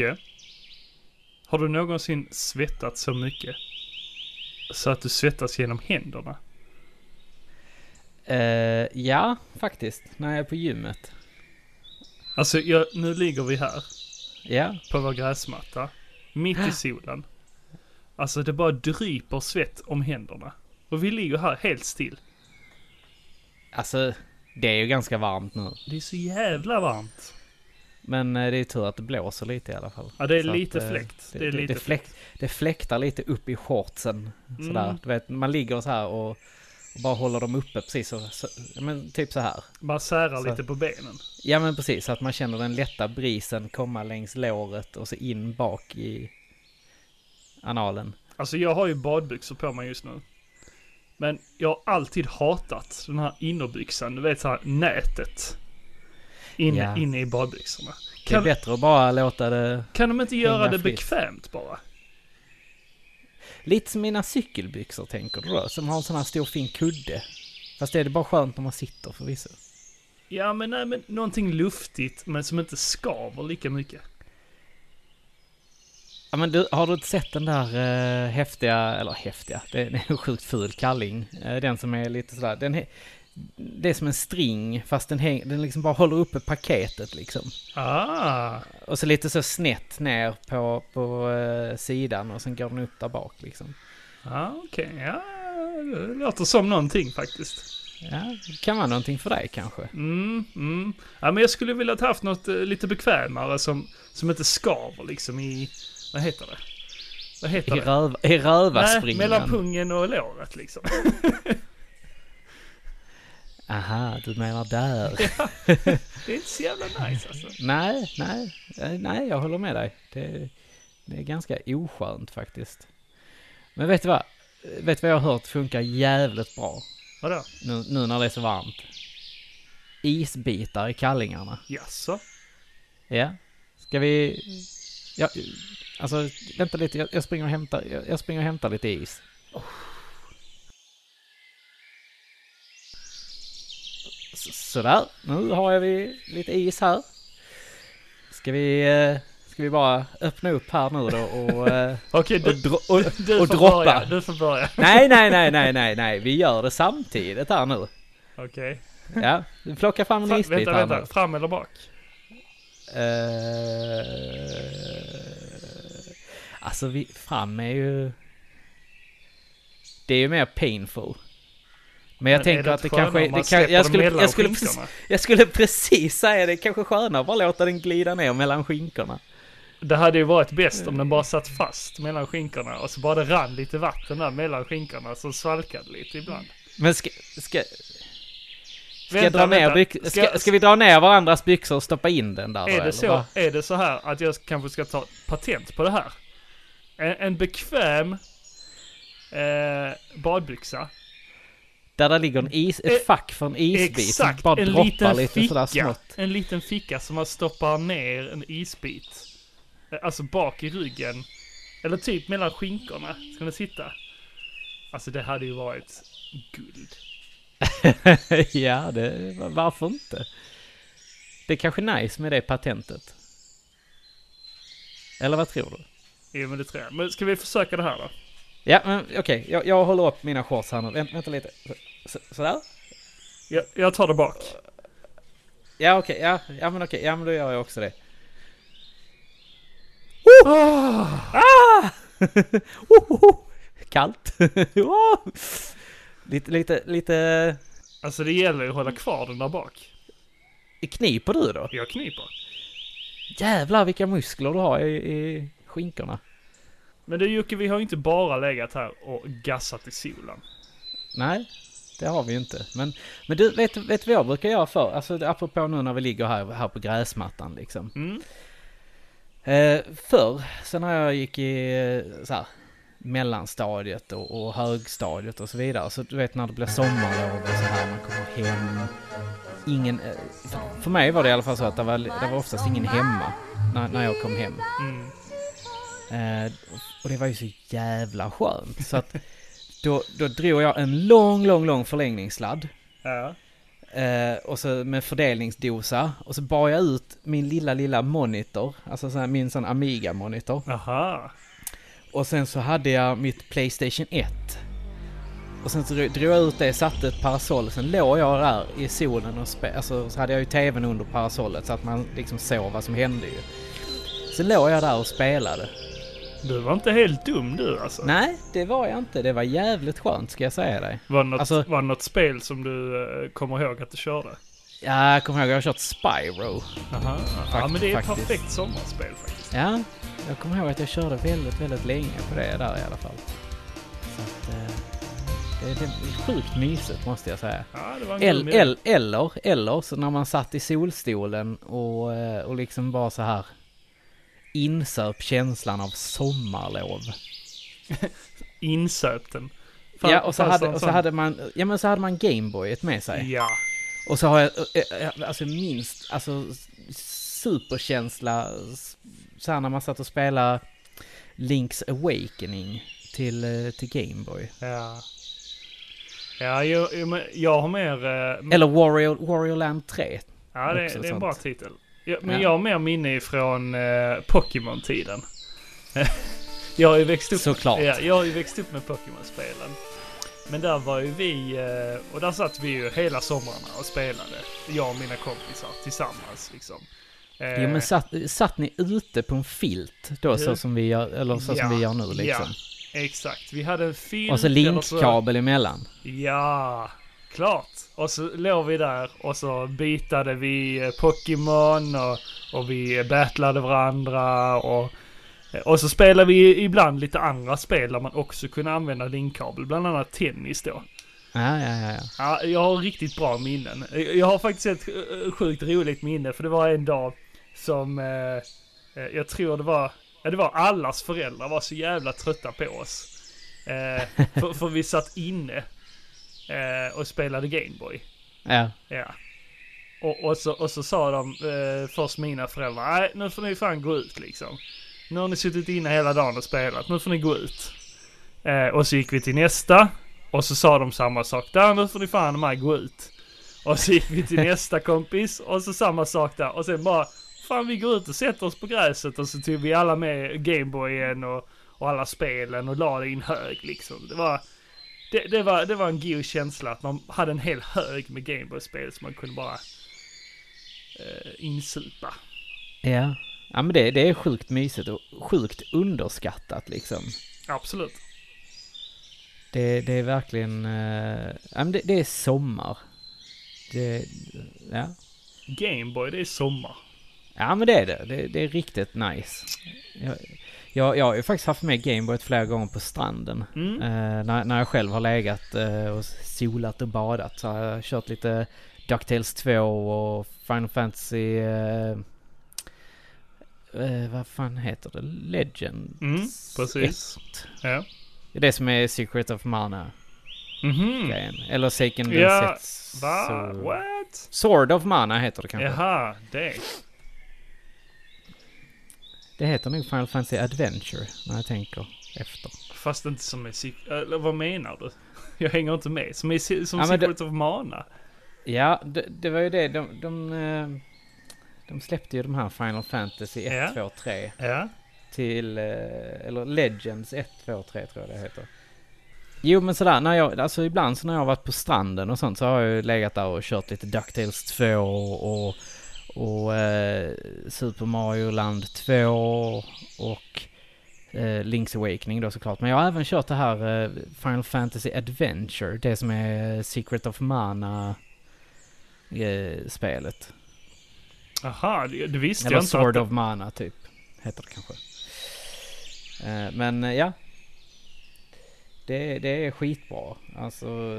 Jocke. Har du någonsin svettats så mycket? Så att du svettas genom händerna? Eh, ja, faktiskt. När jag är på gymmet. Alltså, jag, nu ligger vi här Ja, på vår gräsmatta. Mitt i solen. Alltså det bara dryper svett om händerna. Och vi ligger här helt still. alltså det är ju ganska varmt nu. Det är så jävla varmt. Men eh, det är tur att det blåser lite i alla fall. Ja, det är Så lite att, eh, fläkt. Det, Det är lite det, fläkt, det fläktar lite upp i shortsen. Sådär. Mm. Du vet, man ligger så här och, och bara håller dem uppe precis så, så men typ så här. Man särar Så- lite på benen. Ja men precis, så att man känner den lätta brisen komma längs låret och så in bak i analen. Alltså jag har ju badbyxor på mig just nu. Men jag har alltid hatat den här innerbyxan, du vet så här nätet. Inne, Ja. inne i badbyxorna. Det är Kan, bättre att bara låta det... kan de inte göra det fritt. bekvämt bara? Lite som mina cykelbyxor tänker du då? Som har en sån här stor fin kudde. Fast det är det bara skönt när man sitter förvisso. Ja men nej men någonting luftigt men som inte skaver lika mycket. Ja men du, har du inte sett den där eh, häftiga, eller häftiga, det, är en sjukt ful kalling. Eh, den som är lite sådär, den det är som en string fast den, häng, den liksom bara håller uppe paketet liksom. Ah, Och så lite så snett ner på, på eh, sidan och sen går den upp där bak liksom. ah okej, ja. Det låter som någonting faktiskt. Ja, det kan vara någonting för dig kanske. Mm, mm. Ja men jag skulle vilja ha haft något eh, lite bekvämare som, som inte skaver liksom i, vad heter det? Vad heter I, det? röv, i Nej, rövarspringan. mellan pungen och låret liksom. Aha, du menar där. Det är inte så jävla nice alltså. nej, nej, eh, nej, jag håller med dig. Det, det är ganska oskönt faktiskt. Men vet du vad? Vet du vad jag har hört funkar jävligt bra Vadå? nu, nu när det är så varmt? Isbitar i kallingarna. Jaså? Ja. Ska vi... Ja, alltså, vänta lite. Jag, jag springer och hämtar, jag, jag springer och hämtar lite is. Så, sådär. Nu har vi lite is här. Ska vi... eh, Ska vi bara öppna upp här nu då och... eh, Okej, och, du, dro, och, du och droppa. börja. Du får börja. Nej, nej, nej, nej, nej, nej. Vi gör det samtidigt här nu. Okej. Ja, plocka fram en isbit Vänta, vänta. nu. Fram eller bak? Eh, alltså vi, fram är ju... Det är ju mer painful. Men jag Men tänker det att det kanske... Det kan, jag, skulle, jag, skulle precis, jag skulle precis säga det. Kanske skönare bara låta den glida ner mellan skinkorna. Det hade ju varit bäst om den bara satt fast mellan skinkorna och så bara det rann lite vatten där mellan skinkorna som svalkade lite ibland. Men ska... Ska, ska, Vänta, dra ner byx, Ska ska, vi dra ner varandras byxor och stoppa in den där då, Är det, eller så, är det så här att jag kanske ska ta patent på det här? En, en bekväm eh, badbyxa. Där det ligger en is, Eh, ett fack för en isbit Exakt, bara en droppar liten lite sådär ficka. smått. En liten ficka som man stoppar ner en isbit. Eh, Alltså bak i ryggen. Eller typ mellan skinkorna. Ska den sitta? Alltså det hade ju varit guld. ja, det, varför inte? Det är kanske nice med det patentet. Eller vad tror du? Jo men det tror jag. Men ska vi försöka det här då? Ja, men okej, jag, jag håller upp mina shorts här nu. Vänt, vänta lite. Så, så, sådär? Jag, jag tar det bak. Ja, okej, ja, ja men okej, ja men då gör jag också det. Ah! Ah! Ohoho! Kallt. Ah! lite, lite, lite... Alltså det gäller ju att hålla kvar den där bak. Kniper du då? Jag kniper. Jävlar vilka muskler du har i, i skinkorna. Men du Jocke, vi har ju inte bara legat här och gassat i solen. Nej, det har vi inte. Men, men du, vet, vet vad jag brukar göra för? Alltså apropå nu när vi ligger här, här på gräsmattan liksom. Mm. Eh, förr, sen när jag gick i eh, så här, mellanstadiet och, och högstadiet och så vidare. Så du vet när det blir sommarlov och så här, man kommer hem. Ingen, eh, för, för mig var det i alla fall så att det var, det var oftast ingen hemma när, när jag kom hem. Mm. Eh, och det var ju så jävla skönt. Så att då, då drog jag en lång, lång, lång förlängningssladd. Ja. Eh, och så med fördelningsdosa. Och så bar jag ut min lilla, lilla monitor. Alltså så här, min sån Amiga-monitor. Aha. Och sen så hade jag mitt Playstation 1. Och sen så dro- drog jag ut det, satte ett parasoll. Sen låg jag där i solen och spelade. Alltså så hade jag ju tvn under parasollet så att man liksom såg vad som hände ju. Så låg jag där och spelade. Du var inte helt dum du alltså. Nej, det var jag inte. Det var jävligt skönt ska jag säga dig. Var det något, Alltså- var det något spel som du eh, kommer ihåg att du körde? Ja, jag kommer ihåg jag har kört Spyro. Aha. ja Fakt- men det är ett faktiskt. perfekt sommarspel faktiskt. Ja, jag kommer ihåg att jag körde väldigt, väldigt länge på det där i alla fall. Så att, eh, det, det är sjukt mysigt måste jag säga. Ja, El, el, eller, eller så när man satt i solstolen och, eh, och liksom bara så här insöp känslan av sommarlov. Insöp den. Fan- ja, och så, hade, och så hade man, ja men så hade man Gameboyet med sig. Ja. Och så har jag, eh, eh, alltså minst, alltså superkänsla, så här när man satt och spelade Link's Awakening till, eh, till Gameboy. Ja. Ja, jag, jag, jag har mer... eh, Eller Wario, Wario Land 3. ja, det, det är en sånt. bra titel. Ja, men Ja. jag har mer minne ifrån eh, Pokémon-tiden. jag har ju växt upp... Såklart. Ja, jag har ju växt upp med Pokémon-spelen. Men där var ju vi, eh, och där satt vi ju hela somrarna och spelade. Jag och mina kompisar tillsammans liksom. Eh, Jo men satt, satt ni ute på en filt då så Du- som vi gör, eller så Ja, som vi gör nu liksom? Exakt, vi hade en film. Och så linkkabel emellan. Ja, klart. Och så låg vi där och så bitade vi eh, Pokémon och, och vi battlade varandra och, och så spelade vi ibland lite andra spel där man också kunde använda linkkabel, bland annat tennis då. Ja, ja, ja, ja. Ja, jag har riktigt bra minnen. Jag har faktiskt ett eh, sjukt roligt minne för det var en dag som eh, eh, jag tror det var, ja det var allas föräldrar var så jävla trötta på oss. Eh, för, för vi satt inne eh, och spelade Gameboy. ja. Ja. Och, och, så, och så sa de eh, först mina föräldrar, nej nu får ni fan gå ut liksom. Nu har ni suttit inne hela dagen och spelat, nu får ni gå ut. Eh, och så gick vi till nästa. Och så sa de samma sak, där nu får ni fan med gå ut. Och så gick vi till nästa kompis och så samma sak där. Och sen bara, fan vi går ut och sätter oss på gräset och så tog vi alla med Gameboyen och, och alla spelen och la det i en hög liksom. Det var, det, det, var, det var en god känsla att man hade en hel hög med Gameboy-spel som man kunde bara eh, insupa. Ja. Ja men det, det är sjukt mysigt och sjukt underskattat liksom. Absolut. Det, det är verkligen, eh, ja men det, det är sommar. Det, ja. Gameboy, det är sommar. Ja men det är det. Det, det är riktigt nice. Jag, jag, jag har ju faktiskt haft med Gameboyet flera gånger på stranden. Mm. Eh, när, när jag själv har legat eh, och solat och badat så har jag kört lite DuckTales 2 och Final Fantasy... Eh, eh, vad fan heter det? Legends? Mm, precis. Ja. Det är det som är Secret of Mana Mhm. grejen. Eller Seiken Ja, Densetsu. Va? What? Sword of Mana heter det kanske. Jaha, det. Det heter nog Final Fantasy Adventure när jag tänker efter. Fast inte som är Eller vad menar du? Jag hänger inte med. Som, är, se- som Ja, Secret of Mana. Ja, det, det var ju det. De, de, eh, de släppte ju de här Final Fantasy 1, Ja. 2, 3 Ja. till, eh, eller Legends 1, 2, 3 tror jag det heter. Jo men sådär, när jag, alltså ibland så när jag har varit på stranden och sånt så har jag ju legat där och kört lite DuckTales 2 och, och, eh, Super Mario Land 2 och eh, Link's Awakening då såklart. Men jag har även kört det här eh, Final Fantasy Adventure, det som är Secret of Mana eh. Aha, det, det visste Eller jag inte. Sword att, of Mana typ, heter det kanske. Eh, men eh, ja. Det, det är skitbra. Alltså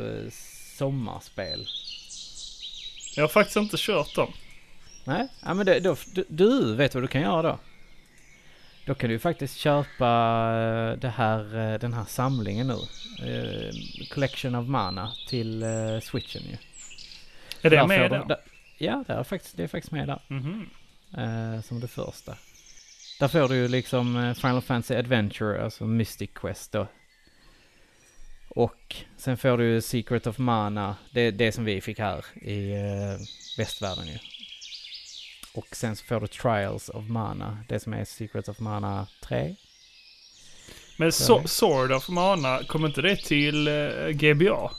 sommarspel. Jag har faktiskt inte kört dem. Nej, ja, men det, då, du, du vet vad du kan göra då? Då kan du faktiskt köpa eh, det här, eh, den här samlingen nu. Eh, Collection of Mana till switchen ju. Är det Där med där? Ja, det är, faktiskt, det är faktiskt med där. Mhm. eh, som det första. Där får du ju liksom Final Fantasy Adventure, alltså Mystic Quest då. Och sen får du Secret of Mana, det, det som vi fick här i västvärlden ju. Och sen så får du Trials of Mana, det som är Secret of Mana 3. Men so Sword of Mana, kom inte det till uh, GBA?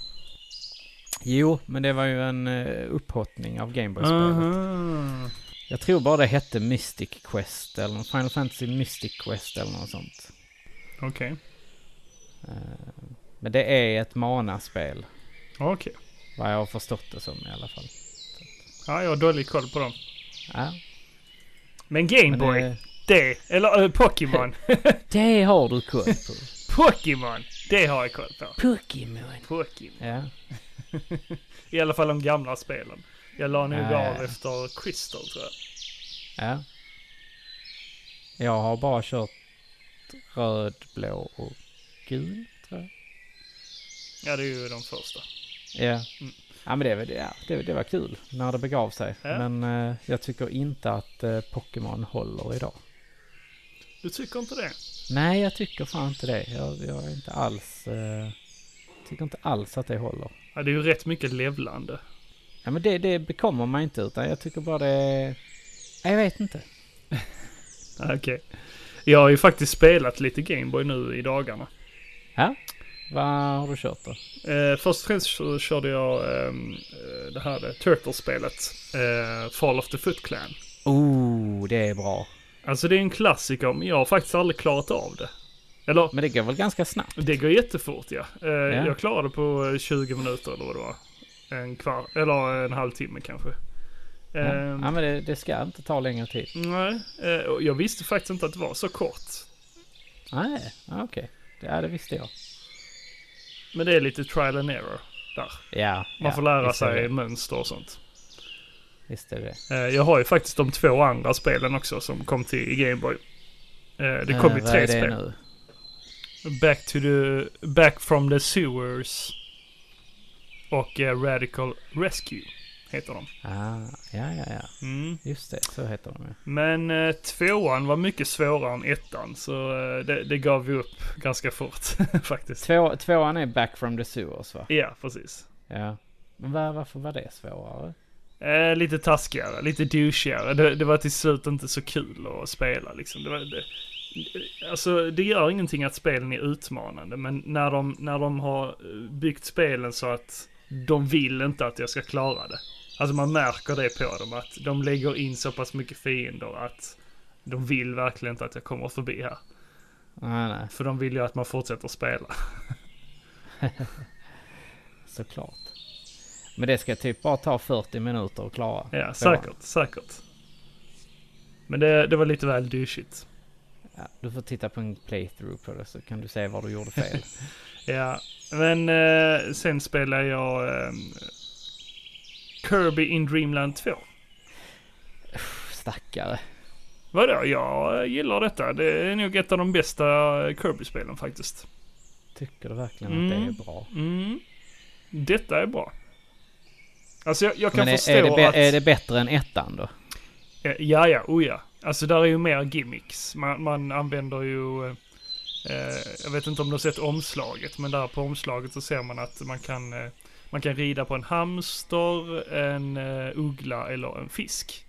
Jo, men det var ju en uh, upphottning av Gameboy-spelet. Jag tror bara det hette Mystic Quest eller Final Fantasy Mystic Quest eller något sånt. Okej. Okay. Uh, men det är ett Mana-spel. Okej. Okay. Vad jag har förstått det som i alla fall. Ja, jag har dålig koll på dem. Ja. Men Gameboy, det... det... Eller äh, Pokémon. det har du koll på. Pokémon, det har jag koll på. Pokémon. Pokémon. Ja. I alla fall de gamla spelen. Jag la nog Ja, av ja. efter Crystal tror jag. Ja. Jag har bara kört röd, blå och gul, tror jag. Ja, det är ju de första. Ja. Mm. Ja men det, var- ja, det, det var kul när det begav sig. Ja. Men eh, jag tycker inte att eh, Pokémon håller idag. Du tycker inte det? Nej, jag tycker fan inte det. Jag, jag är inte alls... Eh, tycker inte alls att det håller. Ja, det är ju rätt mycket levlande. Ja men det, det bekommer man inte utan jag tycker bara det Jag vet inte. Okej. Jag har ju faktiskt spelat lite Gameboy nu i dagarna. Ja? Vad har du kört då? Eh, först och främst så körde jag ehm, eh, det här eh, Turtles-spelet. Eh, Fall of the Foot Clan. Oh, det är bra. Alltså det är en klassiker, men jag har faktiskt aldrig klarat av det. Eller, Men det går väl ganska snabbt? det går jättefort ja. Eh, Jag klarade på eh, 20 minuter eller vad det var. En kvart, eller en halvtimme kanske. Ja, Ehm, ja men det, det ska inte ta längre tid. Nej, eh, jag visste faktiskt inte att det var så kort. Nej, ja, okej. Det, ja, det visste jag. Men det är lite trial and error där. Ja. Man ja, får lära sig mönster och sånt. Visst är det. Eh, Jag har ju faktiskt de två andra spelen också som kom till Gameboy. Eh, Det kom Eh, ju tre är det spel. nu? Back to the... Back from the sewers. Och eh, Radical Rescue heter de. Ah, ja, ja, ja. Mm. Just det, så heter de ju. Men eh, tvåan var mycket svårare än ettan. Så eh, det, det gav vi upp ganska fort faktiskt. Två, tvåan är Back from the Sewers va? Ja, precis. Ja. Men var, varför var det svårare? Eh, lite taskigare, lite douchigare. Det, det var till slut inte så kul att spela liksom. Det var, det, alltså det gör ingenting att spelen är utmanande, men när de, när de har eh, byggt spelen så att de vill inte att jag ska klara det. Alltså man märker det på dem, att de lägger in så pass mycket fiender att de vill verkligen inte att jag kommer förbi här. Nej, nej, För de vill ju att man fortsätter spela. såklart. Men det ska typ bara ta 40 minuter att klara. Ja, säkert, säkert. Men det, det var lite väl douchigt. Ja, du får titta på en playthrough på det så kan du se var du gjorde fel. Ja, men eh, sen spelar jag eh, Kirby in Dreamland 2. Stackare. Vadå? Jag eh, gillar detta. Det är nog ett av de bästa Kirby-spelen faktiskt. Tycker du verkligen att det Mm. är bra? Mm. Detta är bra. Alltså jag, jag kan är, förstå är, det att... är det bättre än ettan då? Eh, Ja, ja, oh ja. Alltså där är ju mer gimmicks. Man, man använder ju... Eh, jag vet inte om du har sett omslaget, men där på omslaget så ser man att man kan, eh, man kan rida på en hamster, en eh, uggla eller en fisk.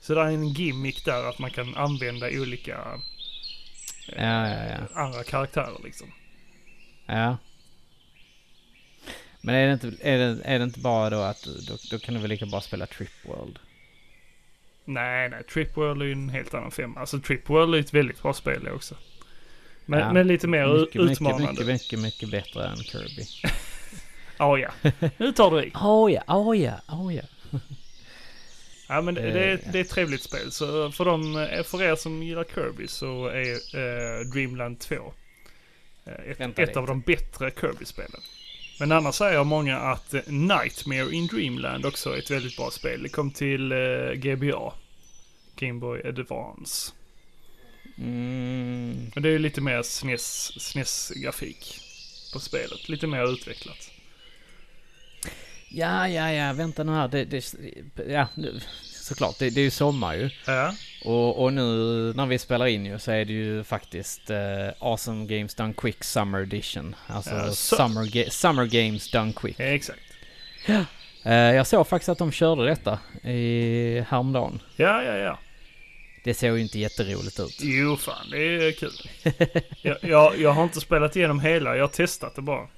Så det är en gimmick där att man kan använda olika eh, Ja, ja, ja. andra karaktärer liksom. Ja. Men är det inte, är det, är det inte bara då att då, då kan du väl lika bra spela Trip World? Nej, nej, Trip World är ju en helt annan femma. Alltså Trip World är ett väldigt bra spel också. Men, men lite mer mycket, utmanande. mycket, mycket, mycket bättre än Kirby. Ja, ja. Nu tar du i. Oh ja, oh ja, oh ja. Ja men det, Eh, det, är, ja. det är ett trevligt spel. Så för, dem, eh, för er som gillar Kirby så är eh, Dreamland 2 eh, ett, Vänta ett av de bättre Kirby-spelen. Men annars säger många att eh, Nightmare in Dreamland också är ett väldigt bra spel. Det kom till eh, GBA. Game Boy Advance. Mm, Men det är ju lite mer SNES, SNES-grafik på spelet. Lite mer utvecklat. Ja, ja, ja, vänta nu här. Det, det, ja, såklart, det, det är ju sommar ju. Ja, Och, och nu när vi spelar in ju så är det ju faktiskt eh, Awesome Games Done Quick Summer Edition. Alltså Ja, så- summer, ga- summer Games Done Quick. Ja, exakt. Eh, jag såg faktiskt att de körde detta i häromdagen. Ja, ja, ja. Det såg ju inte jätteroligt ut. Jo, fan det är kul. jag, jag, jag har inte spelat igenom hela, jag har testat det bara.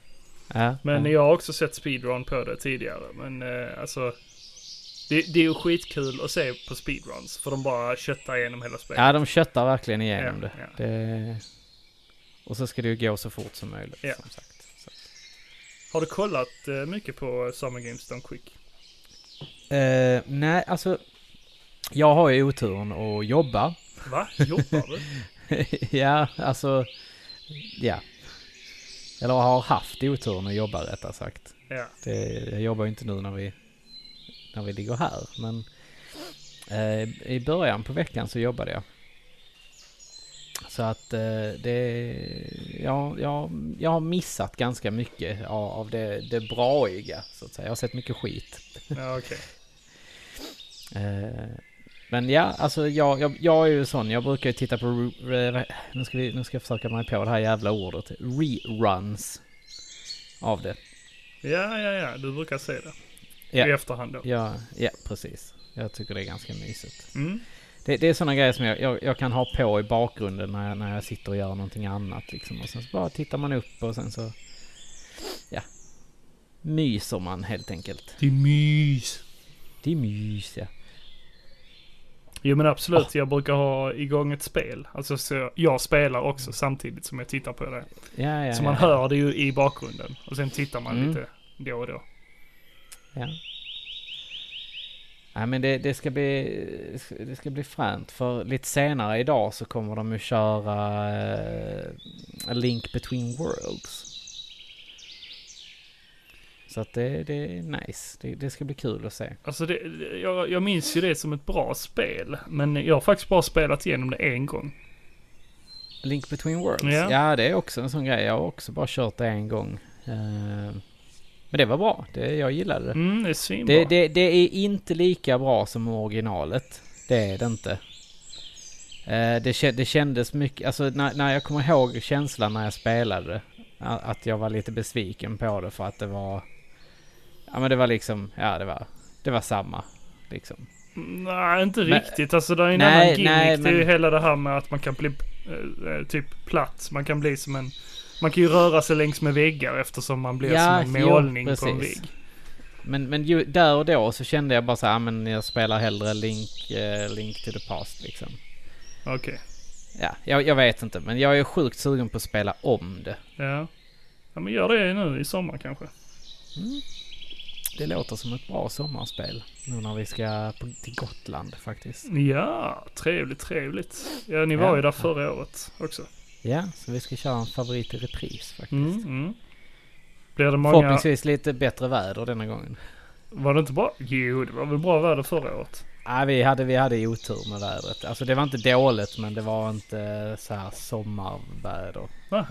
Ja, Men ja. jag har också sett speedrun på det tidigare. Men eh, alltså, det, det är ju skitkul att se på speedruns. För de bara köttar igenom hela spelet. ja, de köttar verkligen igenom Ja, det. det. Och så ska det ju gå så fort som möjligt. Som sagt. Så. Har du kollat eh, mycket på Summer Games Done Quick? Eh, nej, alltså. Jag har ju oturen att jobba. Va? Jobbar du? ja, alltså. Ja. Eller har haft oturen att jobba rättare sagt. Ja. Det, jag jobbar ju inte nu när vi, när vi ligger här. Men eh, i början på veckan så jobbade jag. Så att eh, det, ja, ja, jag har missat ganska mycket av, av det, det braiga så att säga. Jag har sett mycket skit. Ja, okej. Eh, men ja, alltså jag, jag, jag är ju sån. Jag brukar ju titta på... Nu ska, vi, nu ska jag försöka mig på det här jävla ordet. Reruns. Av det. Ja, ja, ja. Du brukar se det. Ja. I efterhand då. Ja, ja, precis. Jag tycker det är ganska mysigt. Mm. Det, det är sådana grejer som jag, jag, jag kan ha på i bakgrunden när jag, när jag sitter och gör någonting annat liksom. Och sen så bara tittar man upp och sen så... Ja. Myser man helt enkelt. Det är mys. Det är mys ja. Jo men absolut, jag brukar ha igång ett spel. Alltså så jag spelar också samtidigt som jag tittar på det. Ja, ja, så man ja, hör det ju i bakgrunden. Och sen tittar man Mm. lite då och då. Ja. Nej men det, det ska bli, det ska bli fränt för lite senare idag så kommer de ju köra eh, A Link Between Worlds. Så att det, det är nice. Det, det ska bli kul att se. Alltså det, jag, jag minns ju det som ett bra spel. Men jag har faktiskt bara spelat igenom det en gång. Link Between Worlds? Ja. Ja, det är också en sån grej. Jag har också bara kört det en gång. Eh, men det var bra. Det, jag gillade det. Mm, det är. Det, det, det är inte lika bra som originalet. Det är det inte. Eh, det, det kändes mycket, alltså när, när jag kommer ihåg känslan när jag spelade Att jag var lite besviken på det för att det var... Ja men det var liksom, ja det var, det var samma. Liksom. Nej, inte Men- riktigt. Alltså det är en Nej, annan gimmick. nej, Det är ju hela det här med att man kan bli eh, typ platt. Man kan bli som en... Man kan ju röra sig längs med väggar eftersom man blir Ja, som en jo, målning på en vägg. Men, men ju, där och då så kände jag bara så här, "Ah, men jag spelar hellre Link, eh, Link to the Past liksom. Okej. Ja, jag, jag vet inte men jag är sjukt sugen på att spela om det. Ja. Ja men gör det nu i sommar kanske. Mm. Det låter som ett bra sommarspel. Nu när vi ska på, till Gotland faktiskt. Ja, trevligt, trevligt. Ja, ni var Ja. ju där förra året också. Ja, så vi ska köra en favorit i repris faktiskt. Mm, mm. Blir det många... Förhoppningsvis lite bättre väder denna gången. Var det inte bra? Jo, det var väl bra väder förra året. Nej, vi hade, vi hade otur med vädret. Alltså det var inte dåligt men det var inte så här sommarväder. Nej.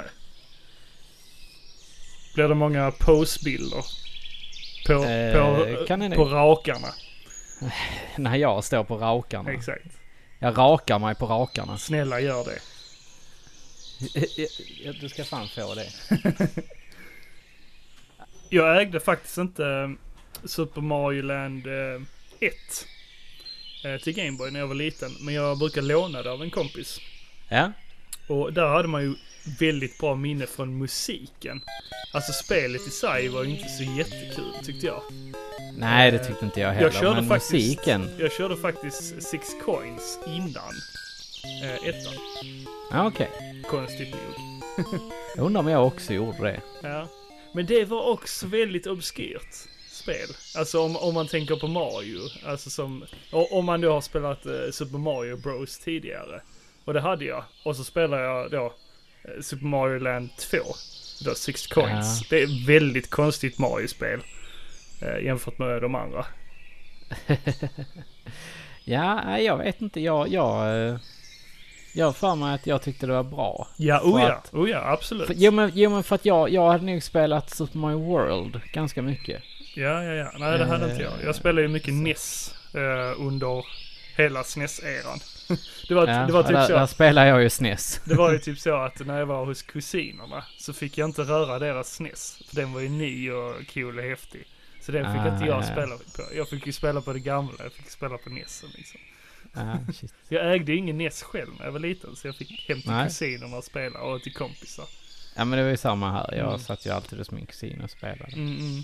Blir det många posebilder? På, Eh, på, på rakarna. När jag står på rakarna. Exakt. Jag rakar mig på rakarna. Snälla gör det. Du ska fan få det. Jag ägde faktiskt inte eh, Super Mario Land eh, 1 eh, till Gameboy när jag var liten. Men jag brukar låna det av en kompis. Ja, Och där hade man ju väldigt bra minne från musiken. Alltså spelet i sig var ju inte så jättekul tyckte jag. nej det tyckte inte jag heller. Jag körde men faktiskt, musiken. Jag körde faktiskt Six Coins innan eh, ettan. Ja, okej. Konstigt nog. Jag undrar om jag också gjorde det. Ja. Men det var också väldigt obskyrt spel. Alltså om, om man tänker på Mario. Alltså som, om man då har spelat eh, Super Mario Bros tidigare. Och det hade jag. Och så spelade jag då Super Mario Land 2. Då Six Coins. Ja. Det är väldigt konstigt Mario-spel. Eh, jämfört med de andra. Ja, jag vet inte. Jag, jag, eh, jag för mig att jag tyckte det var bra. Ja, oh ja, att- oh ja, absolut. För, jo, men, jo men för att jag, jag hade nog spelat Super Mario World ganska mycket. Ja, ja, ja. Nej, det hade Eh, inte jag. Jag spelade ju mycket NES eh, under hela SNES-eran. det var, Ja, det var typ där, så. där spelar jag ju SNES. Det var ju typ så att när jag var hos kusinerna så fick jag inte röra deras SNES. För den var ju ny och cool och häftig. Så den fick Ah, inte jag ja. spela på. Jag fick ju spela på det gamla, jag fick spela på NESen liksom. Ah. Jag ägde ingen NES själv när jag var liten så jag fick hem till Nej. kusinerna och spela och till kompisar. Ja men det var ju samma här. Jag Mm. satt ju alltid hos min kusin och spelade. Mm, mm.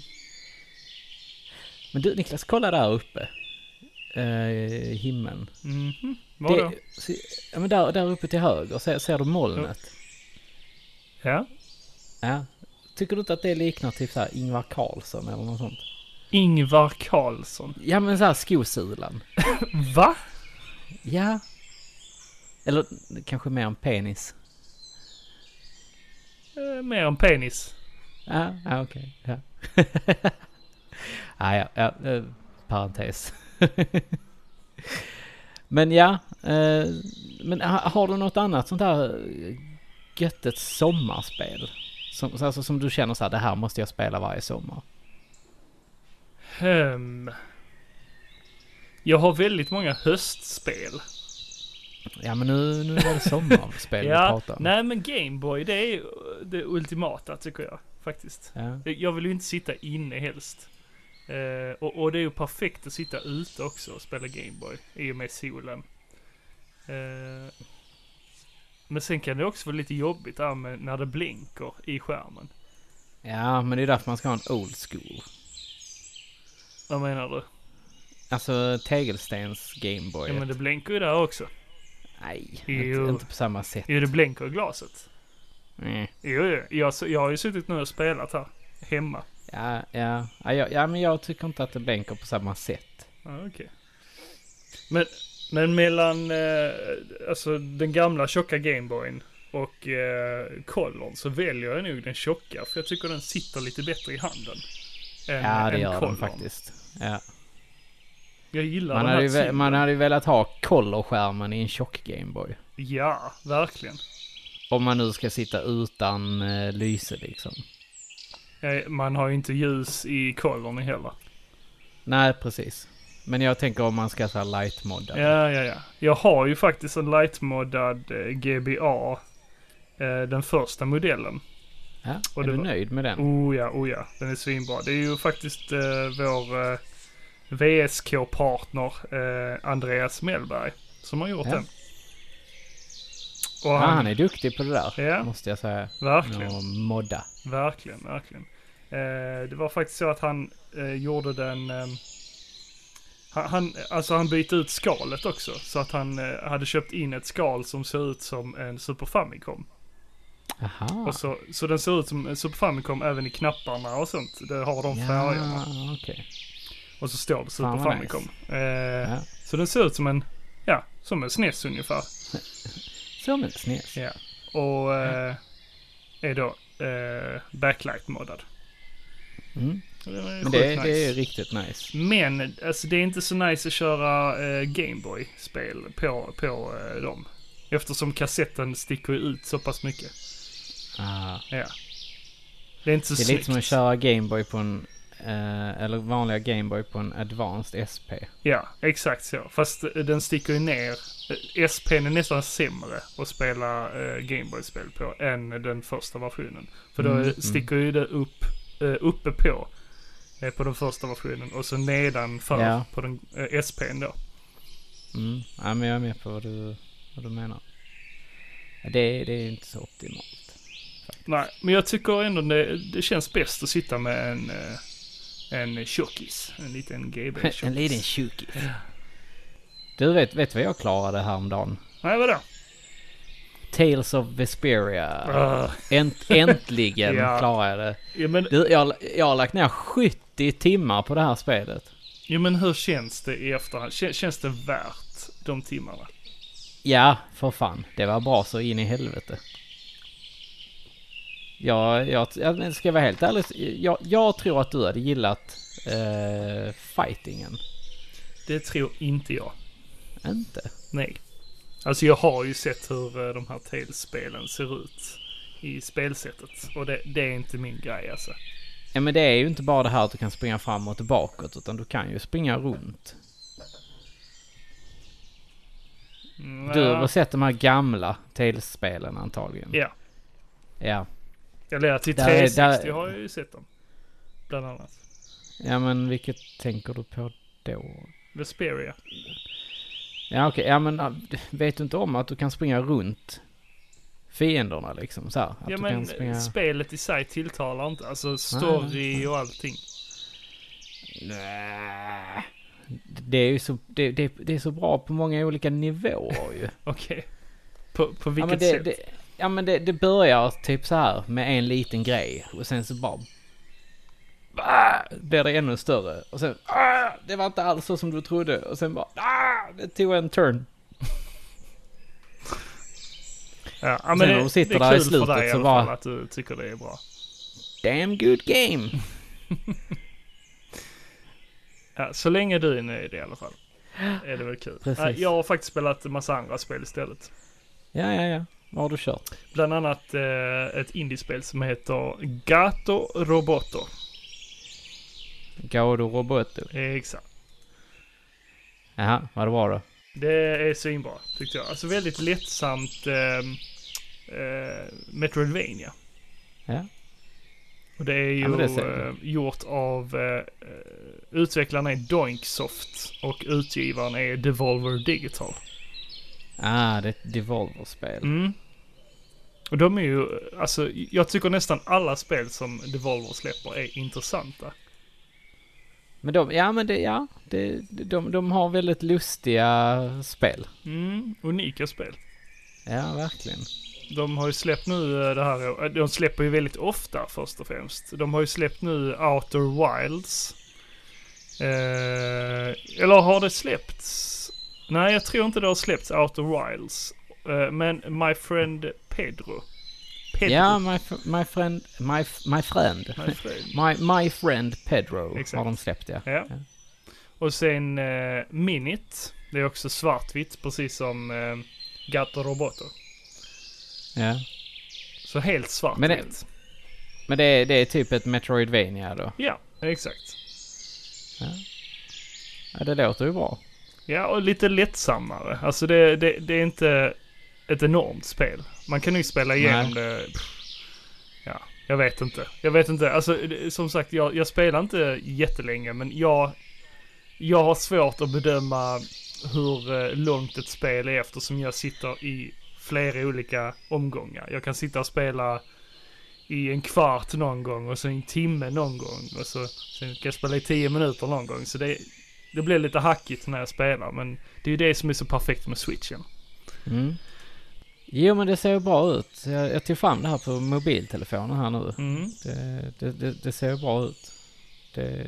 Men du Niklas, kolla där uppe. Eh, himmeln. Mhm. Vadå? Det, se- ja men där, där uppe till höger, ser, ser du molnet? Ja. Ja. Tycker du inte att det liknar typ såhär Ingvar Carlsson eller något sånt? Ingvar Carlsson. Ja men såhär skosulan. Va? Ja. Eller kanske mer en penis. Eh, mer en penis. Ja, ja okej. Ja. ah, ja, ja, eh, parentes. men ja, eh, men ha, har du något annat sånt här göttet sommarspel? Som, så- alltså, som du känner så här, det här måste jag spela varje sommar. Hmm. Jag har väldigt många höstspel. Ja men nu, nu är det sommarspel vi ja, pratar om. nej men Gameboy det är det ultimata tycker jag faktiskt. Ja. Jag vill ju inte sitta inne helst. Eh, och, och det är ju perfekt att sitta ute också och spela Gameboy i och med solen. Eh, men sen kan det också vara lite jobbigt där med när det blänker i skärmen. ja, men det är därför man ska ha en old school. Vad menar du? Alltså tegelstens Gameboy. Ja men det blänker ju där också. Nej, inte, inte på samma sätt. Jo det blänker i glaset. Mm. Jo, jo. Jag, jag har ju suttit nu och spelat här. Hemma. Ja, ja, ja, ja, ja, men jag tycker inte att det blänker på samma sätt. Ja, okej. Men, men mellan eh, alltså den gamla tjocka Gameboyen och eh, Colorn så väljer jag nog den tjocka för jag tycker den sitter lite bättre i handen. Än, Ja, det än gör den Colorn. faktiskt. Ja. Jag gillar Man, den hade här ju, man hade ju velat ha colorskärmen i en tjock Gameboy. Ja, verkligen. Om man nu ska sitta utan eh, lyse liksom. Eh, Man har ju inte ljus i Colorn heller. Nej, precis. Men jag tänker om man ska så light-modda. Ja, ja, ja. Jag har ju faktiskt en lightmoddad eh, GBA. Eh, den första modellen. Ja, Och är du var- nöjd med den? Oh ja, oh ja. Den är svinbra. Det är ju faktiskt eh, vår eh, VSK-partner eh, Andreas Mellberg som har gjort Ja. den. Och Ja, han, han är duktig på det där. Ja. Måste jag säga. verkligen, Och modda. verkligen, verkligen. Eh, det var faktiskt så att han eh, gjorde den... Eh, han, alltså han bytte ut skalet också. Så att han eh, hade köpt in ett skal som ser ut som en Super Famicom. Aha. Och så, så den ser ut som en Super Famicom även i knapparna och sånt. Det har de färgerna. Ja, okej. Och så står det Super Fan, Famicom. Eh, Ja. Så den ser ut som en, ja, som en SNES ungefär. Som en SNES. Ja. Och eh, är då eh, backlight-moddad. Mm. Är Men det, nice. det är riktigt nice. Men alltså det är inte så nice att köra eh, Gameboy-spel på, på eh, dem. Eftersom kassetten sticker ut så pass mycket. Ah. Ja. Det är inte så Det är snyggt. lite som att köra Gameboy på en... Eh, eller vanliga Gameboy på en Advanced SP. Ja, exakt så. Fast eh, den sticker ju ner. Eh, SPn är nästan sämre att spela eh, Gameboy-spel på än den första versionen. För då Mm, sticker ju det upp uppe på. Eh, på den första versionen och så nedanför Ja. på den eh, SPn då. Mm. Ja, men jag är med på vad du, vad du menar. Det, det är inte så optimalt. Nej, men jag tycker ändå det, det känns bäst att sitta med en, eh, en tjockis. En liten GB-tjockis. en liten tjockis. Du vet, vet vad jag klarade häromdagen? Nej, vadå? Tales of Vesperia. Uh, Änt, äntligen Ja. klarade jag det. ja, men, Du, jag, jag har lagt ner 70 timmar på det här spelet. ja, men hur känns det i efterhand? Kän- Känns det värt de timmarna? Ja, för fan. Det var bra så in i helvete. Jag, jag, jag ska vara helt ärlig, jag, jag tror att du hade gillat eh, fightingen. Det tror inte jag. Inte? Nej. Alltså jag har ju sett hur eh, de här Tales-spelen ser ut i spelsättet. Och det, det är inte min grej alltså. Ja men det är ju inte bara det här att du kan springa fram och tillbaka utan du kan ju springa runt. Mm, Du ja. har sett de här gamla Tales-spelen antagligen? Ja. Ja. Eller till Där är- 360 där- har jag ju sett dem. Bland annat. Ja men vilket tänker du på då? Vesperia. Ja okej, ja men vet du inte om att du kan springa runt fienderna liksom så här? Att Ja du men kan springa... spelet i sig tilltalar inte. Alltså story och allting. Nej. Det är ju så, det, det, det är så bra på många olika nivåer ju. Okej. På, på ja, vilket men det, sätt? ja men det, det börjar typ så här med en liten grej och sen så bara... Ah, blir det ännu större och sen... Ah, det var inte alls så som du trodde och sen bara... Ah, det tog en turn. Ja, ja Sen men när det, de sitter det är där i kul för slutet dig i så alla bara- att du tycker det är bra. Damn good game! Ja, så länge du är nöjd i alla fall. Är det väl kul. Precis. Ja, Jag har faktiskt spelat en massa andra spel istället. Ja, ja, ja. Vad har du kört? Bland annat eh, ett indiespel som heter Gato Roboto. Gaudo Roboto. Exakt. Jaha, var det bra då? Det är svinbra tyckte jag. Alltså väldigt lättsamt ehm, eh, Metroidvania. Ja. Och det är ju Ja, det eh, gjort av eh, eh, utvecklarna är Doinksoft och utgivaren är Devolver Digital. Ah, det är ett Devolver-spel. Mm. Och de är ju, alltså jag tycker nästan alla spel som Devolver släpper är intressanta. Men de, ja men det, ja. Det, de, de har väldigt lustiga spel. Mm, unika spel. Ja, verkligen. De har ju släppt nu eh, det här, eh, de släpper ju väldigt ofta först och främst. De har ju släppt nu Outer Wilds. Eh, eller har det släppts? Nej, jag tror inte det har släppts Outer Wilds. Eh, men My Friend Pedro. Pedro. Ja, my, my friend, my, my friend. My friend. My, my friend Pedro Exakt. har de släppt ja. Ja. Och sen eh, Minit. Det är också svartvitt, precis som eh, Gatto Roboto. ja. Så helt svartvitt. Men det- Men det är, det är typ ett Metroidvania då. Ja, exakt. Ja, det låter ju bra. Ja, och lite lättsammare. Alltså det, det, det är inte ett enormt spel. Man kan ju spela igenom det. pff, Ja, jag vet inte. Jag vet inte. Alltså det- som sagt, jag, jag spelar inte jättelänge, men jag, jag har svårt att bedöma hur eh, långt ett spel är eftersom jag sitter i flera olika omgångar. Jag kan sitta och spela i en kvart någon gång och så en timme någon gång och så sen kan jag spela i tio minuter någon gång. Så det, det blir lite hackigt när jag spelar men det är ju det som är så perfekt med switchen. Mm. Jo, men det ser bra ut. Jag, jag tog fram det här på mobiltelefonen här nu. Mm. Det, det, det, det ser bra ut. Det...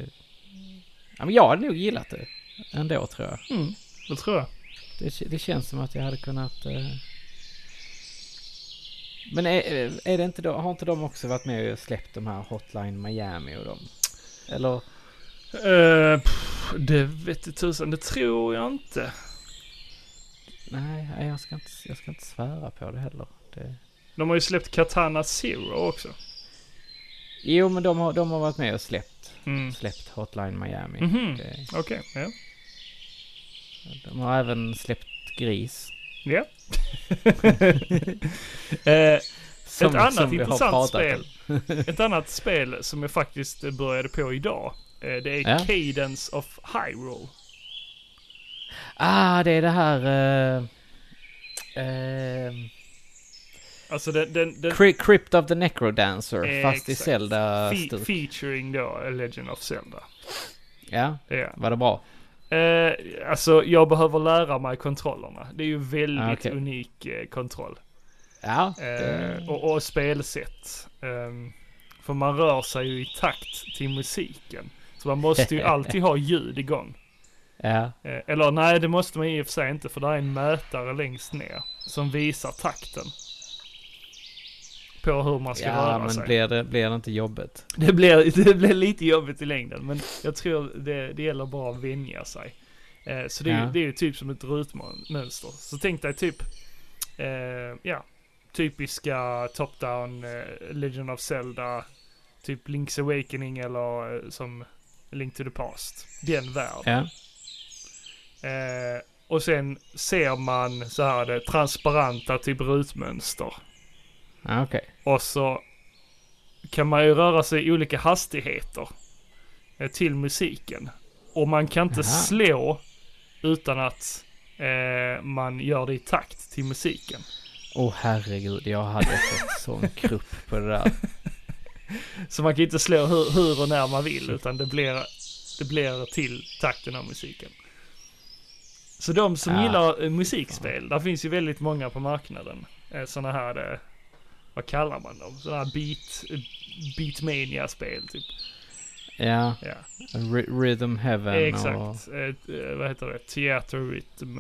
Ja, men jag hade nog gillat det ändå tror jag. Mm, det tror jag. Det, det känns som att jag hade kunnat... Eh... Men är, är det inte då, har inte de också varit med och släppt de här Hotline Miami och dem? Eller? Uh, pff, det vet du tusan, det tror jag inte. Nej, nej, jag ska inte, jag ska inte svära på det heller. Det... De har ju släppt Katana Zero också. Jo, men de har, de har varit med och släppt, Mm. släppt Hotline Miami. Mhm. Det, Okej, ja. de har även släppt Gris. Ja. Eh, Som, ett annat som intressant spel. Ett annat spel som jag faktiskt började på idag. eh, Det är Ja. Cadence of Hyrule. Ah, det är det här... Uh, uh, Alltså den, den, den Cry- Crypt of the Necrodancer, fast i Exakt. Zelda fe- featuring då Legend of Zelda. Ja, Ja. var det bra? Eh, alltså jag behöver lära mig kontrollerna. Det är ju väldigt Ah, okej. unik eh, kontroll. Ja, Eh, det, och, och spelsätt. Ehm, för man rör sig ju i takt till musiken. Så man måste ju alltid ha ljud igång. Ja. Eh, eller nej, det måste man i och för sig inte för det är en mätare längst ner som visar takten. På hur man ska ja röra men sig. blir det, blir det inte jobbet? Det blir, det blir lite jobbigt i längden men jag tror det, det gäller bara att vänja sig. Eh, så det är, Ja. det är ju typ som ett rutmönster. Så tänk dig typ, eh, ja, typiska top-down eh, Legend of Zelda, typ Link's Awakening eller eh, som Link to the Past. Den världen. Ja. Eh, och sen ser man så här det transparenta typ rutmönster. Ja, okej. Och så kan man ju röra sig i olika hastigheter eh, till musiken. Och man kan inte Jaha. slå utan att eh, man gör det i takt till musiken. Åh herregud, jag hade fått sån krupp på det där. Så man kan inte slå hur, hur och när man vill utan det blir, det blir till takten av musiken. Så de som Ja. gillar eh, musikspel, där finns ju väldigt många på marknaden. Eh, såna här, eh, vad kallar man dem? Såna här beat, beatmania-spel typ. Ja, Ja, Rhythm Heaven och... exakt. Eh, eh, vad heter det? Theater Rhythm,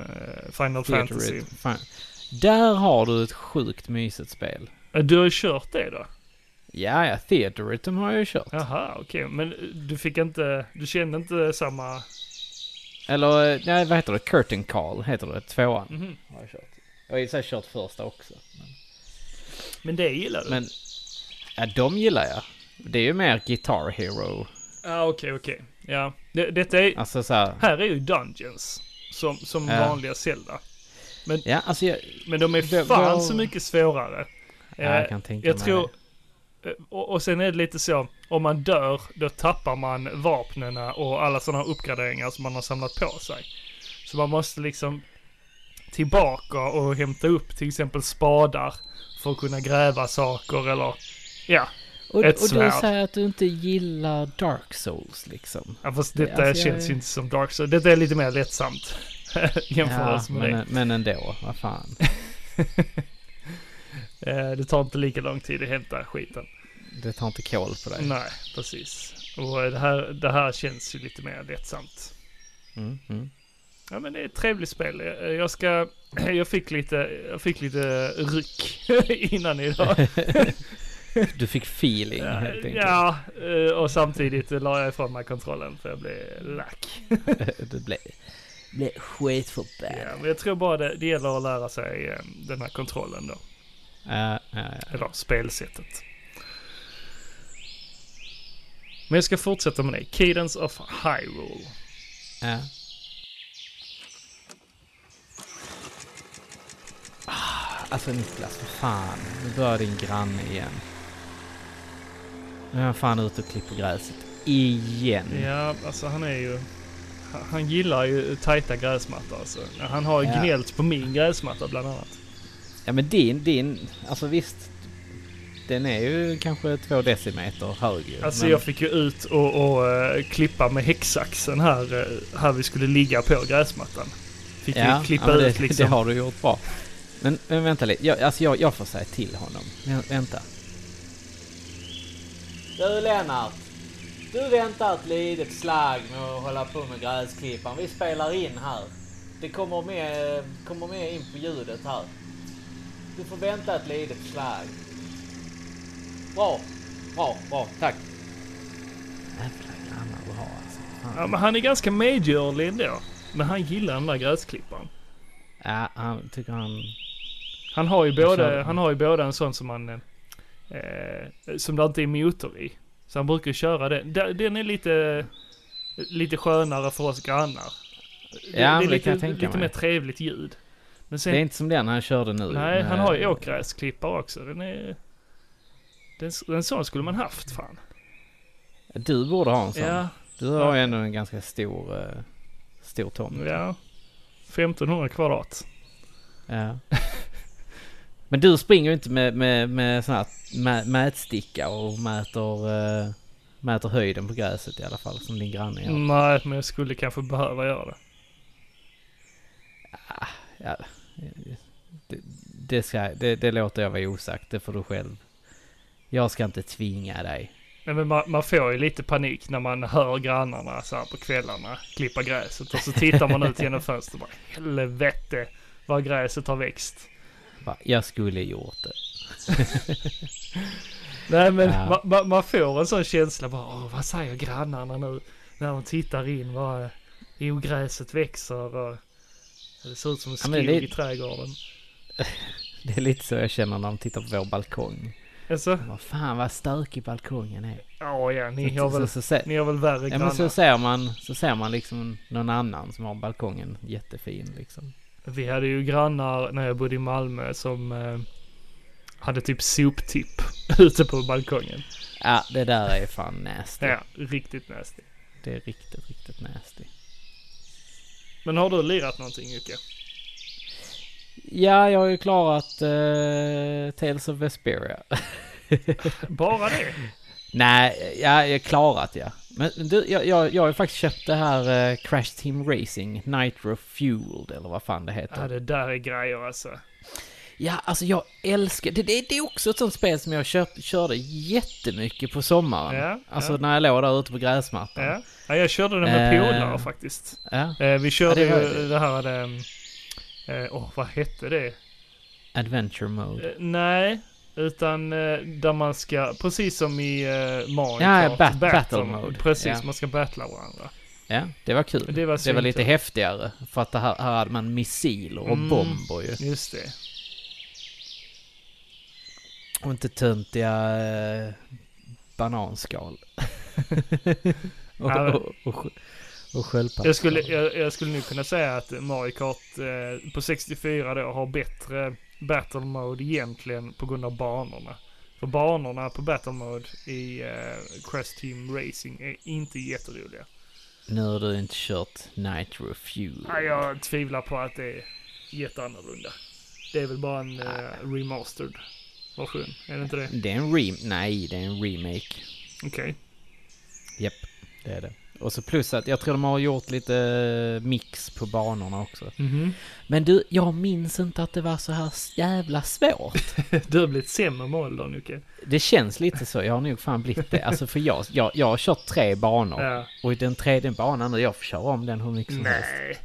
Final Theater Fantasy. Rhythm. Fan. Där har du ett sjukt mysigt spel. Du har ju kört det då? Ja, ja, Theater Rhythm har jag ju kört. Jaha, okej. Men eh, du fick inte, du kände inte samma... Eller, eh, nej, vad heter det? Curtain Call heter det, tvåan. Mhm. Har jag kört. Jag har i sig kört första också. Men, Men det gillar du? men ja, de gillar jag. Det är ju mer Guitar Hero. Ja, okej, okej. Ja. Det, detta är, Alltså så här, här är ju Dungeons. Som, som Ja. vanliga Zelda. Ja, alltså jag, Men de är Det fan var- så mycket svårare. ja, Eh, jag kan tänka jag mig tror... eh, Och, och sen är det lite så, om man dör, då tappar man vapnen och alla sådana uppgraderingar som man har samlat på sig. Så man måste liksom tillbaka och hämta upp till exempel spadar för att kunna gräva saker eller ja. Och, ett och du svärd. säger att du inte gillar Dark Souls liksom. ja fast Det- detta alltså, jag- känns ju inte som Dark Souls. Detta är lite mer lättsamt. jämfört med det. men, men ändå, vad fan. Eh, Det tar inte lika lång tid att hämta skiten. Det tar inte koll på dig. Nej, precis. Och det här, det här känns ju lite mer lättsamt. Mm, mm. Ja men det är ett trevligt spel. Jag ska... Jag fick lite, jag fick lite ryck innan idag. Du fick feeling helt enkelt. Ja, eh, och samtidigt la jag ifrån mig kontrollen för jag blev lack. du blev, blev skitförbannad. Ja, men jag tror bara det, det gäller att lära sig eh, den här kontrollen då. Ja, ja, ja. Eller spelsättet. Men jag ska fortsätta med det. Cadence of Hyrule. ja. Ah, Alltså Niklas, för fan. Nu börjar din granne igen. Nu är han fan ute och klipper gräset. Igen. Ja, alltså han är ju... han- gillar ju tajta gräsmattor alltså. Han har ju Ja. gnällt på min gräsmatta bland annat. Ja men din, din, alltså visst. Den är ju kanske två decimeter hög. Alltså men, jag fick ju ut och, och eh, klippa med häcksaxen här, eh, här vi skulle ligga på gräsmattan. Fick ja, ju klippa ja, men det, ut liksom. det har du gjort bra. Men, men vänta lite, jag, alltså jag, jag får säga till honom. Vä- Vänta. Du Lennart. Du väntar ett litet slag med att hålla på med gräsklipparen. Vi spelar in här. Det kommer med, kommer med in på ljudet här. Du får vänta ett litet slag. Bra. Bra, bra. Tack. Jävla grannar du har alltså. Fan. Ja, men han är ganska medgörlig ändå. Men han gillar den där gräsklipparen. Ja, han tycker han... Han har ju Jag både, kör- han har ju både en sån som man... eh, Eh, som det inte är motor i. Så han brukar köra den. Den är lite... Lite skönare för oss grannar. Ja, det är det lite, kan jag tänka lite mig. mer trevligt ljud. Men sen, Det är inte som den han körde nu. nej, han har ju åkgräsklippare också. Den är... Den, en sån skulle man haft fan. Du borde ha en sån. Ja, Du har ju ändå en ganska stor, eh, stor tomt. ja. 1500 kvadrat. Ja. Men du springer ju inte med, med, med sån här mä, mätsticka och mäter, eh, mäter höjden på gräset i alla fall, som din granne gör. Nej, men jag skulle kanske behöva göra det. Ja, det, det, ska, det, det låter jag vara osagt, det får du själv. Jag ska inte tvinga dig. Nej, men man, man får ju lite panik när man hör grannarna så här på kvällarna klippa gräset och så tittar man ut genom fönstret och bara helvete vad gräset har växt. Jag skulle gjort det. Nej men Ja. man, man, man får en sån känsla bara Åh, vad säger grannarna nu när de tittar in vad Jo gräset växer och det ser ut som en Ja, skog det- i trädgården. Det är lite så jag känner när de tittar på vår balkong. Alltså? Vad fan vad stökig balkongen är. Ja, ja, ni Så- har väl, så- så- ni har väl värre Ja grannar. men så ser man, så ser man liksom någon annan som har balkongen jättefin liksom. Vi hade ju grannar när jag bodde i Malmö som eh, hade typ soptipp ute på balkongen. Ja, det där är fan nasty. Ja, riktigt nasty. Det är riktigt, riktigt nasty. Men har du lirat någonting Jocke? Ja, jag har ju klarat eh, Tales of Vesperia. Bara det? Nej, ja, jag har klarat ja. Men du, jag, jag, jag har ju faktiskt köpt det här eh, Crash Team Racing Nitro Fueled eller vad fan det heter. Ja, det där är grejer alltså. Ja, alltså jag älskar... Det, det, det är också ett sånt spel som jag köp, körde jättemycket på sommaren. Ja, Alltså ja. när jag låg där ute på gräsmattan. Ja. ja, jag körde det med Eh. polare faktiskt. Ja. Eh, vi körde Ja, det ju det. det här, eh, åh vad hette det? Adventure Mode. Eh, nej, utan eh, där man ska, precis som i uh, Mario Ja, Kart, bat- battle mode. Precis, Ja. man ska battla varandra. Ja, det var kul. Det Det var var, svinkul. lite häftigare. För att det här, här hade man missiler och Mm. bomber ju. Just det. Och inte töntiga eh, bananskal. och, Ja, och, och, och, sköldpaddsskal. Jag skulle, jag, jag skulle nu kunna säga att Mario Kart eh, på 64 då har bättre battle mode egentligen på grund av banorna. För banorna på battle mode i eh, Crash Team Racing är inte jätteroliga. Nu har du inte kört Nitro Fuel. Nej, jag tvivlar på att det är jätteannorlunda. Det är väl bara en Ah. eh, remastered version, är det inte det? Det är en rem... Nej, det är en remake. Okej. Japp, det är det. Och så plus att jag tror de har gjort lite eh, mix på banorna också. Mhm. Men du, jag minns inte att det var så här jävla svårt. Du har blivit sämre med åldern Jocke. Det känns lite så, jag har nog fan blivit det. Alltså för jag, jag, jag har kört tre banor. Ja. Och i den tredje banan nu, jag får köra om den hur mycket som helst. Nej.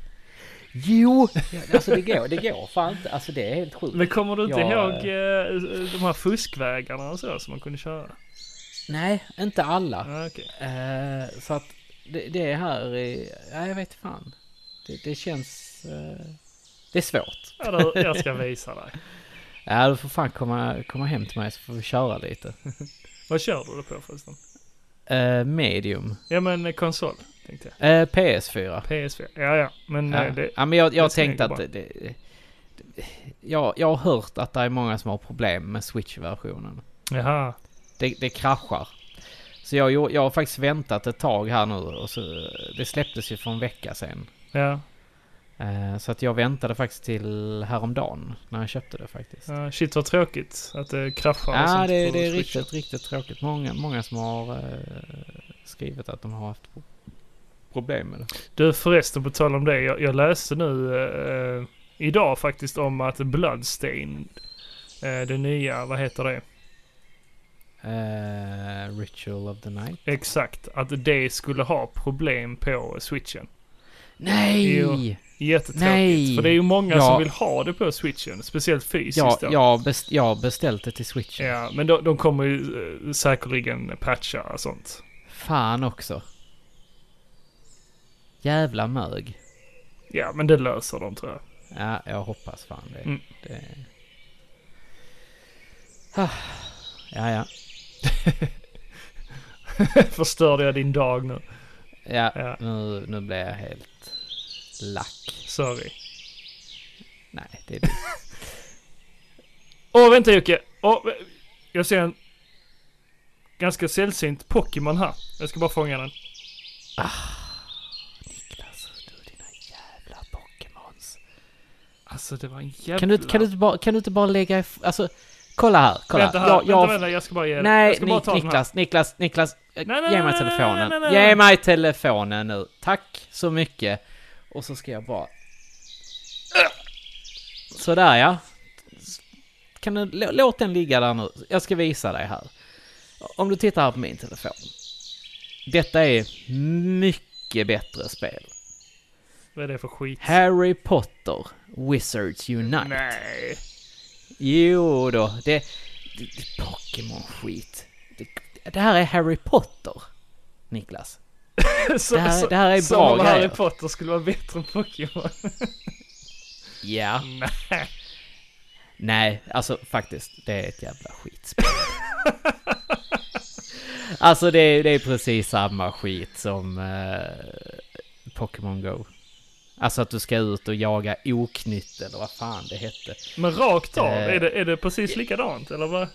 Jo! Alltså det går, det går fan inte. Alltså det är helt sjukt. Men kommer du inte Ja, ihåg eh, de här fuskvägarna och så som man kunde köra? Nej, inte alla. Ja, okej. Eh, så att det, det här är, ja, jag vet fan. Det, det känns, eh, det är svårt. Ja, jag ska visa dig. Ja, du får fan komma, komma hem till mig så får vi köra lite. Vad kör du det på förresten? Eh, medium. Ja men eh, konsol, tänkte jag. Eh, PS4. PS4. Ja, ja. Men Ja. det... ja, men jag, jag tänkte att jag, jag har hört att det är många som har problem med Switch-versionen. Jaha. Det, det kraschar. Så jag, jag, har faktiskt väntat ett tag här nu och så, det släpptes ju för en vecka sedan. Ja. Eh, så att jag väntade faktiskt till häromdagen när jag köpte det faktiskt. ja. Shit vad tråkigt att det kraschar Ja, det, det är riktigt, riktigt tråkigt. Många, många som har eh, skrivit att de har haft pro- problem med det. Du förresten på tal om det. Jag, jag läste nu eh, idag faktiskt om att Bloodstained, eh, det nya, vad heter det? Eh, Ritual of the Night. Exakt, att det skulle ha problem på switchen. Nej! Jo. Jättetråkigt. Nej. För det är ju många Ja. som vill ha det på switchen. Speciellt fysiskt Jag, då. jag, best, jag har beställt det till Switchen. Ja, men de, de kommer ju eh, säkerligen patcha och sånt. Fan också. Jävla mög. Ja, men det löser de tror jag. Ja, jag hoppas fan det. Mm. det... Ah. Ja, ja. Förstörde jag din dag nu? Ja, Ja. Nu, nu blir jag helt lack. Sorry. Nej, det är det. Åh, vänta Jocke! Åh, jag ser en ganska sällsynt Pokémon här. Jag ska bara fånga den. Niklas, du och dina jävla Pokémons. Alltså det var en jävla... Kan du, kan, du inte bara, kan du inte bara lägga Alltså, kolla här, kolla. Vänta här, jag, vänta, jag, vänta, jag ska bara ge Nej, jag ska bara ta. Niklas, Niklas, Niklas. Nej, nej, ge mig telefonen. nej, nej. Ge mig telefonen nu. Tack så mycket. Och så ska jag bara... Sådär ja. Kan du lå- låt den ligga där nu? Jag ska visa dig här. Om du tittar här på min telefon. Detta är mycket bättre spel. Vad är det för skit? Harry Potter Wizards Unite. Nej. Jo då, det... det, det Pokémon-skit. Det, det här är Harry Potter, Niklas. Så, Det här- så, det här är som bra om Harry. Potter skulle vara bättre än Pokémon. Ja. Nej. Nej, alltså faktiskt, det är ett jävla skitspel. Alltså det är, det är precis samma skit som eh, Pokémon Go. Alltså att du ska ut och jaga oknytt eller vad fan det hette. Men rakt av, Eh, är, det, är det precis likadant eller vad?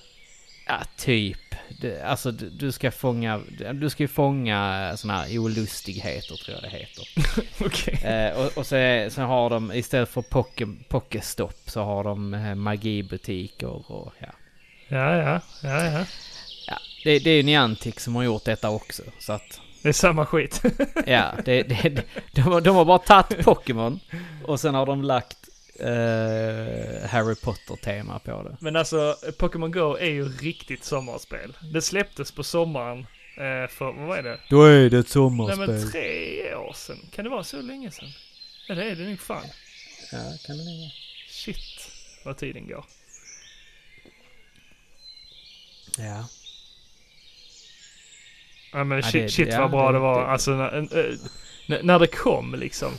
Ja, typ. Det, alltså du, du ska fånga, du ska ju fånga såna här olustigheter tror jag det heter. Okej. Eh, och, och så, är- så har de, istället för poke, Pokestopp så har de eh, magibutiker och ja. Ja, ja, ja, ja. ja det, det är ju Niantic som har gjort detta också. Så att, Det är samma skit. ja, det, det, de, har- de har bara tagit Pokémon och sen har de lagt eh, Harry Potter-tema på det. Men alltså, Pokémon Go är ju riktigt sommarspel. Det släpptes på sommaren eh, för, vad var det? Då är det ett Nej men tre år sedan. Kan det vara så länge sedan? Ja det är det nog fan. Ja, kan det ligga. Shit, vad tiden går. Ja. Ja men Ja, shit, det- shit vad bra det- det var. det- Alltså när, eh, när, när det kom liksom.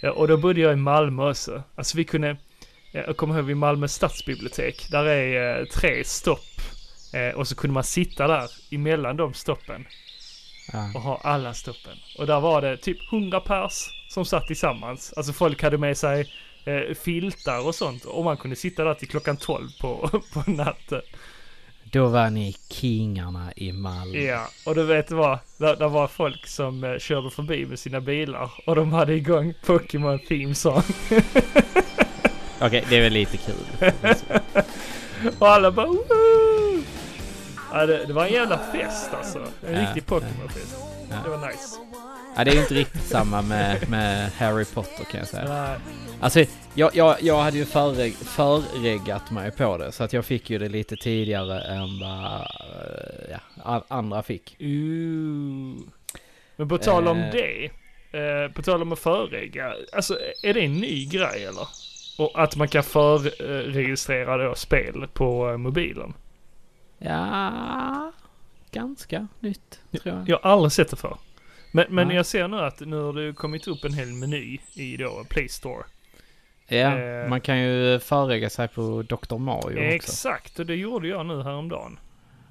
Ja, och då bodde jag i Malmö också. Alltså vi kunde, ja, jag kommer ihåg vid Malmö stadsbibliotek. Där är eh, tre stopp. Eh, och så kunde man sitta där emellan de stoppen ja. och ha alla stoppen. Och där var det typ 100 pers som satt tillsammans. Alltså folk hade med sig eh, filtar och sånt. Och man kunde sitta där till klockan 12 på, på natten. Då var ni kingarna i Malmö. Ja, och du vet vad? Där, där var folk som eh, körde förbi med sina bilar och de hade igång Pokémon Theme Song. Okej, det är väl lite kul. Och alla bara Woo! Ja, det, det var en jävla fest alltså. En Ja, riktig Pokémon-fest. Ja. Det var nice. Ja, det är ju inte riktigt samma med, med Harry Potter kan jag säga. Nej, Alltså, jag, jag, jag hade ju förreg, förreggat mig på det, så att jag fick ju det lite tidigare än vad eh, ja, andra fick. Ooh. Men på tal om Eh. det. Eh, på tal om att förregga. Alltså är det en ny grej eller? Och att man kan förregistrera då spel på eh, mobilen. Ja, ganska nytt, tror jag. Jag har aldrig sett det för. Men, men jag ser nu att nu har det kommit upp en hel meny i då Play Store. Ja, Eh. man kan ju förregga sig på Dr. Mario också. Exakt, och det gjorde jag nu häromdagen.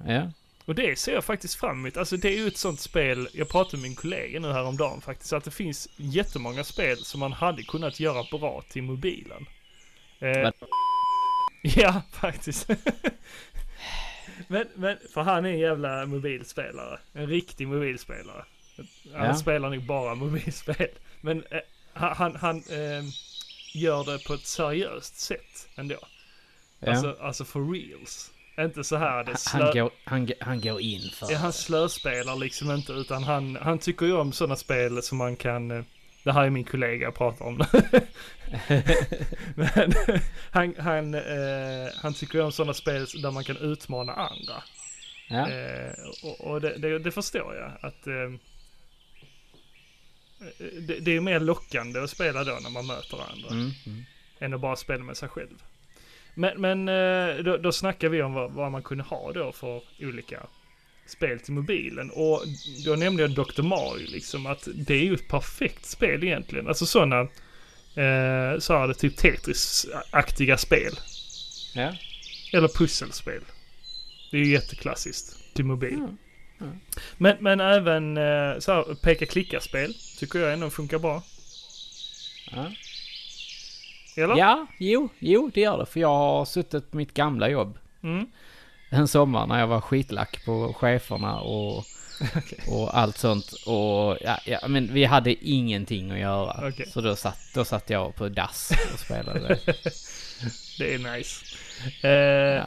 Ja, Och det ser jag faktiskt fram emot. Alltså det är ju ett sånt spel, jag pratade med min kollega nu häromdagen faktiskt, att det finns jättemånga spel som man hade kunnat göra bra till mobilen. Eh, ja, faktiskt. men, men, för han är en jävla mobilspelare. En riktig mobilspelare. Han Ja. spelar nog bara mobilspel. Men eh, han, han, han eh, gör det på ett seriöst sätt ändå. ja. Alltså, alltså for reals. Inte så här det slö... han, går, han, han går in för Ja, han slöspelar liksom inte utan han, han tycker ju om sådana spel som man kan eh, det här är min kollega jag pratar om. Men han, han, eh, han tycker om sådana spel där man kan utmana andra. ja. Eh, och och det, det, det förstår jag att eh, det, det är mer lockande att spela då när man möter andra. Mm, mm. än att bara spela med sig själv. Men, men eh, då, då snackar vi om vad, vad man kunde ha då för olika spel till mobilen. Och då nämnde jag Dr. Mario liksom att det är ju ett perfekt spel egentligen. Alltså sådana, eh, så här typ Tetris-aktiga spel. Ja. Eller pusselspel. Det är ju jätteklassiskt till mobil. Mm. Mm. Men, men även eh, så här peka-klicka-spel tycker jag ändå funkar bra. Ja. Eller? ja, jo, jo det gör det. För jag har suttit på mitt gamla jobb Mm. en sommar när jag var skitlack på cheferna och, Okej. och allt sånt. Och ja, ja, men vi hade ingenting att göra. Okej. Så då satt, då satt jag på dass och spelade det. Är nice. Eh, Ja.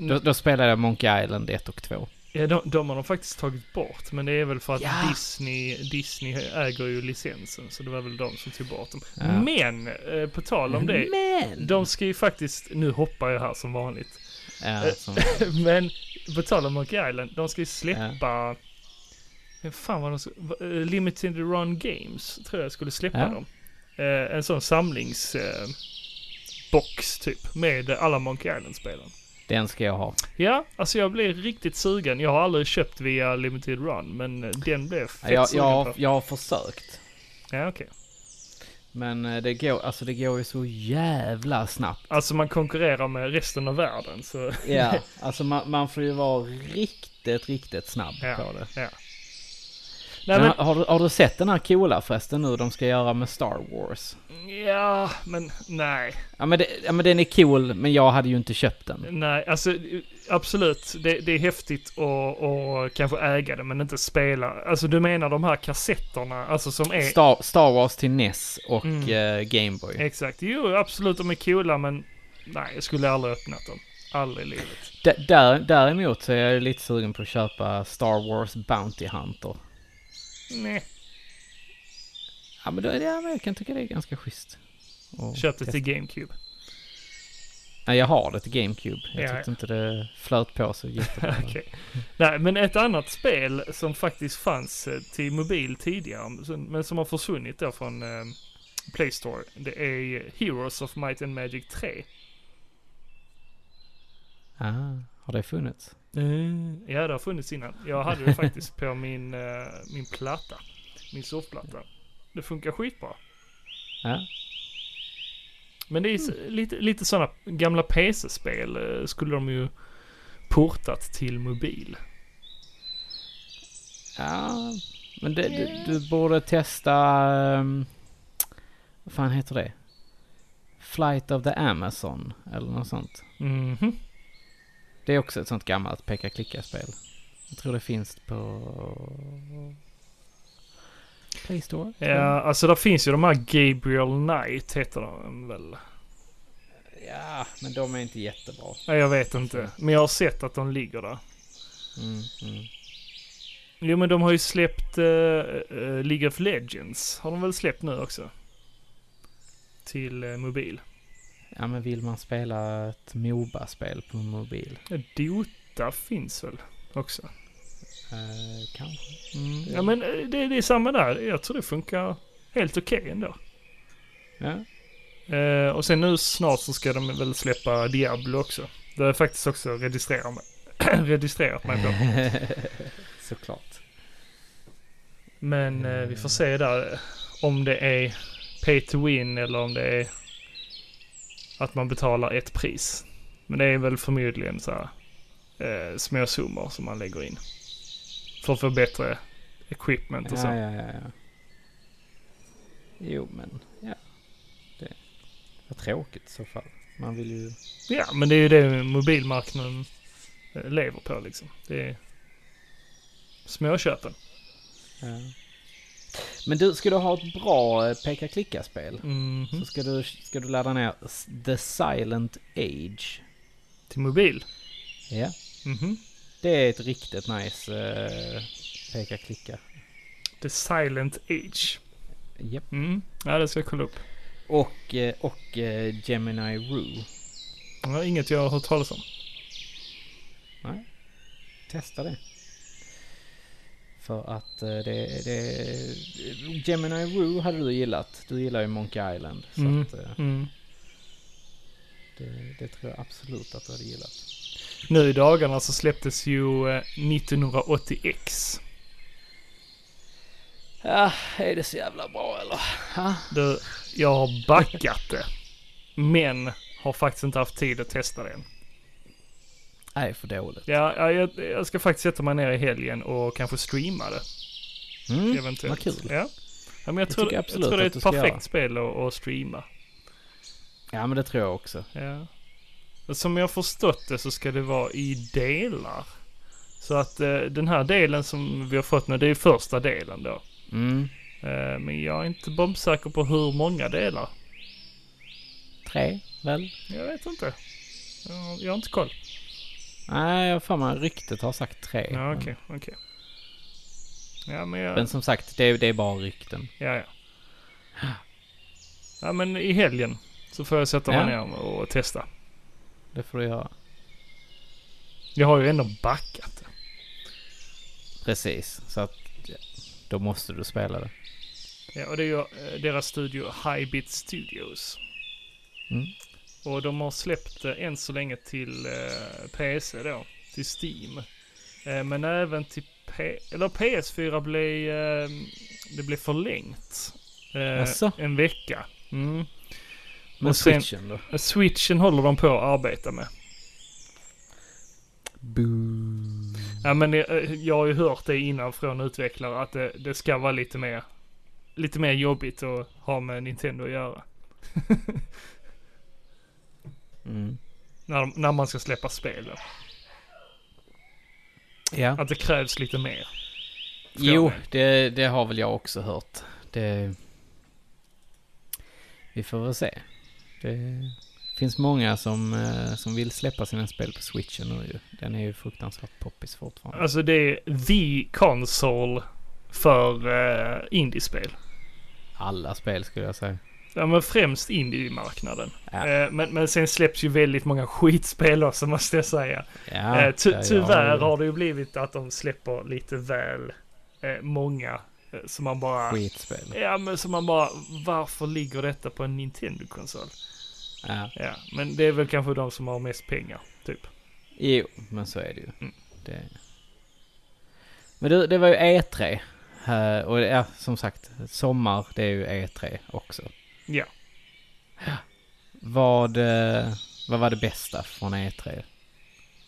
Då, då spelade jag Monkey Island 1 och 2. Ja, de, de har de faktiskt tagit bort. Men det är väl för att Ja. Disney, Disney äger ju licensen. Så det var väl de som tog bort dem. Ja. Men, eh, på tal om det. Men! De ska ju faktiskt, nu hoppar jag här som vanligt. Ja, som, Men, på tal om Monkey Island. De ska ju släppa, ja. fan vad de ska, eh, Limited Run Games tror jag skulle släppa dem. Eh, en sån samlings... Eh, typ. Med alla Monkey Island-spelen. Den ska jag ha. Ja, alltså jag blev riktigt sugen. Jag har aldrig köpt via Limited Run, men den blev fett Jag, sugen jag, på. jag har försökt. Ja, okej. Men eh, det går, alltså det går ju så jävla snabbt. Alltså man konkurrerar med resten av världen så... Ja, alltså man, man får ju vara riktigt, riktigt snabb Ja, på det. ja. Nej Men, har, du, har du sett den här coola förresten nu de ska göra med Star Wars? ja, men nej. Ja men, det, ja men den är cool, men jag hade ju inte köpt den. Nej, alltså absolut. Det, det är häftigt att, att kanske äga det men inte spela. Alltså du menar de här kassetterna, alltså som är... Star, Star Wars till NES och Mm. eh, Game Boy. Exakt. Jo, absolut de är coola men nej, jag skulle aldrig öppnat dem. Aldrig i livet. D- där, däremot så är jag lite sugen på att köpa Star Wars Bounty Hunter. Nej. Ja men, då, ja, men jag kan tycka det är ganska schysst. Och Köpte testa. till GameCube. Nej, jag har det till GameCube. Jag Ja, tyckte ja. inte det flöt på så jättebra. Okej. Nej, men ett annat spel som faktiskt fanns eh, till mobil tidigare, men som har försvunnit då från eh, Play Store. Det är Heroes of Might and Magic 3. Ah, har det funnits? Ja, det har funnits innan. Jag hade det faktiskt på min, eh, min platta. Min surfplatta. Det funkar skitbra. Ja. Men det är s- lite, lite sådana gamla PC-spel eh, skulle de ju portat till mobil. Ja, men det, du, du borde testa... Um, vad fan heter det? Flight of the Amazon eller något sånt. Mhm. Det är också ett sånt gammalt peka-klicka-spel. Jag tror det finns på... Play Store? Ja, alltså där finns ju de här Gabriel Knight heter de väl? Ja, men de är inte jättebra. Nej, jag vet inte. Men jag har sett att de ligger där. Mm, mm. Jo, men de har ju släppt uh, League of Legends. Har de väl släppt nu också? Till eh, mobil. Ja, men vill man spela ett Moba-spel på mobil? Ja, Dota finns väl också? Eh, kanske. Mm. Ja, men eh, det, det är samma där. Jag tror det funkar helt okej ändå. Ja. Eh, och sen nu snart så ska de väl släppa Diablo också. Det har jag faktiskt också registrerat mig, registrerat mig på. Såklart. Men eh, vi får se där eh, om det är pay to win eller om det är att man betalar ett pris. Men det är väl förmodligen så här eh, små summor som man lägger in. För att få bättre equipment och så. Ja, ja, ja, ja. Jo, men ja. Det var tråkigt i så fall. Man vill ju... Ja, men det är ju det mobilmarknaden eh, lever på liksom. Det är småköpen. Ja. Men du, ska du ha ett bra eh, peka-klicka-spel Mhm. så ska du, ska du ladda ner The Silent Age. Till mobil. Ja. Mhm. Det är ett riktigt nice eh, peka-klicka. The Silent Age. Japp. Mm. Ja, det ska jag kolla upp. Och, eh, och Gemini Rue. Det var inget jag har hört talas om. Testa det. För att eh, det, det... Gemini Rue hade du gillat. Du gillar ju Monkey Island. Så Mm. att, eh, Mm. det, det tror jag absolut att du hade gillat. Nu i dagarna så släpptes ju eh, 1980X. Ja, är det så jävla bra eller? Ha? Du, jag har backat det. Men har faktiskt inte haft tid att testa det än. Nej, för dåligt. Ja, ja, jag, jag ska faktiskt sätta mig ner i helgen och kanske streama det. Mm, eventuellt. vad kul. Ja. ja men jag, Det tror, jag jag, tror det är ett perfekt göra. spel att, att streama. Ja, men det tror jag också. Ja. Som jag förstått det så ska det vara i delar. Så att eh, den här delen som vi har fått nu, det är första delen då. Mm. Eh, men jag är inte bombsäker på hur många delar. Tre, väl? Jag vet inte. Jag, jag har inte koll. Nej, jag har för mig ryktet har sagt tre. Ja, okej, okej. Ja, men jag... Men som sagt, det, det är bara rykten. Ja, ja. Ja, men i helgen så får jag sätta mig Ja. ner och testa. Det får du göra. Jag har ju ändå backat. Precis, så att då måste du spela det. Ja, och det är ju eh, deras studio Highbit Studios. Mm. Och de har släppt det än så länge till eh, PC då, till Steam. Eh, men även till P- eller PS4 blev, eh, det blev förlängt. Eh, en vecka. Mm. Men Och sen- switchen då? Eh, Switchen håller de på att arbeta med. Boo. Ja men eh, jag har ju hört det innan från utvecklare att det, det ska vara lite mer, lite mer jobbigt att ha med Nintendo att göra. Mm. När, när man ska släppa spelen. Ja. Att det krävs lite mer. Jo, det, det har väl jag också hört. Det... Vi får väl se. Det finns många som, eh, som vill släppa sina spel på switchen nu ju. Den är ju fruktansvärt poppis fortfarande. Alltså det är the console för uh, indiespel. Alla spel skulle jag säga. Ja men främst indie-marknaden. Ja. Eh, men, men sen släpps ju väldigt många skitspel också måste jag säga. Ja, Eh, ty, ja, tyvärr har det ju blivit att de släpper lite väl eh, många. Som man bara... Skitspel. Ja men som man bara, varför ligger detta på en Nintendo-konsol? Ja. Ja, men det är väl kanske de som har mest pengar, typ. Jo, men så är det ju. Mm. Det... Men du, det var ju E3. Eh, och ja, som sagt, sommar det är ju E3 också. Ja. Vad, eh, vad var det bästa från E3?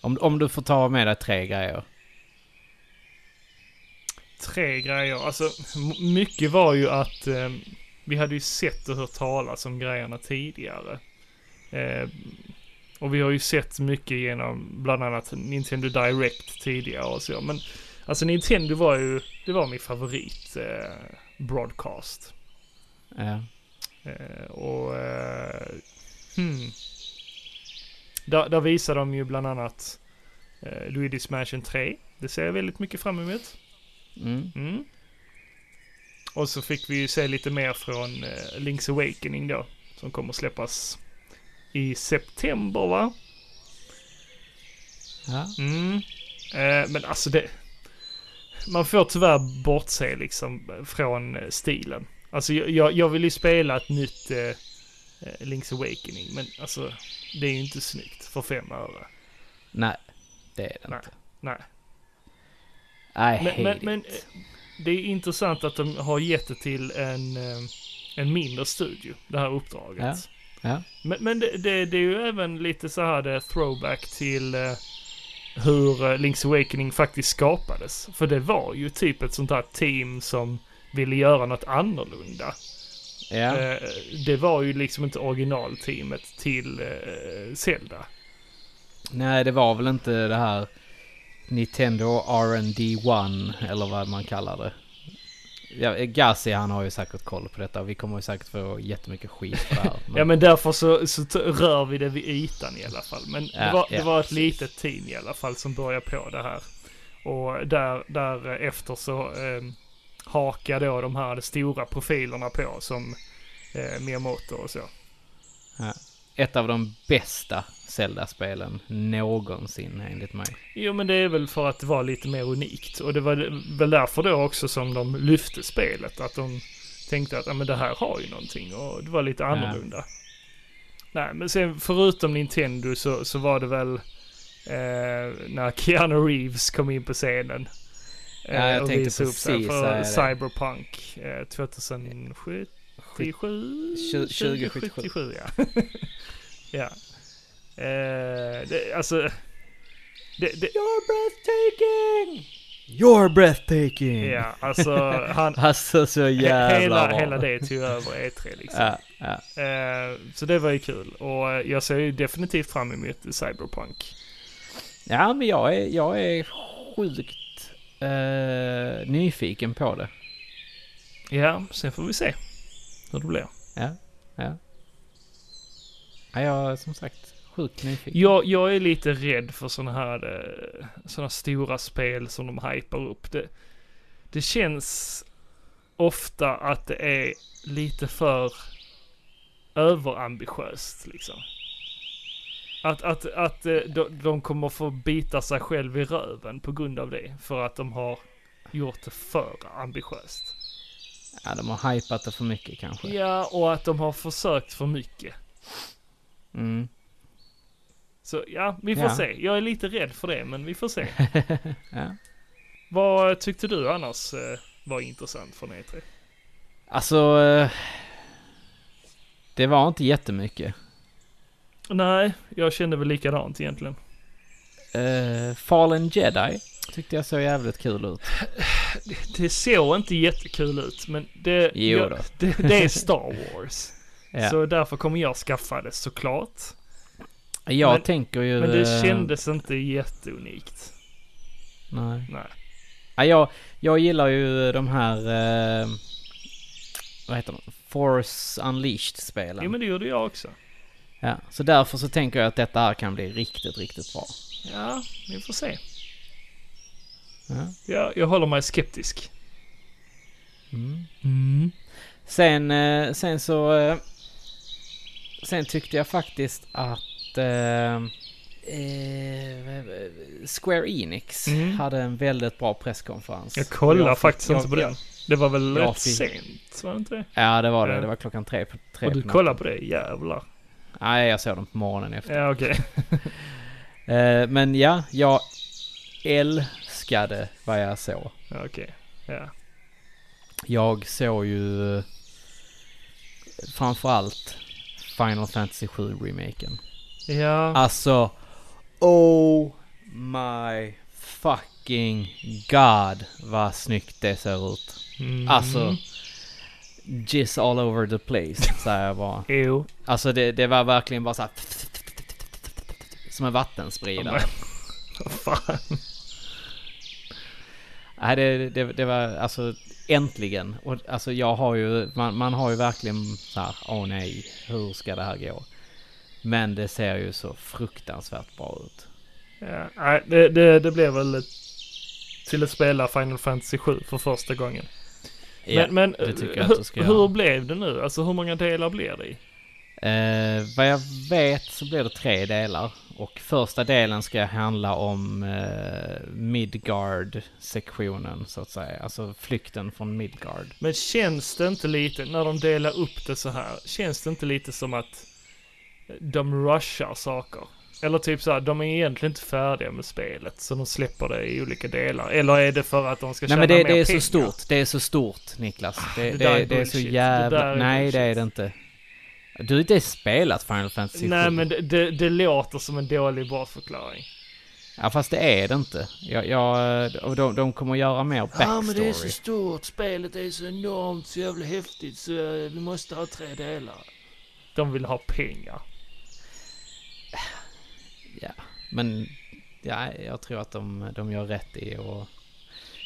Om, om du får ta med dig tre grejer. Tre grejer, alltså mycket var ju att eh, vi hade ju sett och hört talas om grejerna tidigare. Eh, och vi har ju sett mycket genom bland annat Nintendo Direct tidigare och så. Men alltså Nintendo var ju, det var min favorit eh, broadcast. Ja. Eh, och eh, hmm. där, där visar de ju bland annat eh, Luigi's Mansion 3. Det ser jag väldigt mycket fram emot. Mm. Mm. Och så fick vi ju se lite mer från eh, Link's Awakening då. Som kommer släppas i september va? Ja. Mm. Eh, men alltså det... Man får tyvärr bortse liksom från stilen. Alltså jag- jag, vill ju spela ett nytt eh, eh, Link's Awakening. Men alltså det är ju inte snyggt för fem öre. Nej, det är det Nej. inte. Nej. Nej, Men, men, men eh, det är intressant att de har gett det till en, eh, en mindre studio, det här uppdraget. Ja. Men, men det, det, det är ju även lite så här det throwback till eh, hur Link's Awakening faktiskt skapades. För det var ju typ ett sånt här team som ville göra något annorlunda. Eh, det var ju liksom inte originalteamet till eh, Zelda. Nej, det var väl inte det här Nintendo R&D 1 eller vad man kallar det. Ja, Gassi han har ju säkert koll på detta och vi kommer ju säkert få jättemycket skit för det här. Men, Ja men därför så, så rör vi det vid ytan i alla fall. Men det Ja, var, det ja, var ett precis. litet team i alla fall som började på det här. Och där, därefter så eh, hakar då de här stora profilerna på som eh, Miyamoto och så. Ett av de bästa Zelda-spelen någonsin enligt mig. Jo men det är väl för att det var lite mer unikt. Och det var väl därför då också som de lyfte spelet. Att de tänkte att ja, men det här har ju någonting och det var lite annorlunda. Nej men sen förutom Nintendo så, så var det väl eh, när Keanu Reeves kom in på scenen. Eh, Ja, jag och tänkte upp sig precis för säga det. Cyberpunk eh, 2077. 2077. 2077 ja. ja. Eh, det, alltså. Det, det, You're breathtaking! You're breathtaking! Ja, alltså han... Alltså så jävla hela, bra. hela det tog över E3 liksom. Ja, ja. Eh, så det var ju kul. Och eh, jag ser ju definitivt fram emot Cyberpunk. ja, men jag är, jag är sjukt eh, nyfiken på det. Ja, sen får vi se hur det blir. Ja, ja. Ja, jag är som sagt sjukt nyfiken. Jag, jag är lite rädd för sådana här eh, såna stora spel som de hypar upp. Det, det känns ofta att det är lite för överambitiöst liksom. Att, att, att eh, de, de kommer få bita sig själv i röven på grund av det. För att de har gjort det för ambitiöst. Ja, de har hypat det för mycket kanske. Ja, och att de har försökt för mycket. Mm. Så ja, vi får Ja. se. Jag är lite rädd för det, men vi får se. ja. Vad tyckte du annars eh, var intressant från E3? Alltså... eh, Det var inte jättemycket. Nej, jag kände väl likadant egentligen. Uh, Fallen Jedi tyckte jag såg jävligt kul ut. Det såg inte jättekul ut, men det, jag, det, det är Star Wars. Ja. Så därför kommer jag skaffa det såklart. jag men- tänker ju... Men det eh, kändes inte jätteunikt. Nej. Nej. Ja, jag, jag gillar ju de här... eh, vad heter de? Force Unleashed-spelen. Jo men det gjorde jag också. Ja, så därför så tänker jag att detta här kan bli riktigt, riktigt bra. Ja, vi får se. Ja. Jag, jag håller mig skeptisk. Mm. Sen, eh, sen så... eh, Sen tyckte jag faktiskt att... eh, eh, Square Enix Mm. hade en väldigt bra presskonferens. Jag kollar Jag fick- faktiskt inte på den. Det var väl rätt fick- sent, var det inte det? Ja, det var det. Det var klockan tre på, tre Och du kollar på det? Jävlar. Nej, jag såg dem på morgonen efter. Ja, okej. Eh, men ja, jag älskade vad jag såg. Okej. Ja. Jag såg ju eh, framförallt Final Fantasy 7 remaken. Ja. Alltså, oh my fucking god vad snyggt det ser ut. Mm. Alltså, jizz all over the place, säger jag bara. Jo. Alltså det, det var verkligen bara så här som en vattenspridare. Vad fan. Nej, det, det, det var alltså äntligen. Och alltså jag har ju, man, man har ju verkligen så här, åh nej, hur ska det här gå? Men det ser ju så fruktansvärt bra ut. Ja, nej, det, det, det blev väl ett, till att spela Final Fantasy 7 för första gången. Ja, men men hur, hur blev det nu? Alltså hur många delar blir det i? Eh, vad jag vet så blir det tre delar. Och första delen ska handla om eh, Midgard-sektionen så att säga. Alltså flykten från Midgard. Men känns det inte lite, när de delar upp det så här, känns det inte lite som att de rushar saker? Eller typ så här, de är egentligen inte färdiga med spelet, så de släpper det i olika delar. Eller är det för att de ska Nej tjäna men det, mer det är pengar? så stort, det är så stort Niklas. Det, det det, där är det, är så bullshit. Det jävla... är Nej det är bullshit. det inte. Du har inte spelat Final Fantasy Nej 7. men det, det, det låter som en dålig bortförklaring. Ja fast det är det inte. Jag, jag, och de, de kommer göra mer backstory. stort, spelet är så enormt, så jävla häftigt, så eh, vi måste ha tre delar. De vill ha pengar. Ja, men ja, jag tror att de, de gör rätt i och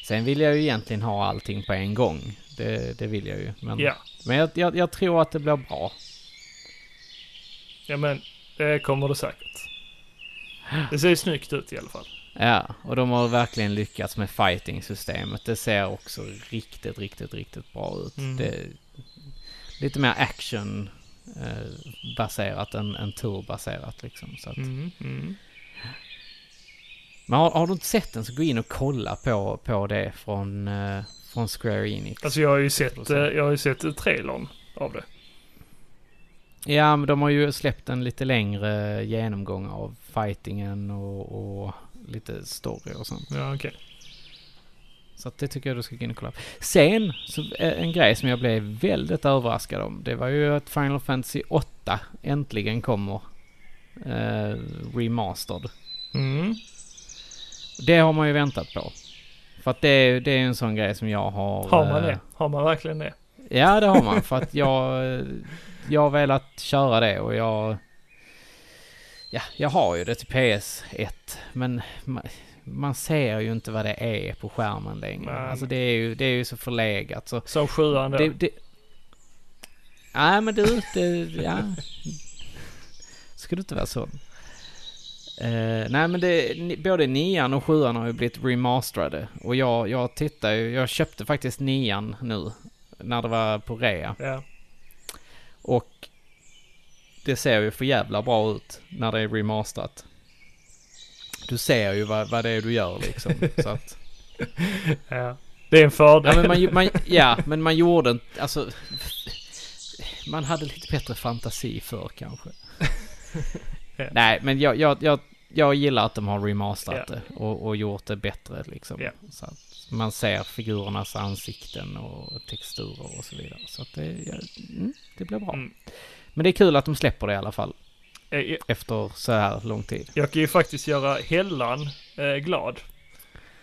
Sen vill jag ju egentligen ha allting på en gång. Det, det vill jag ju. Men, Ja, men jag, jag, jag tror att det blir bra. ja men det kommer det säkert. Det ser ju snyggt ut i alla fall. Ja, och de har verkligen lyckats med fighting-systemet. Det ser också riktigt, riktigt, riktigt bra ut. Mm. Det lite mer action eh, baserat än, än turbaserat liksom. Så att, Mm, mm. Men har, har du inte sett den så gå in och kolla på, på det från, eh, från Square Enix. Alltså jag har ju sett, eh, jag har ju sett trailern av det. Ja, men de har ju släppt en lite längre genomgång av fightingen och, och lite story och sånt. Ja okej. Så det tycker jag du ska gå in och kolla. Sen, så eh, en grej som jag blev väldigt överraskad om. Det var ju att Final Fantasy 8 äntligen kommer. Eh, remastered. Mm. Det har man ju väntat på. För att det, är- det är en sån grej som jag har... Har man eh, det? Har man verkligen det? Ja, det har man. För att jag, jag har velat köra det och jag... Ja, jag har ju det till PS1. Men man, ser ju inte vad det är på skärmen längre. Nej. Alltså det är ju, det är ju så förlegat. Så Som sjuan då? det, det... Nej men du, det... Ja. Ska du inte vara sån? Eh, nej men det, både nian och sjuan har ju blivit remasterade. Och jag, jag tittar ju, jag köpte faktiskt nian nu. När det var på rea. Ja. Och det ser ju för jävla bra ut när det är remasterat. Du ser ju vad, vad det är du gör liksom. Så att, ja. Det är en fördel. ja, men man, man, ja, men man gjorde inte, alltså. Man hade lite bättre fantasi för kanske. Ja. Nej, men jag, jag, jag, jag gillar att de har remasterat Ja. det och, och gjort det bättre liksom. Ja. Så att man ser figurernas ansikten och texturer och så vidare. Så att det, ja, mm, det blir bra. Mm. Men det är kul att de släpper det i alla fall. Eh, jag- Efter så här lång tid. Jag kan ju faktiskt göra Hellan eh, glad.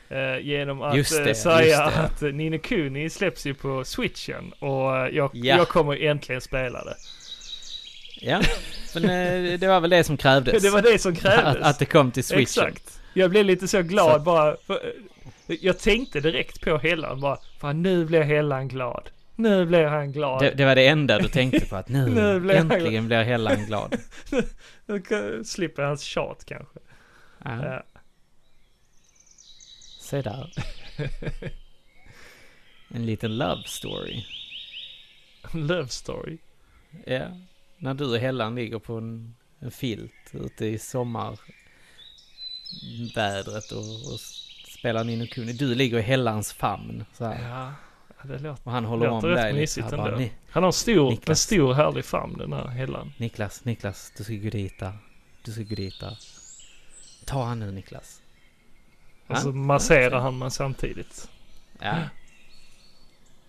Eh, genom att Just det, eh, säga att eh, Nino Kuni släpps ju på switchen och eh, jag, Ja. jag kommer äntligen spela det. Ja, men eh, det var väl det som krävdes. Det var det som krävdes. Att, att det kom till switchen. Exakt. Jag blev lite så glad Så- bara. För, eh, jag tänkte direkt på Hellan bara. Fan nu blir Hellan glad. Nu blir han glad. Det, det var det enda du tänkte på att nu, Nu blir äntligen blir Hellan glad. Nu kan- slipper hans tjat kanske. Ja, Ja. se där. En liten love story. Love story. Ja, när du och Hellan ligger på en, en filt ute i sommarvädret och, och spelar Nino Kuni. Du ligger i Hellans famn så här. Ja, det låter. Och han håller Låter om rätt mysigt bara, ändå. "Ni- Han har en stor, en Niklas. stor härlig famn den här Hellan. Niklas, Niklas, du ska gå dit där. Du ska gå dit där. Ta han nu Niklas. Och så masserar han man samtidigt. Ja,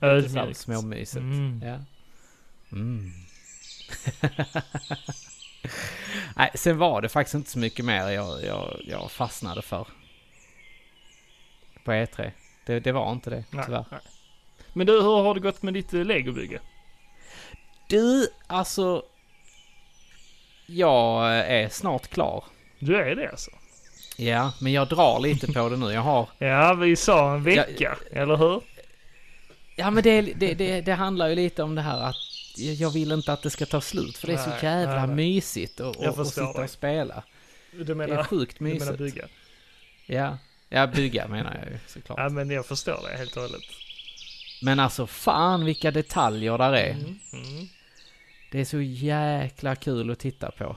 Ödmjukt. småmysigt. Mm. Ja. Mm. Nej, sen var det faktiskt inte så mycket mer jag, jag, jag fastnade för. På E3. Det, det var inte det, Nej, tyvärr. nej. Men du, hur har det gått med ditt eh, legobygge? Du, alltså. Jag är snart klar. Du är det alltså? Ja, men jag drar lite på det nu. Jag har... Ja, vi sa en vecka, eller hur? Ja, men det, det, det, det handlar ju lite om det här att jag jag vill inte att det ska ta slut. För det är så Nej, jävla nej, mysigt att Jag att förstår sitta dig. och spela. Du Det är menar, sjukt du menar mysigt. bygga? Ja, ja bygga menar jag ju såklart. Ja, men jag förstår det helt och hållet. Men alltså fan vilka detaljer där är. Mm, mm. Det är så jäkla kul att titta på.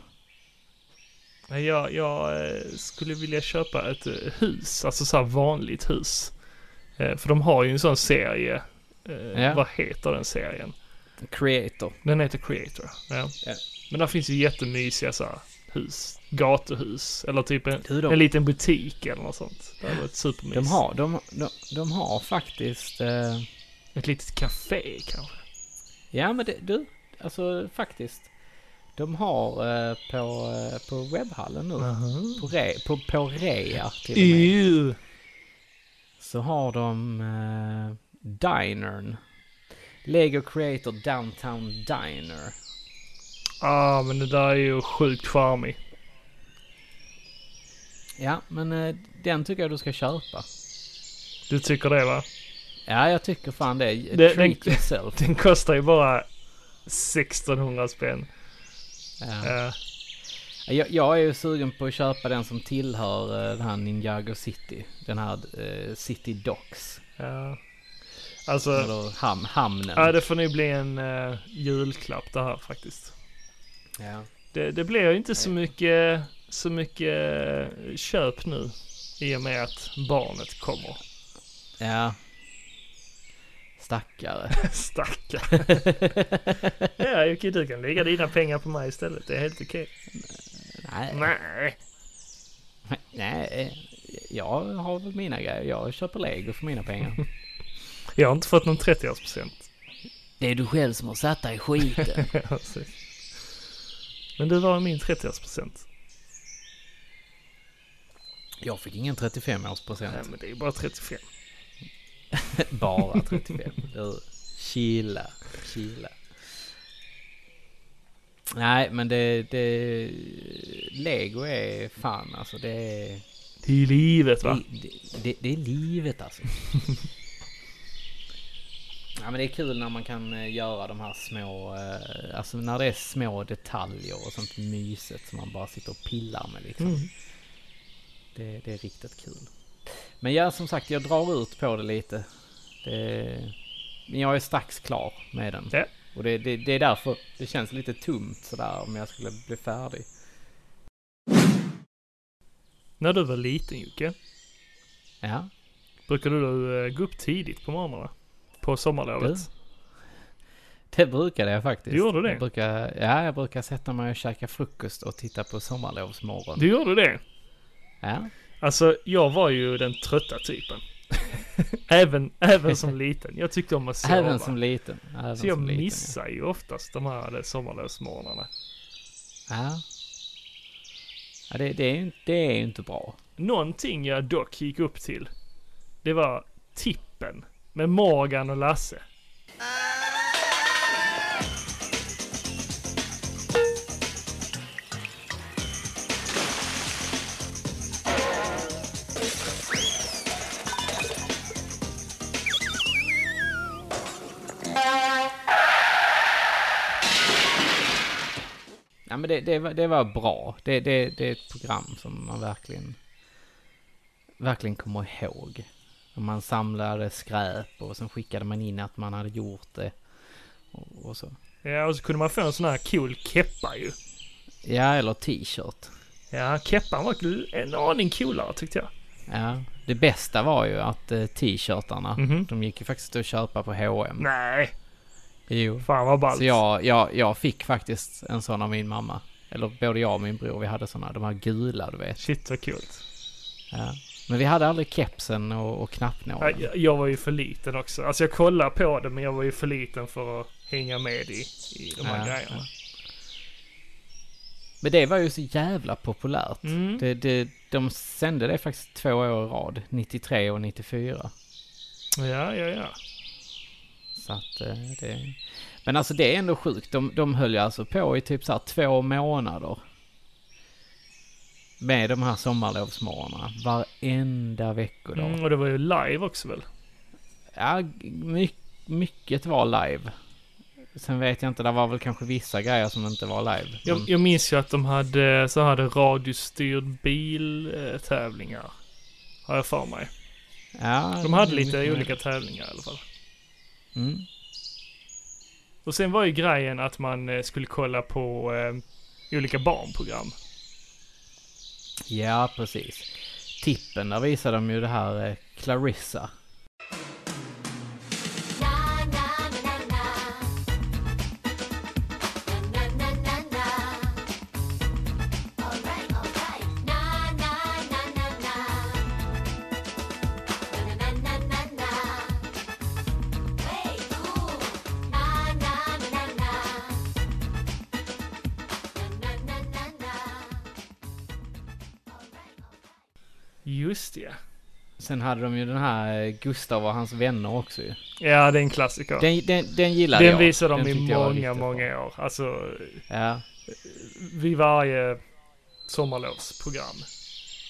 Jag, jag eh, skulle vilja köpa ett eh, hus, alltså så här vanligt hus. Eh, För de har ju en sån serie. Ja. Vad heter den serien? Creator. Den heter Creator. Ja. Ja. Men där finns ju jättemysiga så här hus. Gatuhus. Eller typ en, Du, de, en liten butik eller något sånt. Det hade varit supermys. de, har, de, de, de har faktiskt... Eh, Ett litet café kanske. ja men det, du, alltså faktiskt. De har eh, på, eh, på webbhallen nu. På, re, på, på rea till och med. Så har de eh, Dinern. Lego Creator Downtown Diner. Ah, men det där är ju sjukt charmig. Ja, men eh, den tycker jag du ska köpa. Du tycker det va? Ja, jag tycker fan det. Det- Treat den- yourself. Den kostar ju bara 1600 spänn. Ja. Eh, Jag, jag är ju sugen på att köpa den som tillhör eh, den här Ninjago City. Den här eh, City Docks. ja. Alltså, Eller ham, hamnen. ja, det får nog bli en uh, julklapp det här faktiskt. Ja. Det, det blir ju inte så mycket, så mycket köp nu. I och med att barnet kommer. ja. Stackare. Stackare. ja, Jocke, du kan lägga dina pengar på mig istället. Det är helt okej. Nej. Nej. Nej. Jag har väl mina grejer. Jag köper Lego för mina pengar. Jag har inte fått någon 30-årspresent. Det är du själv som har satt dig i skiten. Ja. Men du var min 30-årspresent. Jag fick ingen 35-årspresent. Nej, men det är ju bara 35. Bara 35. Du, chilla, chilla. Nej, men det, det... Lego är fan alltså det är... Det är livet va? Det, det, det, det är livet alltså. ja men det är kul när man kan eh, göra de här små, eh, alltså när det är små detaljer och sånt myset som man bara sitter och pillar med liksom. Mm. Det, det är riktigt kul. Men ja, som sagt, jag drar ut på det lite. Det, men jag är strax klar med den. Ja. Och det, det, det är därför det känns lite tomt sådär om jag skulle bli färdig. När du var liten Jocke, Ja, brukade du eh, gå upp tidigt på morgnarna? På sommarlovet? det brukade jag faktiskt. Du gjorde det? Jag brukar, ja, jag brukar sätta mig och käka frukost och titta på Sommarlovsmorgon. Du gjorde det? Ja. Alltså, jag var ju den trötta typen. även, även som liten. Jag tyckte om att sova. Även som liten. Även Så jag liten, missar ju oftast de här sommarlovsmorgnarna. Ja. Ja, det, det, är ju, det är ju inte bra. Någonting jag dock gick upp till. Det var tippen. Med Morgan och Lasse. Men det, det, var, det var bra. Det, det, det är ett program som man verkligen, verkligen kommer ihåg. Man samlade skräp och sen skickade man in att man hade gjort det. Och, och så. Ja, och så kunde man få en sån här cool keppa ju. Ja, eller t-shirt. Ja, keppan var en aning coolare tyckte jag. Ja, det bästa var ju att eh, t-shirtarna, Mhm. de gick ju faktiskt att köpa på H&M. Nej, Jo. fan vad ballt. Så jag, jag, jag fick faktiskt en sån av min mamma. Eller både jag och min bror, vi hade såna, de här gula du vet. Shit vad coolt. Ja. Men vi hade aldrig kepsen och, och Ja, knappnålen. jag, jag var ju för liten också. Alltså jag kollade på det men jag var ju för liten för att hänga med i, i de här Ja, grejerna. Men det var ju så jävla populärt. Mm. Det, det, de sände det faktiskt två år i rad, 93 och 94. Ja, ja, ja. Så att eh, det... Men alltså det är ändå sjukt. De, de höll ju alltså på i typ så här två månader. Med de här sommarlovsmorgnarna. Varenda veckodag. Mm, och det var ju live också väl? Ja, my, mycket var live. Sen vet jag inte, det var väl kanske vissa grejer som inte var live. Jag, jag minns ju att de hade så hade radiostyrd biltävlingar. Har jag för mig. ja, De hade lite mycket olika tävlingar i alla fall. Mm. Och sen var ju grejen att man eh, skulle kolla på eh, olika barnprogram. Ja, precis. Tippen, där visade de ju det här eh, Clarissa. Sen hade de ju den här eh, Gustav och hans vänner också ju. Ja, det är en klassiker. Den, Den, den, den gillade jag. visade de Den i många, många bra. år. Alltså, Ja, vid varje sommarlovsprogram.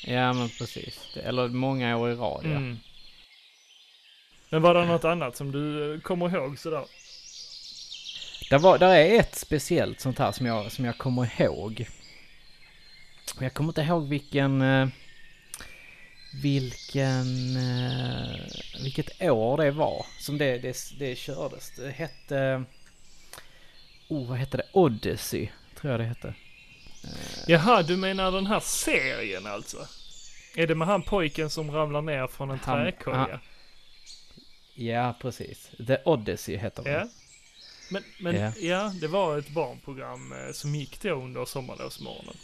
ja men precis. Det- Eller många år i rad ja. Mm. Men var det något annat som du eh, kommer ihåg sådär? Där, var, där är ett speciellt sånt här som jag, som jag kommer ihåg. Men Jag kommer inte ihåg vilken... eh, Vilken... eh, Vilket år det var som det, det, det kördes. Det hette... Oh, vad hette det? Odyssey, tror jag det hette. Jaha, du menar den här serien alltså? Är det med han pojken som ramlar ner från en Han- träkoja? han- Ja, precis. The Odyssey heter den. Ja. Men, men Ja. ja, det var ett barnprogram eh, som gick då under sommarlovsmorgonen.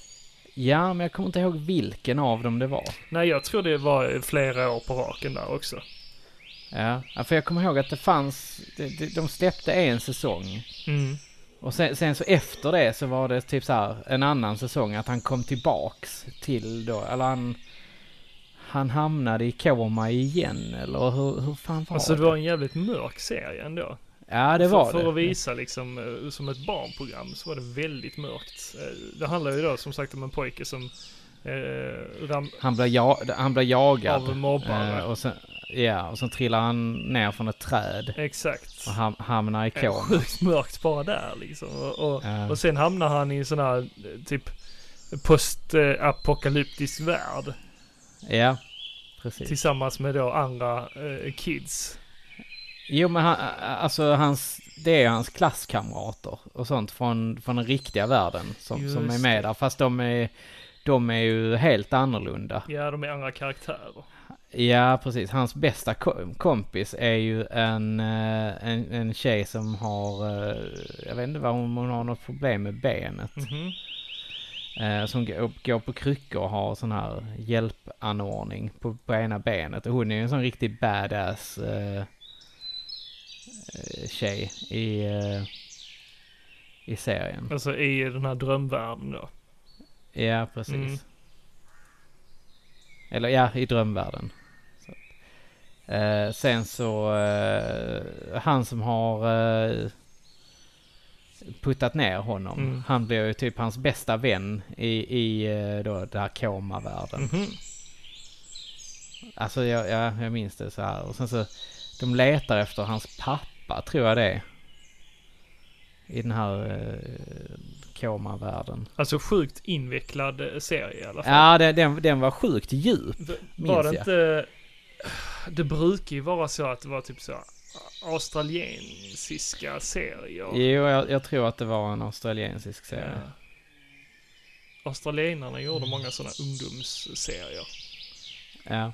Ja, men jag kommer inte ihåg vilken av dem det var. Nej, jag tror det var flera år på raken där också. Ja, för jag kommer ihåg att det fanns, de, släppte en säsong. Mm. Och sen, sen så efter det så var det typ så här en annan säsong att han kom tillbaks till då, eller han, han hamnade i koma igen eller hur, hur fan var Alltså det? det var en jävligt mörk serie ändå. Ja det var för, det. För att visa liksom eh, som ett barnprogram så var det väldigt mörkt. Eh, Det handlar ju då som sagt om en pojke som eh, ram, Han blev, ja, han blev jagad. av mobbare. Eh, och sen, ja, och sen trillar han ner från ett träd Exakt. och ham, hamnar i Eh, koma. Sjukt mörkt bara där liksom. Och, och, Ja. och sen hamnar han i en sån här eh, typ postapokalyptisk värld. Ja, precis. Tillsammans med då andra eh, kids. Jo men han, alltså hans, det är hans klasskamrater och sånt från, från den riktiga världen som, som är med där. Fast de är, de är ju helt annorlunda. Ja, de är andra karaktärer. Ja precis, hans bästa ko- kompis är ju en, en, en tjej som har, jag vet inte vad hon, hon har något problem med benet. Mhm. Eh, som går, på kryckor och har sån här hjälpanordning på, på ena benet. Och hon är ju en sån riktig badass tjej i, eh, i serien. Alltså i den här drömvärlden då. Ja, precis. Mm. Eller ja, i drömvärlden. Så. Eh, sen så, eh, han som har eh, puttat ner honom, Mm. han blir ju typ hans bästa vän i, i eh, då den här komavärlden. Mhm. Alltså jag, jag, jag minns det så här. Och sen så, de letar efter hans pappa, tror jag det är. I den här eh, komavärlden. Alltså sjukt invecklad eh, serie i alla fall. Ja, den, den, den var sjukt djup. Minns Var det jag. inte... Det brukar ju vara så att det var typ så australiensiska serier. Jo, jag, jag tror att det var en australiensisk serie. Ja. Australienarna gjorde många sådana ungdomsserier. Ja.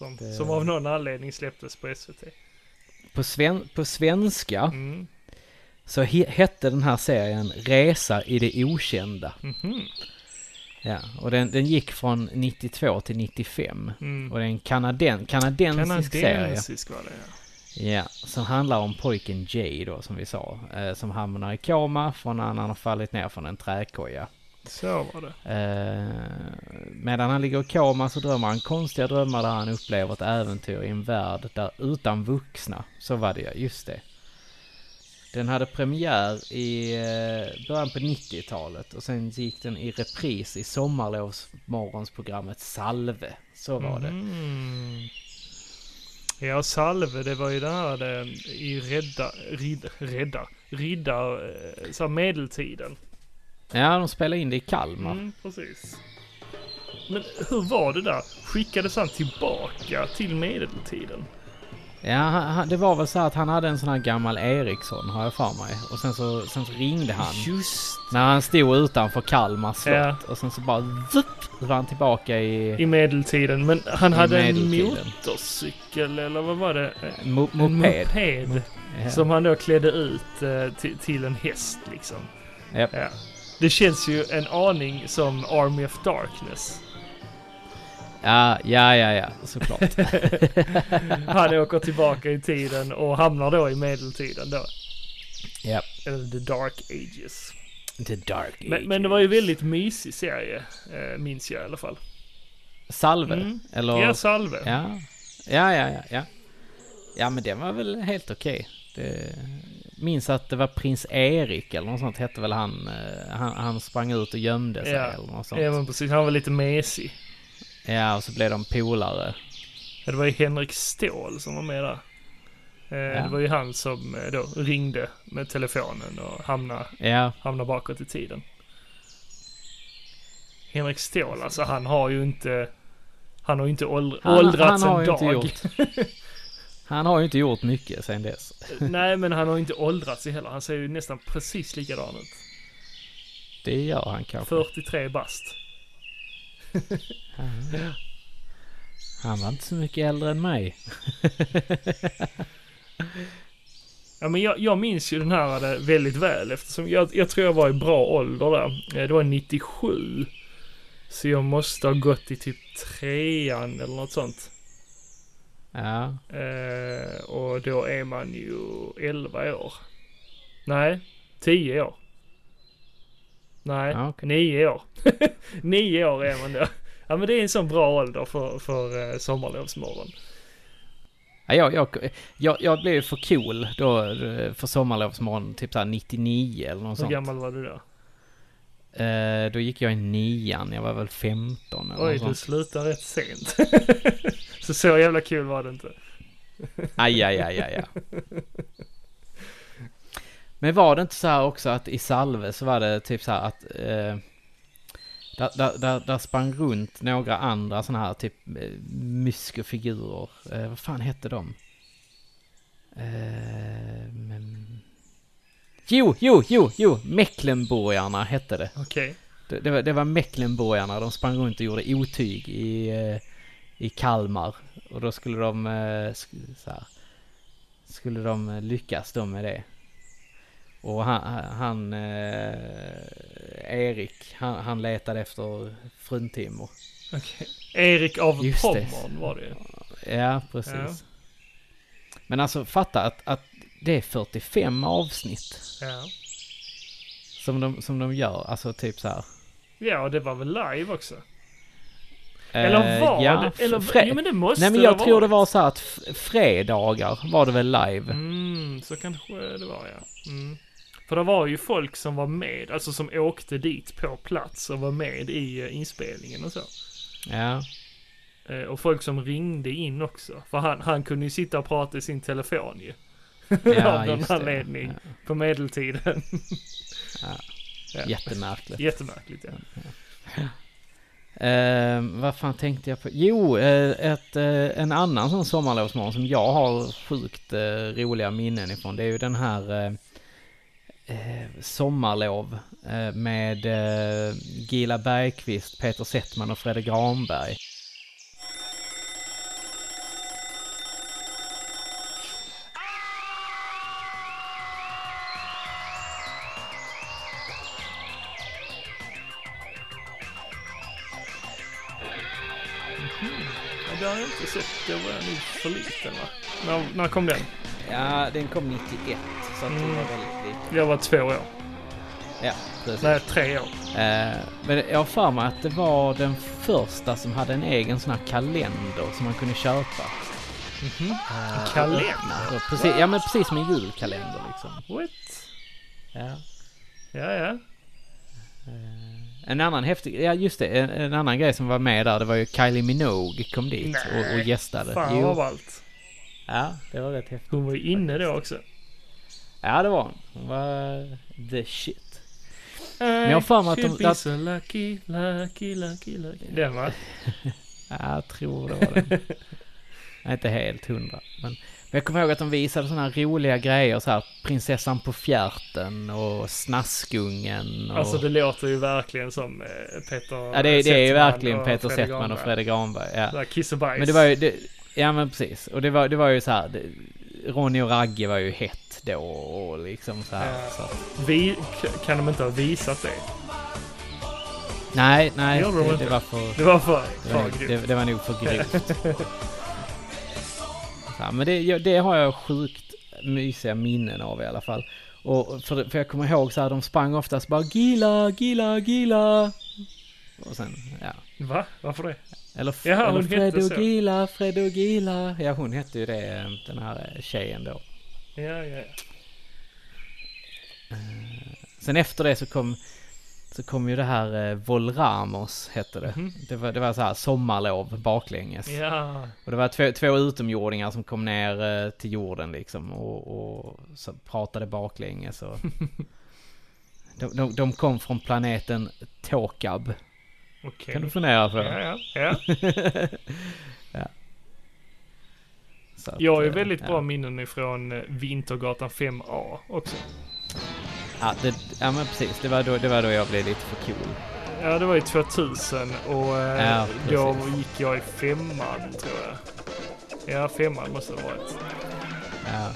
Som, Det- som av någon anledning släpptes på SVT. På, sven, på svenska Mm. så he, hette den här serien Resa i det okända. Mhm. Ja, och den, den gick från 92 till 95. Mm. Och det är en kanaden, kanadensisk serie. Kanadensisk var det ja. Ja, som handlar om pojken Jay då som vi sa. Eh, som hamnar i koma från att han har fallit ner från en träkoja. Så var det. Eh, medan han ligger i koma så drömmer han konstiga drömmar där han upplever ett äventyr i en värld där utan vuxna. Så var det ja, just det. Den hade premiär i eh, början på 90-talet och sen gick den i repris i sommarlovsmorgonsprogrammet Salve. Så var det. Mhm. Ja, Salve, det var ju det här det, i Rädda, rid, Rädda, Riddar, eh, så medeltiden. Ja, de spelade in det i Kalmar. Mm, precis. Men hur var det där? Skickades han tillbaka till medeltiden? Ja, han, det var väl så att han hade en sån här gammal Ericsson har jag för mig. Och sen så, sen så ringde han. Just När han stod utanför Kalmar slott. Ja. Och sen så bara vup, var han tillbaka i i medeltiden. Men han hade en motorcykel eller vad var det? Mo- En moped. moped. Ja. Som han då klädde ut eh, till, till en häst liksom. Japp. Ja. Det känns ju en aning som Army of Darkness. Ja, ja, ja, ja, såklart. Han åker tillbaka i tiden och hamnar då i medeltiden då. Japp. Eller the dark ages. The Dark Men, men det var ju väldigt mysig serie, eh, minns jag i alla fall. Salve? Mm. Eller? Ja, Salve. ja. Ja, ja, ja, ja. Ja, men den var väl helt okej. Det... Minns att det var prins Erik eller något sånt hette väl han. eh, Han, han sprang ut och gömde sig Ja. eller något sånt. Ja, men precis. Han var lite mesig. Ja, och så blev de polare. Ja, det var ju Henrik Ståhl som var med där. Eh, Ja. Det var ju han som eh, då ringde med telefonen och hamnade, Ja, hamnade bakåt i tiden. Henrik Ståhl, alltså han har ju inte... Han har ju inte åldr- Han- åldrats han har en ju inte dag. han har ju inte gjort mycket sen dess. Nej, men han har ju inte åldrats heller. Han ser ju nästan precis likadan ut. Det gör han kanske. 43 bast. Han, han var inte så mycket äldre än mig. Ja, men jag, jag minns ju den här eh, väldigt väl eftersom jag, jag tror jag var i bra ålder där. Eh, Det var 97. Så jag måste ha gått i typ trean eller något sånt. Ja, Eh, och då är man ju 11 år. Nej, 10 år. Nej, Ja, okej. 9 år. 9 år är man då. Ja men det är en sån bra ålder för, för eh, sommarlovsmorgon. Ja, jag, jag, jag, jag blev för cool då eh, för sommarlovsmorgon, typ såhär 99 eller något Hur sånt. gammal var du då? Eh, då gick jag i nian, jag var väl 15 eller Oj, något du sånt. slutar rätt sent. så så jävla kul var det inte. Aj, aj, aj, aj, aj. Men var det inte så här också att i Salve så var det typ så här att eh, där, där, där, där sprang runt några andra sådana här typ eh, myskofigurer. Eh, vad fan hette de? Eh, men... Jo, jo, jo, jo! Mecklenburgarna hette det. Okej. Det, det, var, det var Mecklenburgarna, de sprang runt och gjorde otyg i, eh, i Kalmar. Och då skulle de, eh, så här, skulle de eh, lyckas då med det. Och han, han eh, Erik, han, han letade efter fruntimmer. Okej. Erik av Just det. Pommern var det. Ja, precis. Ja. Men alltså fatta att, att det är 45 avsnitt Ja. som de, som de gör. Alltså typ så här. Ja, och det var väl live också? Eh, Eller var ja, det? Eller, fre- jo men det måste Nej men det jag tror det varit. var så här att fredagar var det väl live. Mm, så kanske det var ja. Mm. För det var ju folk som var med, alltså som åkte dit på plats och var med i eh, inspelningen och så. Ja, Eh, och folk som ringde in också. För han, han kunde ju sitta och prata i sin telefon ju. ja Av någon det. anledning. På medeltiden. Ja. Ja. Jättemärkligt. Jättemärkligt ja. Eh, vad fan tänkte jag på? Jo, eh, ett, eh, en annan sån sommarlovsmorgon som jag har sjukt eh, roliga minnen ifrån. Det är ju den här eh, eh Sommarlov eh, med eh, Gila Bergqvist, Peter Settman och Fredrik Granberg. Jag inte sett. Det var jag nog för liten va? När, när kom den? Ja, den kom 91, så att Mm. var väldigt lite. Jag var två år. Ja, precis. Nej, tre år. Eh, men jag har för mig att det var den första som hade en egen sån här kalender som man kunde köpa. Mhm. Eh, och kalender? Så Precis, ja men precis som en julkalender liksom. What? Ja. Ja, ja. Eh, en annan häftig, ja just det, en, en annan grej som var med där, det var ju Kylie Minogue kom dit och, och Nej, gästade. Fan Jo, av allt. ja, det var rätt häftigt. Hon var ju inne då också. Ja, det var hon. Hon var the shit. jag har för mig att de- att- so lucky, lucky, lucky, lucky. Den va? Ja, jag tror det var den. Jag är inte helt hundra. Men, men jag kommer ihåg att de visade sådana här roliga grejer så här. Prinsessan på fjärten och Snaskungen och... Alltså det låter ju verkligen som eh, Peter ja, det, det är ju verkligen Peter Settman och. Fredrik Granberg. Ja. Det där Kiss och bajs. Men det var ju... Det, ja, men precis. Och det var, det var ju så här. Det, Ronny och Ragge var ju hett då och liksom så här. Ja. Så. Vi, kan de inte ha visat det? Nej, nej. Det, inte? det var för... Det var för, Det var, för det, det var nog för grovt. här, men det, ja, det har jag sjukt mysiga minnen av i alla fall. Och för, för jag kommer ihåg så här, de sprang oftast bara Gila, Gila, Gila. Och sen, ja. Va? Varför det? Eller, Jaha, eller hon hette Fred och så. Gila, Fred och Gila. Ja, hon hette ju det, eh, den här eh, tjejen då. Ja, ja, ja. Sen efter det så kom, så kom ju det här eh, Volramos, hette det. Mhm. Det var, det var så här sommarlov baklänges. Ja, Och det var två, två utomjordingar som kom ner eh, till jorden liksom och, och pratade baklänges och... de, de, de kom från planeten Tokab. okej. Kan du fundera på Ja, ja, ja. Så att, Jag har ju eh, väldigt ja. bra minnen ifrån eh, Vintergatan 5A också. Ja, det, ja men precis. Det var, då, det var då jag blev lite för cool. Ja, det var ju 2000 och eh, Ja, då gick jag i femman tror jag. Ja, femman måste det ha varit. Ja,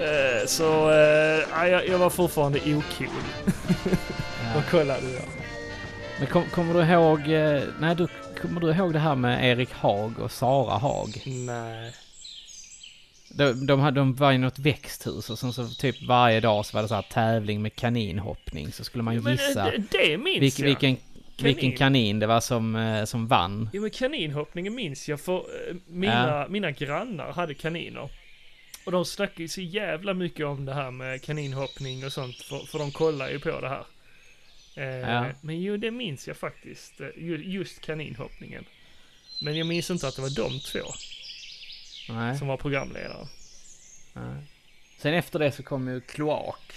Eh, så eh, ja, jag, jag var fortfarande ocool ja. och kollade då. Men kom, kommer du ihåg... eh, Nej, du, kommer du ihåg det här med Erik Haag och Sara Haag? Nej. De, de, hade, de var i något växthus och sen så typ varje dag så var det så här tävling med kaninhoppning. Så skulle man Men, eh, gissa det, det minns vilk, jag. vilken, vilken Kanin. kanin det var som, eh, som vann. Jo men kaninhoppningen minns jag för eh, mina, mina grannar hade kaniner. Och de snackade ju så jävla mycket om det här med kaninhoppning och sånt för, för de kollar ju på det här. Ja. Men jo det minns jag faktiskt. ju- Just kaninhoppningen. Men jag minns inte att det var de två Nej, som var programledare. nej. Sen efter det så kom ju Kloak.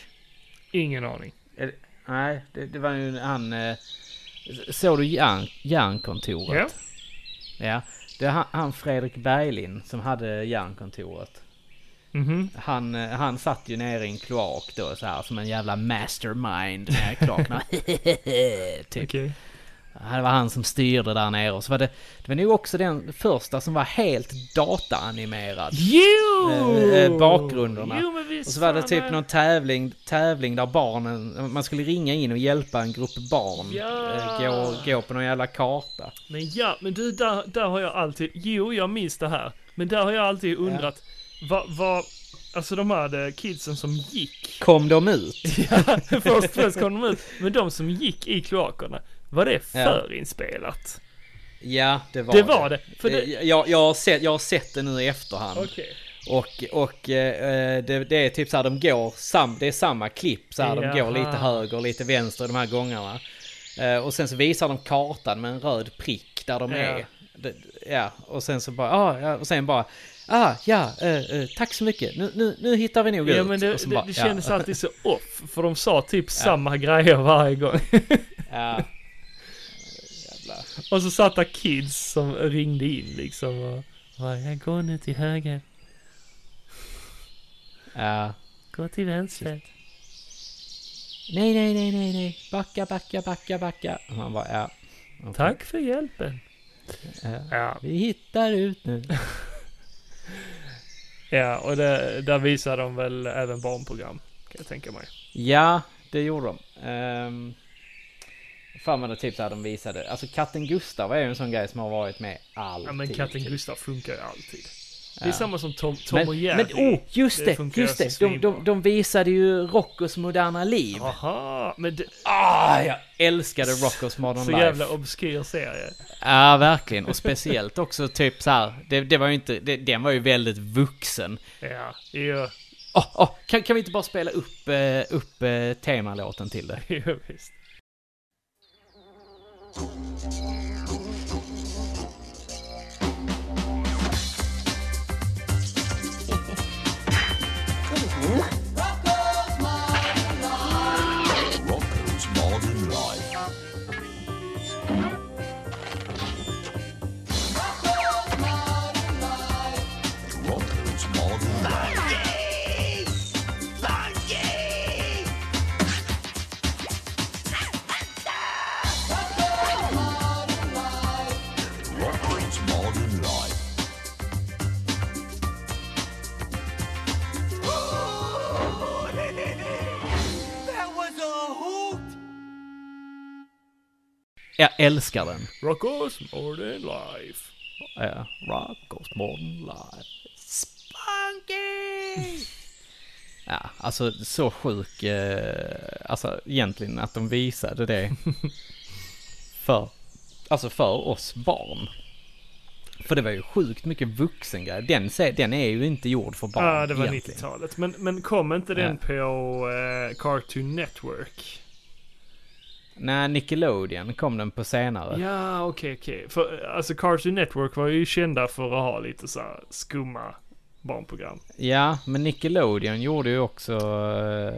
Ingen aning. Nej, det, det var ju han... Eh, såg du järn, järnkontoret? Ja. Ja. Det är han, han Fredrik Berglind som hade järnkontoret. Mhm. Han, eh, han satt ju nere i en kloak då så här som en jävla mastermind kloakerna. typ. Okej. det var han som styrde där nere. Och så var det, det var nog också den första som var helt dataanimerad. Jo! Eh, eh, bakgrunderna. Jo, Och så var det typ är- någon tävling, tävling där barnen, man skulle ringa in och hjälpa en grupp barn. Ja. eh, Gå, gå på någon jävla karta. Men ja, men du, där, där har jag alltid, jo jag minns det här. Men där har jag alltid undrat, vad, vad, alltså de här eh, kidsen som gick. Kom de ut? Ja, först, först kom de ut. Men de som gick i kloakerna, var det Ja. förinspelat? Ja, det var Det var det. Eh, det, Jag, jag, har sett, jag har sett det nu i efterhand. okej. Och, och eh, det, det är typ så här, de går, sam, det är samma klipp så här, de går lite höger, lite vänster de här gångarna. Eh, och sen så visar de kartan med en röd prick där de Ja. är. Det, ja, och sen så bara, ah, ja, och sen bara, ah, ja, eh, eh, tack så mycket, nu, nu, nu hittar vi nog Ja ut. men det, det, bara, det ja. kändes alltid så off, för de sa typ samma grejer varje gång. Ja. Och så satt där kids som ringde in liksom och, "Ja, jag går nu till höger, Ja. gå till vänster. Nej, nej, nej, nej, nej, backa, backa, backa, backa. Och man bara, ja. okej. Tack för hjälpen. Ja. Ja, Vi hittar ut nu. ja och det, där visar de väl även barnprogram, kan jag tänka mig. Ja, det gjorde de. Um, Fan vad det typ så här de visade. Alltså katten Gustav är ju en sån grej som har varit med alltid. Ja men katten typ. Gustav funkar ju alltid. Det Ja. är samma som Tom, Tom Men, och men Jerry. oh, just Det det, just det. så De, de, de visade ju Roccos moderna liv. Aha, men det, Ah, jag älskade Roccos modern så life. jävla obskyr serie. Ja, verkligen. Och speciellt också typ så här. Det, det var ju inte, det, den var ju väldigt vuxen. Ja, jo, Åh, åh, kan, kan vi inte bara spela upp, eh, upp eh, temalåten till det? jo visst. Mm-hmm. Jag älskar den. Rockos Modern Life. Ja, Roccos modern life. Spunky! Ja, alltså så sjuk, eh, alltså egentligen att de visade det för, alltså för oss barn. För det var ju sjukt mycket vuxengrej. Den, den är ju inte gjord för barn Ja, det var egentligen. 90-talet. Men, men kom inte den Ja. på eh, Cartoon Network? Nej, Nickelodeon kom den på senare. Ja, okej, okej. För eh, alltså Cartoon Network var ju kända för att ha lite så här skumma barnprogram. Ja, men Nickelodeon gjorde ju också...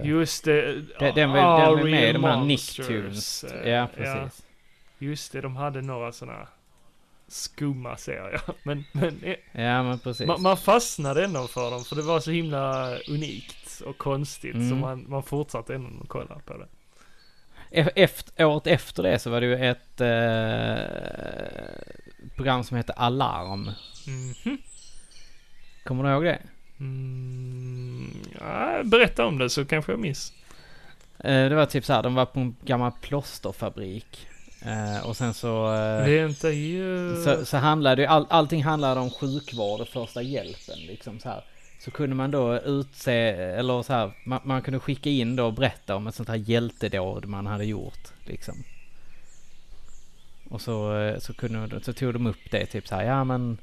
eh, Just det. den, den, var, ah, den var med i de här Nicktoons. Ja, precis. Just det, de hade några sådana skumma serier. Men, men eh, Ja, men precis. man, man fastnade ändå för dem för det var så himla unikt och konstigt så Mm. man, man fortsatte ändå att kolla på det. E- Efter, året efter det så var det ju ett eh, program som hette Alarm. Mhm. Kommer du ihåg det? Mm, ja, berätta om det så kanske jag minns. Eh, det var typ så här, de var på en gammal plåsterfabrik. Eh, och sen så, eh, Vänta ju... så, så handlade ju, all, allting handlade om sjukvård och första hjälpen liksom så här. Så kunde man då utse, eller så här, man, man kunde skicka in då och berätta om ett sånt här hjältedåd man hade gjort liksom. Och så, eh, så, kunde, så tog de upp det typ så här, ja men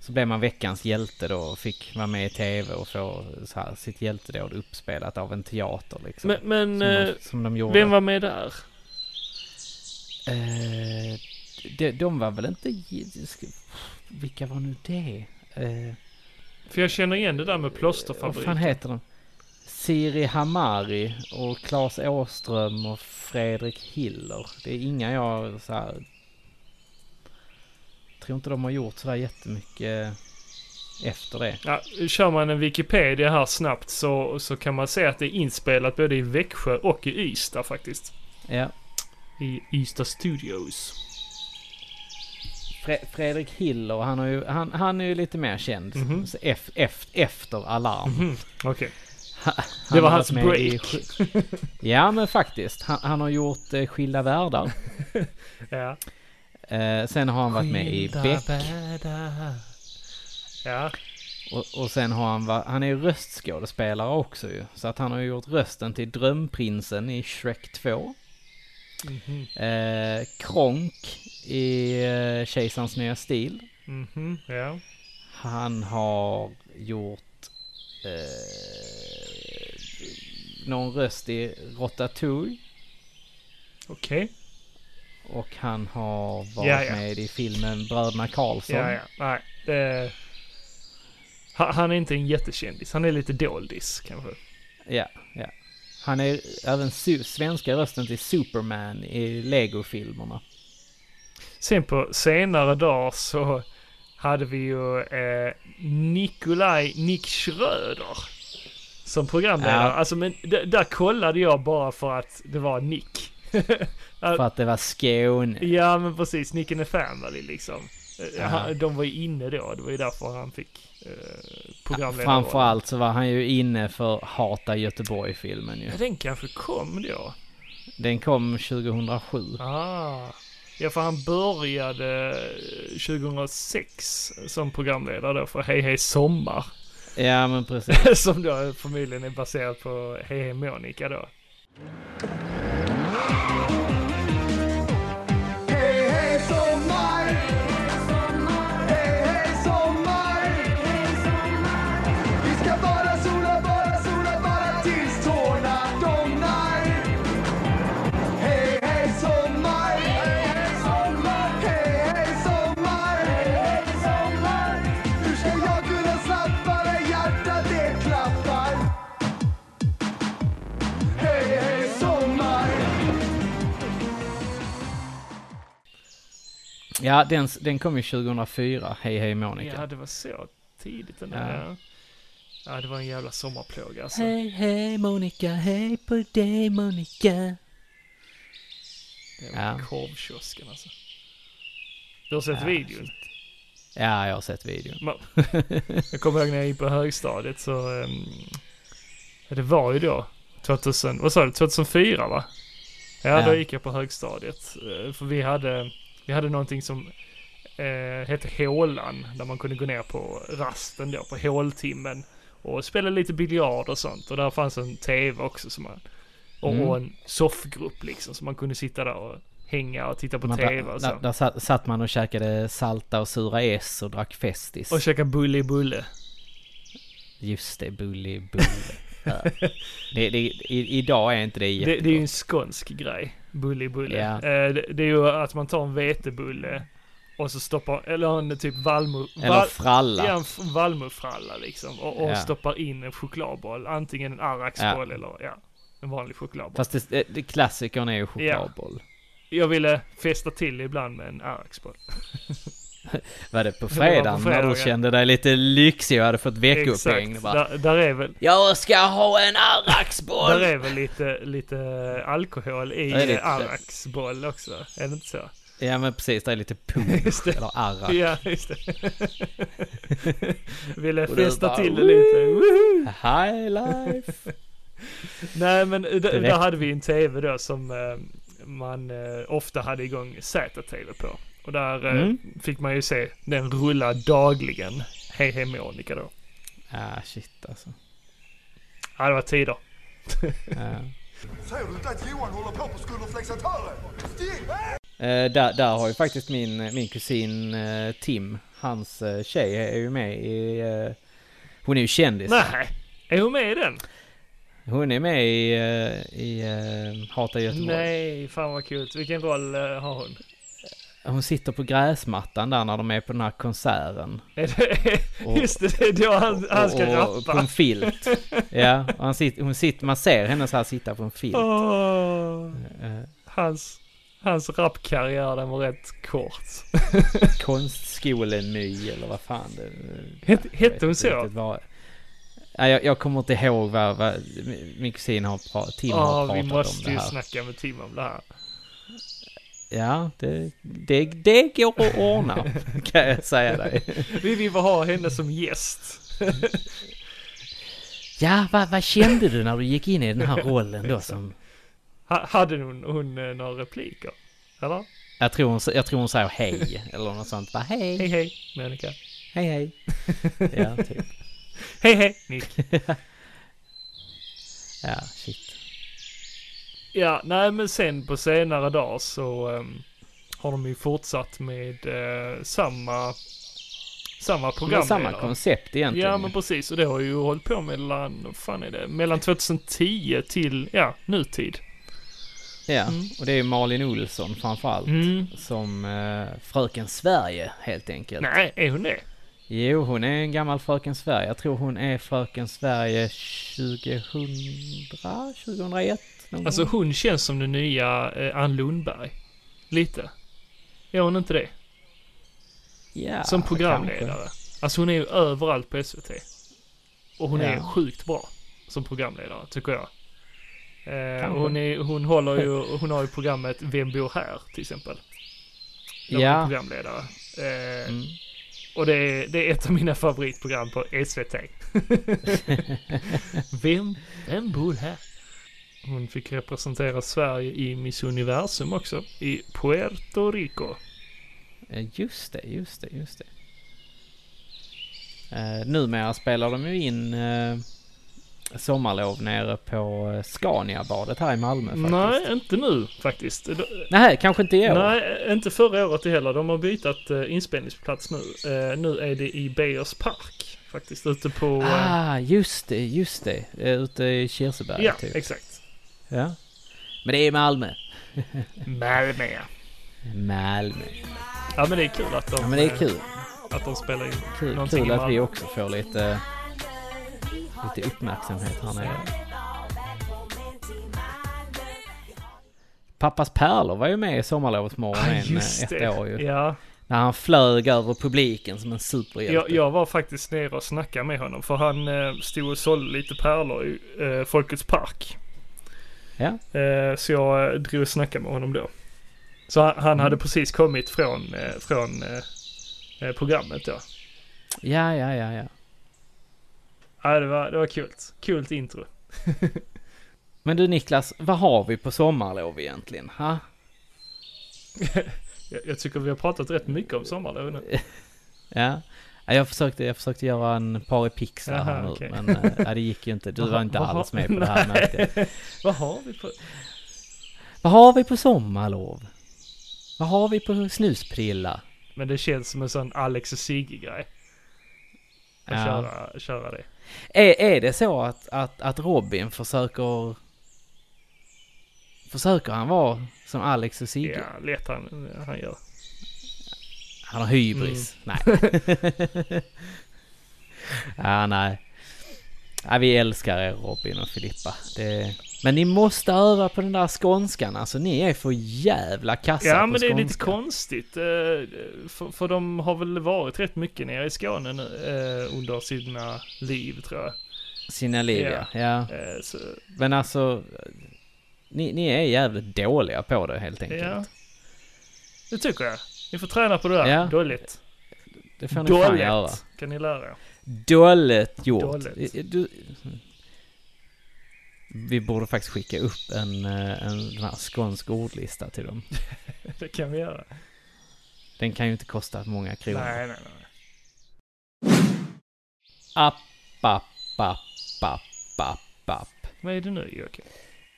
så blev man veckans hjälte då och fick vara med i tv och få så här, sitt hjältedåd uppspelat av en teater liksom. Men, men som, eh, de, som de gjorde. vem var med där? Eh, de, de var väl inte... Vilka var nu det? Eh, För jag känner igen det där med vad plåsterfabriken. fan heter de? Siri Hamari och Claes Åström och Fredrik Hiller. Det är inga jag så här... Tror inte de har gjort sådär jättemycket efter det. Ja, kör man en Wikipedia här snabbt så, så kan man se att det är inspelat både i Växjö och i Ystad faktiskt. Ja, I Ystad Studios. Fre- Fredrik Hiller, han, har ju, han, han är ju lite mer känd. Mhm. Så ef, ef, efter Alarm. Mhm, Okej. Han Det var hans i break. sk- ja men faktiskt. Han, han har gjort eh, Skilda Världar. Ja. Eh, sen har han varit med i Beck. Ja. Och, och sen har han varit, han är ju röstskådespelare också ju. Så att han har gjort rösten till Drömprinsen i Shrek 2. Mhm. Eh, Kronk i eh, Kejsarens nya stil. Mhm. Ja. Han har gjort eh, någon röst i Ratatouille. Okej. Och han har varit Ja, ja. med i filmen Bröderna Karlsson. Ja, ja. Nej. Det... Ha- Han är inte en jättekändis. Han är lite doldis kanske. Ja, ja. Han är även svenska rösten till Superman i Lego-filmerna. Sen på senare dagar så hade vi ju eh, Nikolaj Nick Schröder som programledare. Ja. Alltså men där kollade jag bara för att det var Nick. För att det var Skåne. ja men precis, Nick and the Family liksom. Eh, Ja. Han, de var ju inne då, det var ju därför han fick eh, programledare. Framförallt så var han ju inne för Hata Göteborg-filmen ju. Den kanske kom då. Den kom 2007. Ah. Ja, för han började eh, 2006 som programledare då för Hej Hej Sommar. Ja men precis. som då förmodligen är baserat på Hej Hej Monica då. Ja den, den kom ju 2004. Hej hej Monica. Ja, det var så tidigt ändå. Ja. Ja. ja, det var en jävla sommarplåga alltså. Hej hej Monica, hej på dig Monica. Det var Ja. korvkiosken alltså. Du har sett Ja, videon? Ja, jag har sett videon. Ma- Jag kommer ihåg när jag gick på högstadiet så, um, ja, det var ju då 2000, vad sa du, 2004 va? Ja, Ja. då gick jag på högstadiet. Eh, För vi hade, vi hade någonting som eh, hette hålan, där man kunde gå ner på rasten då, på håltimmen. Och spela lite biljard och sånt. Och där fanns en tv också som man, och, Mm. och en soffgrupp liksom, så man kunde sitta där och hänga och titta på Man, tv där, och där, så. där satt, satt man och käkade salta och sura S och drack Festis. Och käka bulle i bulle. Just det, Bully Bulle. ja. det, det, i, idag är inte det Det, jättegott. det är ju en skånsk grej. Bulle i bulle. Ja. Eh, det, det är ju att man tar en vetebulle och så stoppar, eller en typ valmo... Eller val- fralla. Ja, en valmufralla liksom. Och, och Ja. stoppar in en chokladboll. Antingen en Arraxboll eller ja, en vanlig chokladboll. Fast det, det, klassikern är ju chokladboll. Jag ville festa till ibland med en Arraxboll. Var det på Det var på fredagen när fredagen. du kände dig lite lyxig och hade fått. Bara, Där, där är väl, Jag ska ha en där Arraxboll! är väl lite, lite alkohol i det lite- Arraxboll också. Är det inte så? Ja men precis, det är lite punsch det. eller arrak. Ja, just det. Ville festa bara, till det lite. Woohoo! High life! Nej men d- där hade vi en TV då som eh, man eh, ofta hade igång Z-TV på. Och där eh, Mm. fick man ju se den rulla dagligen. Hej hej Monica då. Ah shit alltså. Ja det var tider. Ja. Säger du inte att Johan håller på på skulderflexatören? Stick! Eh, där, där har ju faktiskt min, min kusin eh, Tim, hans eh, tjej är ju med i... Eh, hon är ju kändis. Nej, är hon med i den? Hon är med i, eh, i eh, Hata Göteborg. Nej, fan vad kul. Vilken roll eh, har hon? Hon sitter på gräsmattan där när de är på den här konserten. Och- just det, det är då han, han ska och, och på rappa. en filt. Ja, och han sitter, hon sitter, man ser henne så här sitta på en filt. Eh, hans, hans rapkarriär den var rätt kort. konstskolenny eller vad fan det... Hette- hette hon så? vad- jag, jag kommer inte ihåg vad, vad min kusin har pratat, Tim har Ja, pratat vi om måste det ju här. snacka med Tim om det här. Ja, det, det, det går att ordna kan jag säga dig. Vi vill ha henne som gäst. Ja, vad, vad kände du när du gick in i den här rollen då som... Ha, hade hon, hon eh, några repliker? Eller? Jag tror hon, jag tror hon säger hej eller något sånt. Va, hej, Hej hej, Monica. hej, hej. Ja, typ. Hej hej, Nick. Ja, shit. Ja, nej men sen på senare dagar så ehm, har de ju fortsatt med eh, samma, samma programledare. samma koncept egentligen. Ja men precis, och det har ju hållit på mellan, fan är det, mellan 2010 till, ja, nutid. Ja, Mm. och det är Malin Olsson framförallt. Mm. Som eh, Fröken Sverige helt enkelt. Nej, är hon det? Jo, hon är en gammal Fröken Sverige. Jag tror hon är Fröken Sverige 2000, 2001 någon Alltså hon känns som den nya eh, Ann Lundberg. Lite. Är hon inte det? ja, Som kanske. programledare. Alltså hon är ju överallt på SVT. Och hon är Ja. sjukt bra som programledare, tycker jag. Eh, Kanske. hon, är, hon håller ju, hon har ju programmet Vem bor här till exempel. Där hon är Ja. programledare. Eh, Mm. Och det är, det är ett av mina favoritprogram på SVT. vem, vem bor här? Hon fick representera Sverige i Miss Universum också. I Puerto Rico. Eh, Just det, just det, just det. Uh, numera spelar de ju in uh, sommarlov nere på uh, Scaniabadet här i Malmö faktiskt. Nej, inte nu faktiskt. Nej, kanske inte i år. Nej, inte förra året heller. De har bytt uh, inspelningsplats nu. Eh, nu är det i Beiers park faktiskt. Ute på... eh, Ah, just det, just det. Uh, ute i Kirseberg ja, typ. exakt. Ja. Men det är Malmö. Malmö. Malmö. Ja men det är kul att de, Ja men det är kul. att de spelar in Kul, någonting kul att vi också får lite, lite uppmärksamhet här nere. Pappas pärlor var ju med i Sommarlovsmorgon Ah, en, eh, just ett det. år ju. Ja, När han flög över publiken som en superhjälte. jag, jag var faktiskt nere och snackade med honom för han eh, stod och sålde lite pärlor i eh, Folkets Park. Ja. Eh, så jag eh, drog och snackade med honom då. Så han, han Mm. hade precis kommit från, eh, från eh, programmet då. ja, ja, ja, ja. Ja, det var, det var kul. Kul intro. Men du Niklas, vad har vi på sommarlov egentligen? Ha? Jag, jag tycker vi har pratat rätt mycket om sommarlov nu. Ja. Ja, Jag försökte, jag försökte göra en par pixlar här nu, okej. men äh, det gick ju inte. Du var inte alls med på det här jag. Vad har vi på... Vad har vi på sommarlov? Vad har vi på snusprilla? Men det känns som en sån Alex och Sigge-grej. Att Ja. köra, köra det. Är, är det så att, att, att Robin försöker... Försöker han vara som Alex och Sigge? Ja, lätt han, han gör. Han har hybris. Mm. Nej. ja, nej. Ja, vi älskar er Robin och Filippa. Det... Men ni måste öva på den där skånskan. Alltså ni är för jävla kassa Ja, på men det är lite skånska. konstigt. eh, För, för de har väl varit rätt mycket nere i Skåne nu eh, under sina liv, tror jag. Sina liv ja. ja. Eh, Så, Men alltså... Ni, ni är jävligt dåliga på det helt enkelt. ja. Det tycker jag. Ni får träna på det där. Ja. Dåligt. Det får ni fan göra. Dåligt kan ni lära er. Dåligt gjort. Dåligt. Du... Vi borde faktiskt skicka upp en, eh, en sån här skånsk ordlista till dem. Det kan vi göra. Den kan ju inte kosta många kronor. Nej, nej, nej. App, app, app, app, app, app. Vad är det nu Joakim?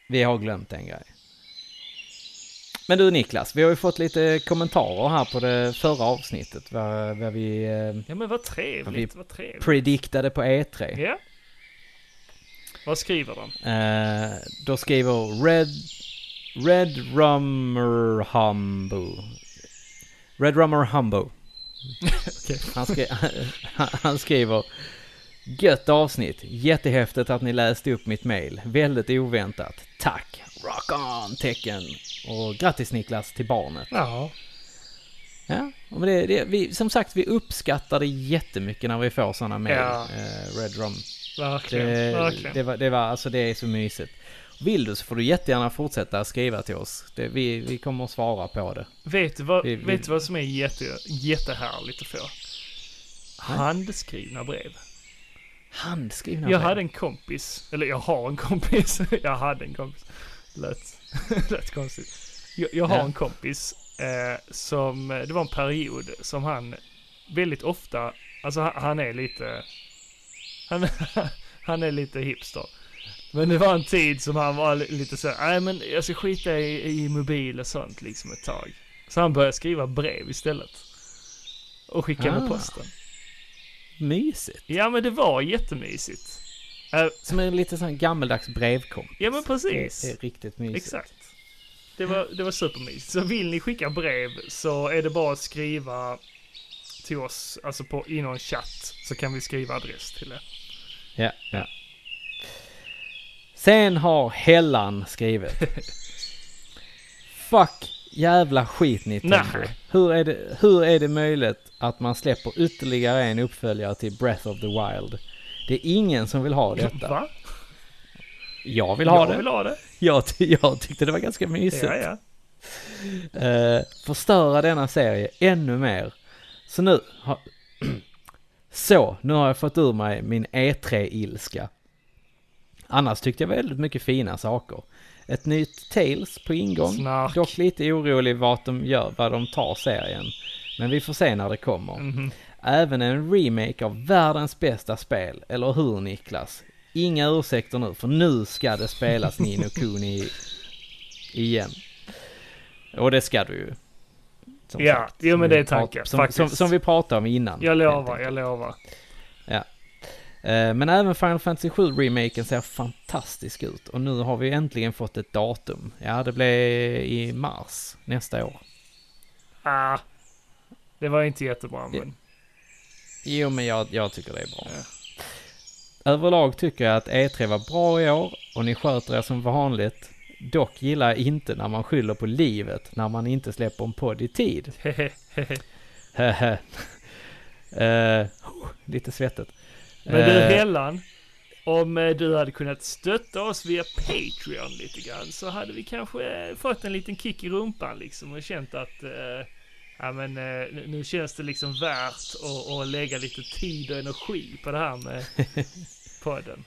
Vi har glömt en grej. Men du Niklas, vi har ju fått lite kommentarer här på det förra avsnittet. Vad, vad vi eh, Ja men vad trevligt, vad trevligt. prediktade på E3. Ja. Vad skriver de? Eh, då skriver Red, Red Rummer Humbo. Red Rummer Humbo. Han, skri han skriver Gött avsnitt. Jättehäftigt att ni läste upp mitt mail. Väldigt oväntat. Tack. Rock on tecken. Och grattis Niklas till barnet. Ja. Ja, men det, det, vi, som sagt vi uppskattar det jättemycket när vi får sådana mail. Ja. Eh, Red Rum. Verkligen, Det, verkligen. det, var, det var, alltså det är så mysigt. Vill du så får du jättegärna fortsätta skriva till oss. Det, vi, vi kommer att svara på det. Vet du vad, Vi- vi- vet vad som är jätte, jättehärligt att få? Handskrivna brev. Handskrivna Jag brev. hade en kompis, eller jag har en kompis. jag hade en kompis. Lät, lät konstigt. Jag, jag har Ja. en kompis eh, som, det var en period som han väldigt ofta, alltså han, han är lite, han, han är lite hipster. Men det var en tid som han var li- lite så, nej men jag ska skita i, i mobil och sånt liksom ett tag. Så han började skriva brev istället. Och skicka med Ah. posten. Mysigt. Ja men det var jättemysigt. Eh, Som en lite sån gammeldags brevkompis. Ja men Det precis. är riktigt mysigt. Exakt. Det var, det var supermysigt. Så vill ni skicka brev så är det bara att skriva till oss, alltså på, i någon chatt, så kan vi skriva adress till det. Ja, ja. Sen har Hellan skrivit. Fuck jävla skit Nintendo. Nej. Hur är, det, hur är det möjligt att man släpper ytterligare en uppföljare till Breath of the Wild? Det är ingen som vill ha detta. Va? Jag vill ha jag det. vill ha det. Jag, jag tyckte det var ganska mysigt. Ja, ja. Eh, förstöra denna serie ännu mer. Så nu har... Så, nu har jag fått ur mig min E3-ilska. Annars tyckte jag väldigt mycket fina saker. Ett nytt Tales på ingång. Snark. Dock lite orolig vad de gör, vad de tar serien. Men vi får se när det kommer. Mhm. Även en remake av världens bästa spel, eller hur Niklas? Inga ursäkter nu, för nu ska det spelas Nino Kuni igen. Och det ska du ju. Som Ja, jo, men det är tanken, Som, faktiskt. som, som vi pratade om innan. Jag lovar, jag lovar. Eh, Men även Final Fantasy 7 remaken ser fantastisk ut. Och nu har vi äntligen fått ett datum. Ja, det blir i mars nästa år. Ah, det var inte jättebra men. Jo, men jag, jag tycker det är bra. Ja. Överlag tycker jag att E3 var bra i år och ni sköter er som vanligt. Dock gillar jag inte när man skyller på livet när man inte släpper en podd i tid. Eh, lite svettigt. Men du Eh, Hellan, om eh, du hade kunnat stötta oss via Patreon lite grann så hade vi kanske fått en liten kick i rumpan liksom och känt att eh, ja men eh, nu- känns det liksom värt att, att lägga lite tid och energi på det här med podden.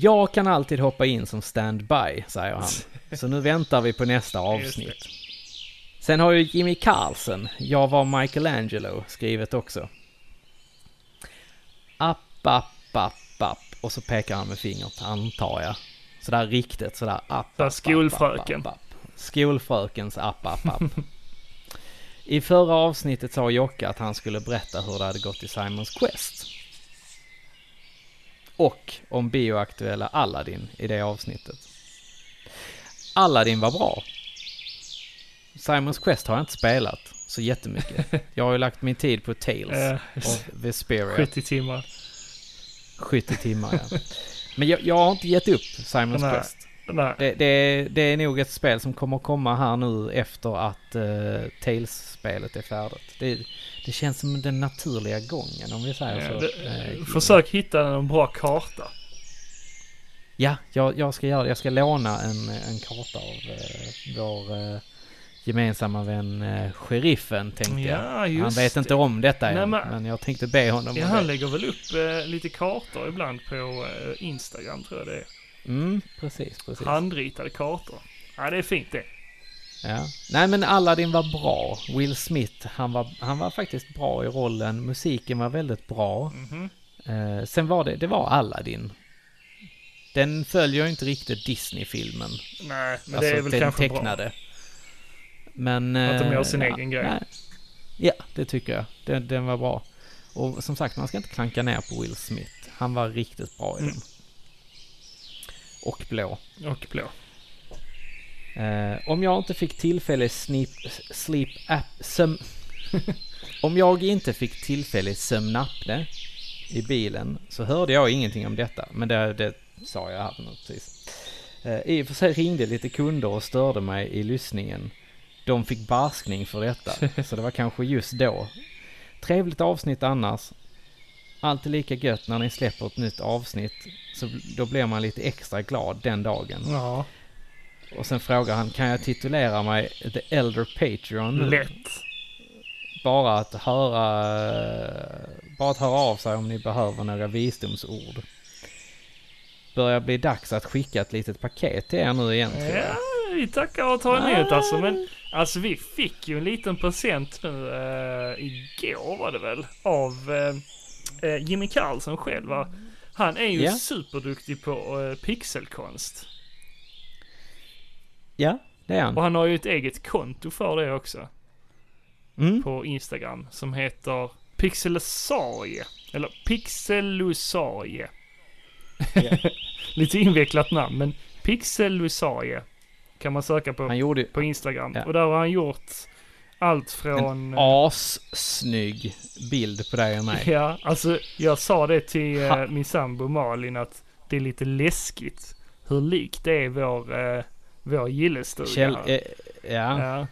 Jag kan alltid hoppa in som standby, säger han. Så nu väntar vi på nästa avsnitt. Sen har ju Jimmy Carlsen, Jag var Michelangelo, skrivit också. App, app, app, app. Och så pekar han med fingret, antar jag. Sådär riktigt, sådär app, app, Där app, app, app, app. Skolfrökens app, app, app. I förra avsnittet sa Jocke att han skulle berätta hur det hade gått i Simons Quest. Och om bioaktuella Aladdin i det avsnittet. Aladdin var bra. Simons Quest har jag inte spelat så jättemycket. Jag har ju lagt min tid på Tales och Vesperia. 70 timmar. 70 timmar ja. Men jag, jag har inte gett upp Simons Nej. Quest. Det, det, det är nog ett spel som kommer komma här nu efter att uh, Tales-spelet är färdigt. Det, det känns som den naturliga gången om vi säger Ja, så. det, Eh, försök hitta en bra karta. Ja, jag, jag ska göra det. Jag ska låna en, en karta av uh, vår uh, gemensamma vän uh, sheriffen tänkte jag. Ja, just Han vet det. inte om detta Nej, än, men- men jag tänkte be honom Ja, om han det. lägger väl upp eh, lite kartor ibland på Instagram tror jag det är. Mm, precis, precis. Handritade kartor. Ja, det är fint det. Ja. Nej men Aladdin var bra. Will Smith, han var, han var faktiskt bra i rollen. Musiken var väldigt bra. Mhm. Eh, sen var det, det var Aladdin. Den följer ju inte riktigt Disney-filmen. Nej, men alltså det är väl den kanske tecknade. Men... Att de eh, gör sin ja, egen grej. nej. Ja, det tycker jag. Den, den var bra. Och som sagt, man ska inte klanka ner på Will Smith. Han var riktigt bra i Mm. den. Och blå. Och blå. Eh, om jag inte fick tillfälle snip, sleep app, söm, om jag inte fick tillfälle sömnapne i bilen så hörde jag ingenting om detta. Men det, det sa jag här precis. Eh, I och för sig ringde lite kunder och störde mig i lyssningen. De fick barskning för detta. Så det var kanske just då. Trevligt avsnitt annars. Alltid lika gött när ni släpper ett nytt avsnitt. Så då blir man lite extra glad den dagen. Ja, Och sen frågar han, kan jag titulera mig The Elder Patreon lätt. Bara att höra, bara att höra av sig om ni behöver några visdomsord. Börjar bli dags att skicka ett litet paket till er nu igen tror jag. Ja, vi tackar och tar emot alltså. Men alltså vi fick ju en liten present nu eh, igår var det väl. Av eh, Jimmy Karlsson själv va? Han är ju Ja. superduktig på eh, pixelkonst. Ja, det är Och han. han har ju ett eget konto för det också. Mm. På Instagram. Som heter Pixelusarie. Eller Pixelusarie. Lite invecklat namn men Pixelusarie. Kan man söka på. Han gjorde på Instagram. Ja. Och där har han gjort allt från... en assnygg bild på dig och mig. Ja, alltså jag sa det till eh, Ha- min sambo Malin att det är lite läskigt hur likt det är vår, eh, vår gillestuga. Här. eh, ja, ja,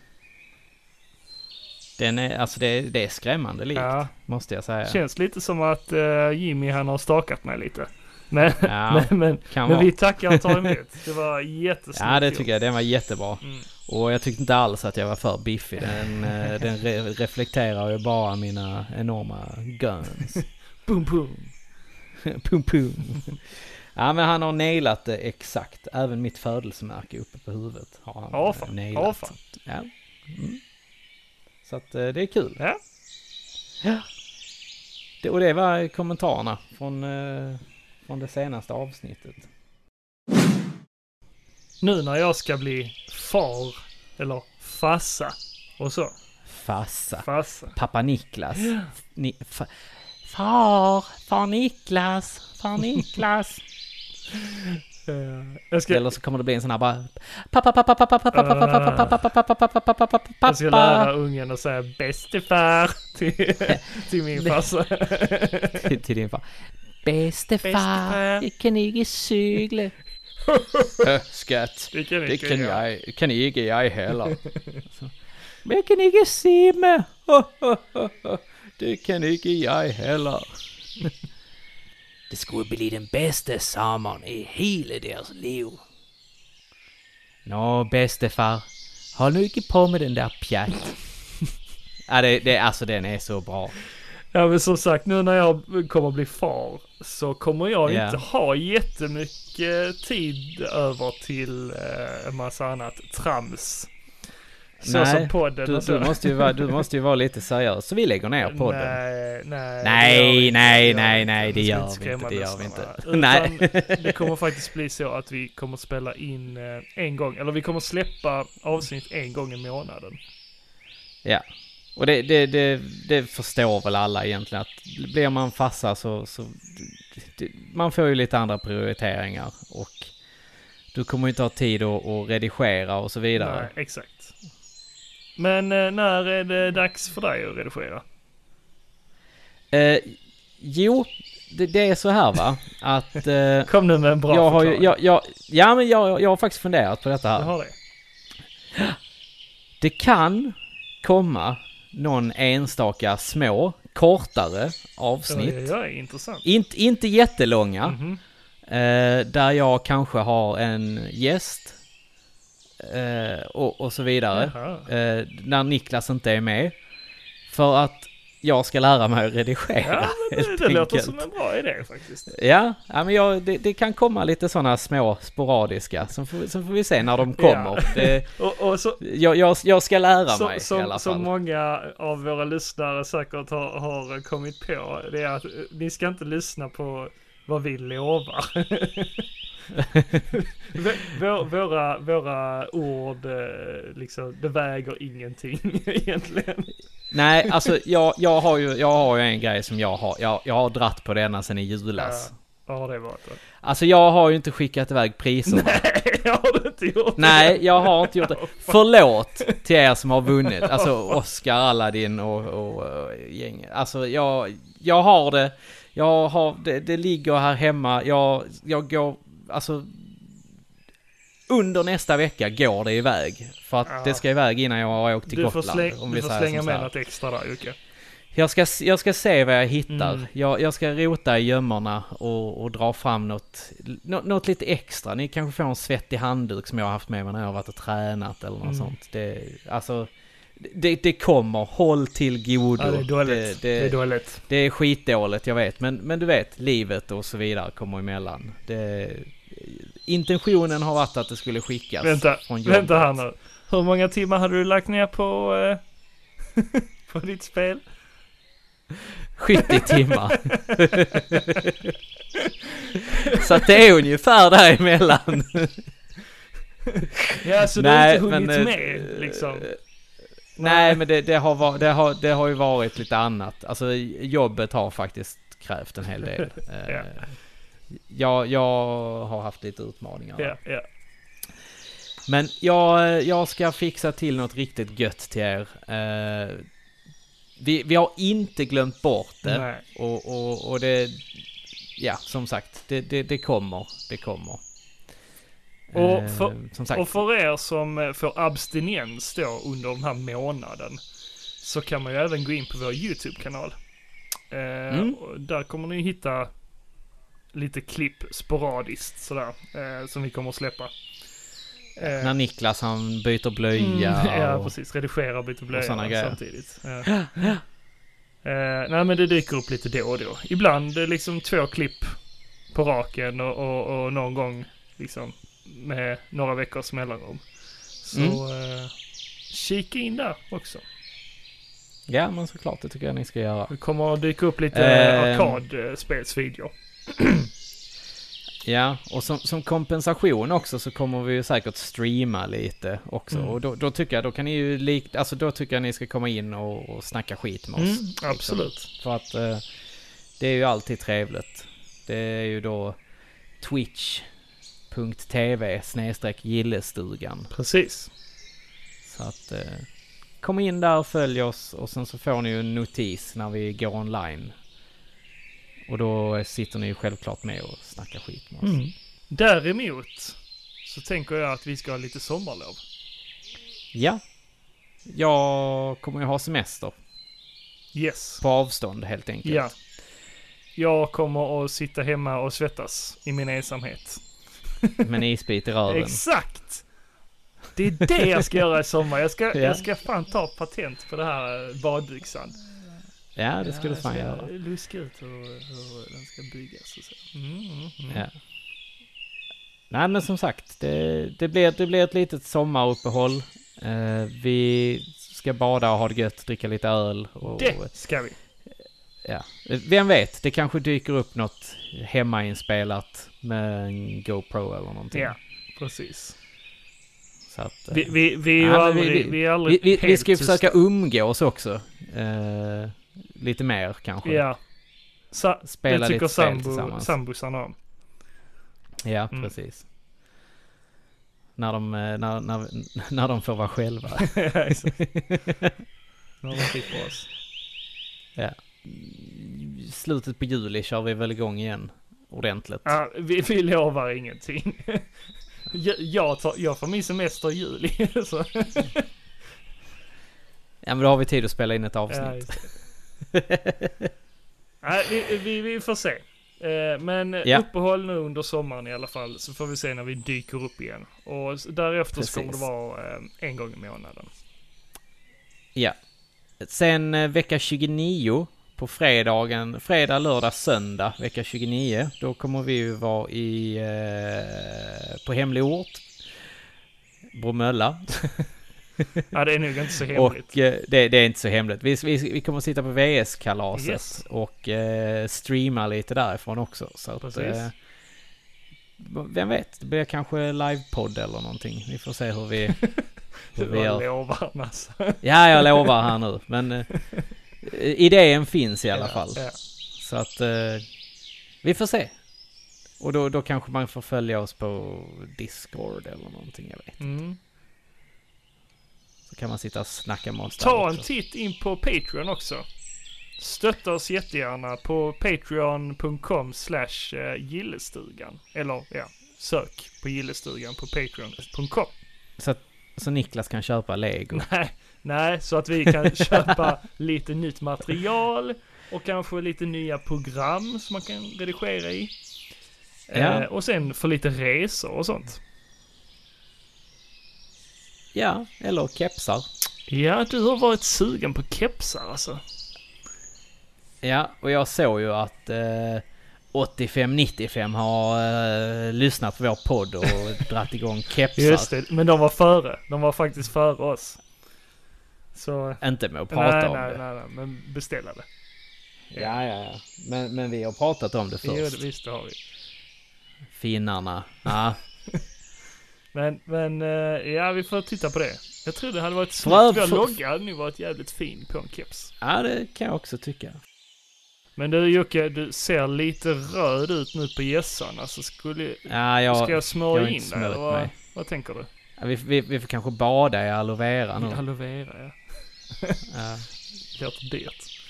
den är, alltså det, är- det är skrämmande likt, ja. måste jag säga. Känns lite som att eh, Jimmy han har stakat mig lite. Men, Ja, men, men, men vi tackar och tar emot. Det var jättesnyggt Ja, det tycker jag. Den var jättebra. Mm. Och jag tyckte inte alls att jag var för biffig. Den, eh, den re reflekterar ju bara mina enorma guns. Boom, boom. pum pum. Ja men han har nailat det exakt. Även mitt födelsemärke uppe på huvudet har han Ja, eh, fan. nailat. Ja, fan. Ja. Mm. Så att eh, det är kul. Ja. Ja. Det, och det var kommentarerna från, från det senaste avsnittet. Nu när jag ska bli far, eller fassa och så. Fassa. Fassa. Pappa Niklas. Ni, fa, far, far Niklas, far Niklas. Eh, Jag ska, Eller så kommer det bli en sån här bara pappa, pappa, pappa, pappa, pappa, pappa, pappa, pappa, pappa, pappa, pappa, pappa, jag ska lära pappa. ungen att säga bästefar till, till min farsa. Till, till din far. Bäste far, kan inte cykla. Skatt, Det kan det kan jag. jag, kan inte jag heller. Men jag kan inte simma. Det kan inte jag heller. Det skulle bli den bästa sommaren i hela deras liv. Nå, bästefar. Håll nu inte på med den där pjatt. ja, det, det, alltså den är så bra. Ja men som sagt nu när jag kommer bli far så kommer jag Ja. inte ha jättemycket tid över till eh, en massa annat trams. Så Nej, som podden Du, och så. du, måste ju vara, du måste ju vara lite seriös, så vi lägger ner podden. Nej, nej. Nej, nej, nej, nej, det gör vi inte, det gör vi inte. Utan Nej. det kommer faktiskt bli så att vi kommer spela in eh, en gång, eller vi kommer släppa avsnitt en gång i månaden. Ja. Och det, det, det, det förstår väl alla egentligen att blir man fassa så, så man får ju lite andra prioriteringar och du kommer ju inte ha tid att, att redigera och så vidare. Nej, exakt. Men eh, när är det dags för dig att redigera? Eh, jo, det, det är så här va, att eh, Kom nu med en bra jag har ju, jag, jag, ja men jag, jag har faktiskt funderat på detta Jag här. har det. Det kan komma någon enstaka små, kortare avsnitt. Ja, ja, intressant. Inte, inte jättelånga. Mhm. Eh, där jag kanske har en gäst. Eh, och, och så vidare. Eh, när Niklas inte är med. För att jag ska lära mig att redigera. Ja, men det, det låter som en bra idé faktiskt. Ja, ja men jag, det, det kan komma lite sådana små sporadiska. Så får, så får vi se när de kommer. Det, Och, och så, jag, jag, jag ska lära så, mig i som, alla som fall. många av våra lyssnare säkert har, har kommit på, det är att eh, ni ska inte lyssna på vad vi lovar. V- Vår, våra, våra ord, eh, liksom, det väger ingenting egentligen. Nej, alltså jag, jag, har ju, jag har ju en grej som jag har. Jag, jag har dratt på denna sedan i julas. Ja, vad har det varit då? Alltså jag har ju inte skickat iväg priserna. Nej, har du inte gjort Nej, jag har inte gjort det. Förlåt till er som har vunnit. Alltså Oscar, Aladdin och, och, och gänget. Alltså jag, jag har det. Jag har, det, det ligger här hemma. Jag, jag går, alltså under nästa vecka går det iväg. För att Ja. det ska iväg innan jag har åkt till Du får, Gotland. släng, om du får slänga med något extra där Jocke. Jag ska, jag ska se vad jag hittar. Mm. Jag, jag ska rota i gömmorna och, och dra fram något, nå- något lite extra. Ni kanske får en svettig handduk som jag har haft med mig när jag har varit och tränat eller något Mm. sånt. Det, alltså, det, det kommer. Håll till godo. Ja, det är dåligt. Det, Det, det, är dåligt. det är skitdåligt, jag vet. Men, men du vet, livet och så vidare kommer emellan. Det, intentionen har varit att det skulle skickas Vänta, från jobbet. vänta här nu. Hur många timmar hade du lagt ner på, eh, på ditt spel? 70 timmar. så att det är ungefär däremellan. Ja, så du har inte hunnit eh, med liksom? eh, Nej, men det, det, har var, det, har, det har ju varit lite annat. Alltså jobbet har faktiskt krävt en hel del. Eh, Ja. Jag, jag har haft lite utmaningar. Ja, ja. Men jag, jag ska fixa till något riktigt gött till er. Eh, vi, vi har inte glömt bort det. Nej. Och, och, och det, ja som sagt, det, det, det kommer, det kommer. Och Eh, för- Och för er som får abstinens då under den här månaden så kan man ju även gå in på vår YouTube-kanal. Eh, Mm. där kommer ni hitta lite klipp sporadiskt sådär eh, som vi kommer att släppa. Eh, när Niklas han byter blöja mm, ja, och, precis. Redigera och såna blöja grejer. samtidigt. Ja. Eh, nej men det dyker upp lite då och då. Ibland eh, liksom två klipp på raken och, och, och någon gång liksom med några veckors mellanrum. Så Mm. eh, kika in där också. Ja men såklart, det tycker jag ni ska göra. Det kommer att dyka upp lite Ehm. arkadspelsvideo. Ja, och som, som kompensation också så kommer vi ju säkert streama lite också. Mm. Och då, då tycker jag, då kan ni ju lik, alltså då tycker jag ni ska komma in och, och snacka skit med oss. Mm, liksom. absolut. För att eh, det är ju alltid trevligt. Det är ju då twitch.tv snedstreck gillestugan. Precis. Så att eh, kom in där och följ oss och sen så får ni ju en notis när vi går online. Och då sitter ni ju självklart med och snackar skit med oss. Mm. Däremot så tänker jag att vi ska ha lite sommarlov. Ja. Jag kommer ju ha semester. Yes. På avstånd helt enkelt. Ja. Jag kommer att sitta hemma och svettas i min ensamhet. Med en isbit i röven. Exakt! Det är det jag ska göra i sommar. Jag ska, Ja. jag ska fan ta patent på det här eh, badbyxan. Ja, det ska du jag fan göra. luska ut hur, hur den ska byggas och så. Mm, mm, mm. Ja. Nej men som sagt, det, det, blir, det blir ett litet sommaruppehåll. Eh, vi ska bada och ha det gött, dricka lite öl. Och, Det ska vi. ja. Vem vet, det kanske dyker upp något hemmainspelat med en GoPro eller någonting. Ja, precis. Så att, eh, Vi, vi, vi är Ja, men aldrig, vi- vi, är vi, aldrig vi, vi helt ska ju försöka umgås också. Eh, lite mer kanske. Ja. Sa, Spela det tycker lite sambo, sambosarna om. Ja, Mm. precis. När de, eh, när, när, när de får vara själva. Ja, exakt. Har de klippt oss. I slutet på juli kör vi väl igång igen ordentligt. Ja, vi, vi lovar ingenting. Jag, jag, tar, jag får min semester i juli. Så. Ja men då har vi tid att spela in ett Ja, avsnitt. det. Nej, vi, vi, vi får se. Eh, Men Ja. uppehåll nu under sommaren i alla fall, så får vi se när vi dyker upp igen. Och därefter så kommer det Precis. vara eh, en gång i månaden. Ja. Sen eh, vecka 29 på fredagen, fredag, lördag, söndag vecka 29. Då kommer vi vara i, eh, på hemlig ort. Bromölla. Ja, det är nog inte så hemligt. Och eh, det, det är inte så hemligt. Vi, vi, vi kommer att sitta på VS-kalaset Yes. och eh, streama lite därifrån också. Så att, eh, vem vet, det blir kanske livepodd eller någonting. Vi får se hur vi, hur vi gör. lovar massa. Ja, jag lovar här nu. Men eh, idén finns i alla Ja, fall. ja. Så att eh, vi får se. Och då, då kanske man får följa oss på Discord eller någonting, jag vet. Mm. Så kan man sitta och snacka med oss Ta en titt in på Patreon också. Stötta oss jättegärna på patreon.com slash eh, gillestugan. Eller ja, sök på gillestugan på patreon.com. Så, att, så Niklas kan köpa lego. Nej, Nej, så att vi kan köpa lite nytt material och kanske lite nya program som man kan redigera i. Ja. Eh, och sen för lite resor och sånt. Ja, eller kepsar. Ja, du har varit sugen på kepsar alltså. Ja, och jag såg ju att eh, 85-95 har eh, lyssnat på vår podd och dratt igång kepsar. Just det, men de var före. De var faktiskt före oss. Så... Inte med att prata nej, om nej, det. nej, nej, men beställa det. Ja, ja, ja. Men, men vi har pratat om det Jo, det först. visst det har vi. Finnarna. Ja. Men, men, eh, ja vi får titta på det. Jag tror det hade varit snyggt. Vår logga hade nog varit jävligt fin på en keps. ja, det kan jag också tycka. Men du Jocke, du ser lite röd ut nu på gässan. Alltså skulle, Ja, jag, ska jag smörja jag in dig eller vad, mig. vad tänker du? ja, vi, vi, vi får kanske bada i aloe vera nu. Aloe vera ja. Ja, Låter dyrt.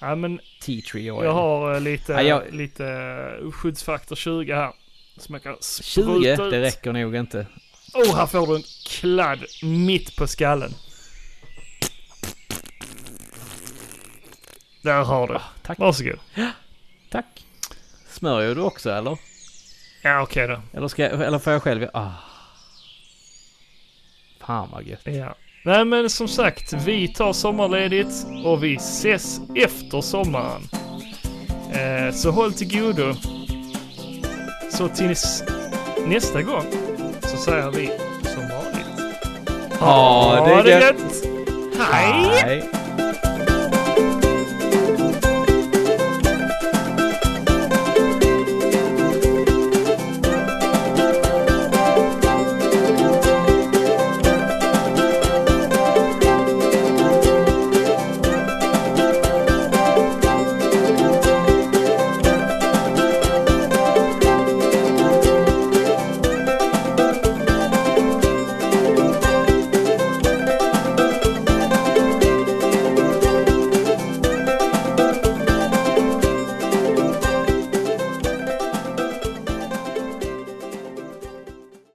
Ja men tea tree oil. jag har eh, lite, Ja, jag- lite skyddsfaktor 20 här. Som jag kan 20, spruta ut. det räcker nog inte. Oh, här får du en kladd mitt på skallen. Där har du. Tack. Varsågod. Tack. Smörjer du också eller? Ja, okej då. Eller, ska jag, eller får jag själv? Ah. Fan vad gött. Ja. Nej men som sagt, vi tar sommarledigt och vi ses efter sommaren. Eh, så håll till godo. Så tills nästa gång så säger vi som vanligt. Ha det gött. Hej! Hej.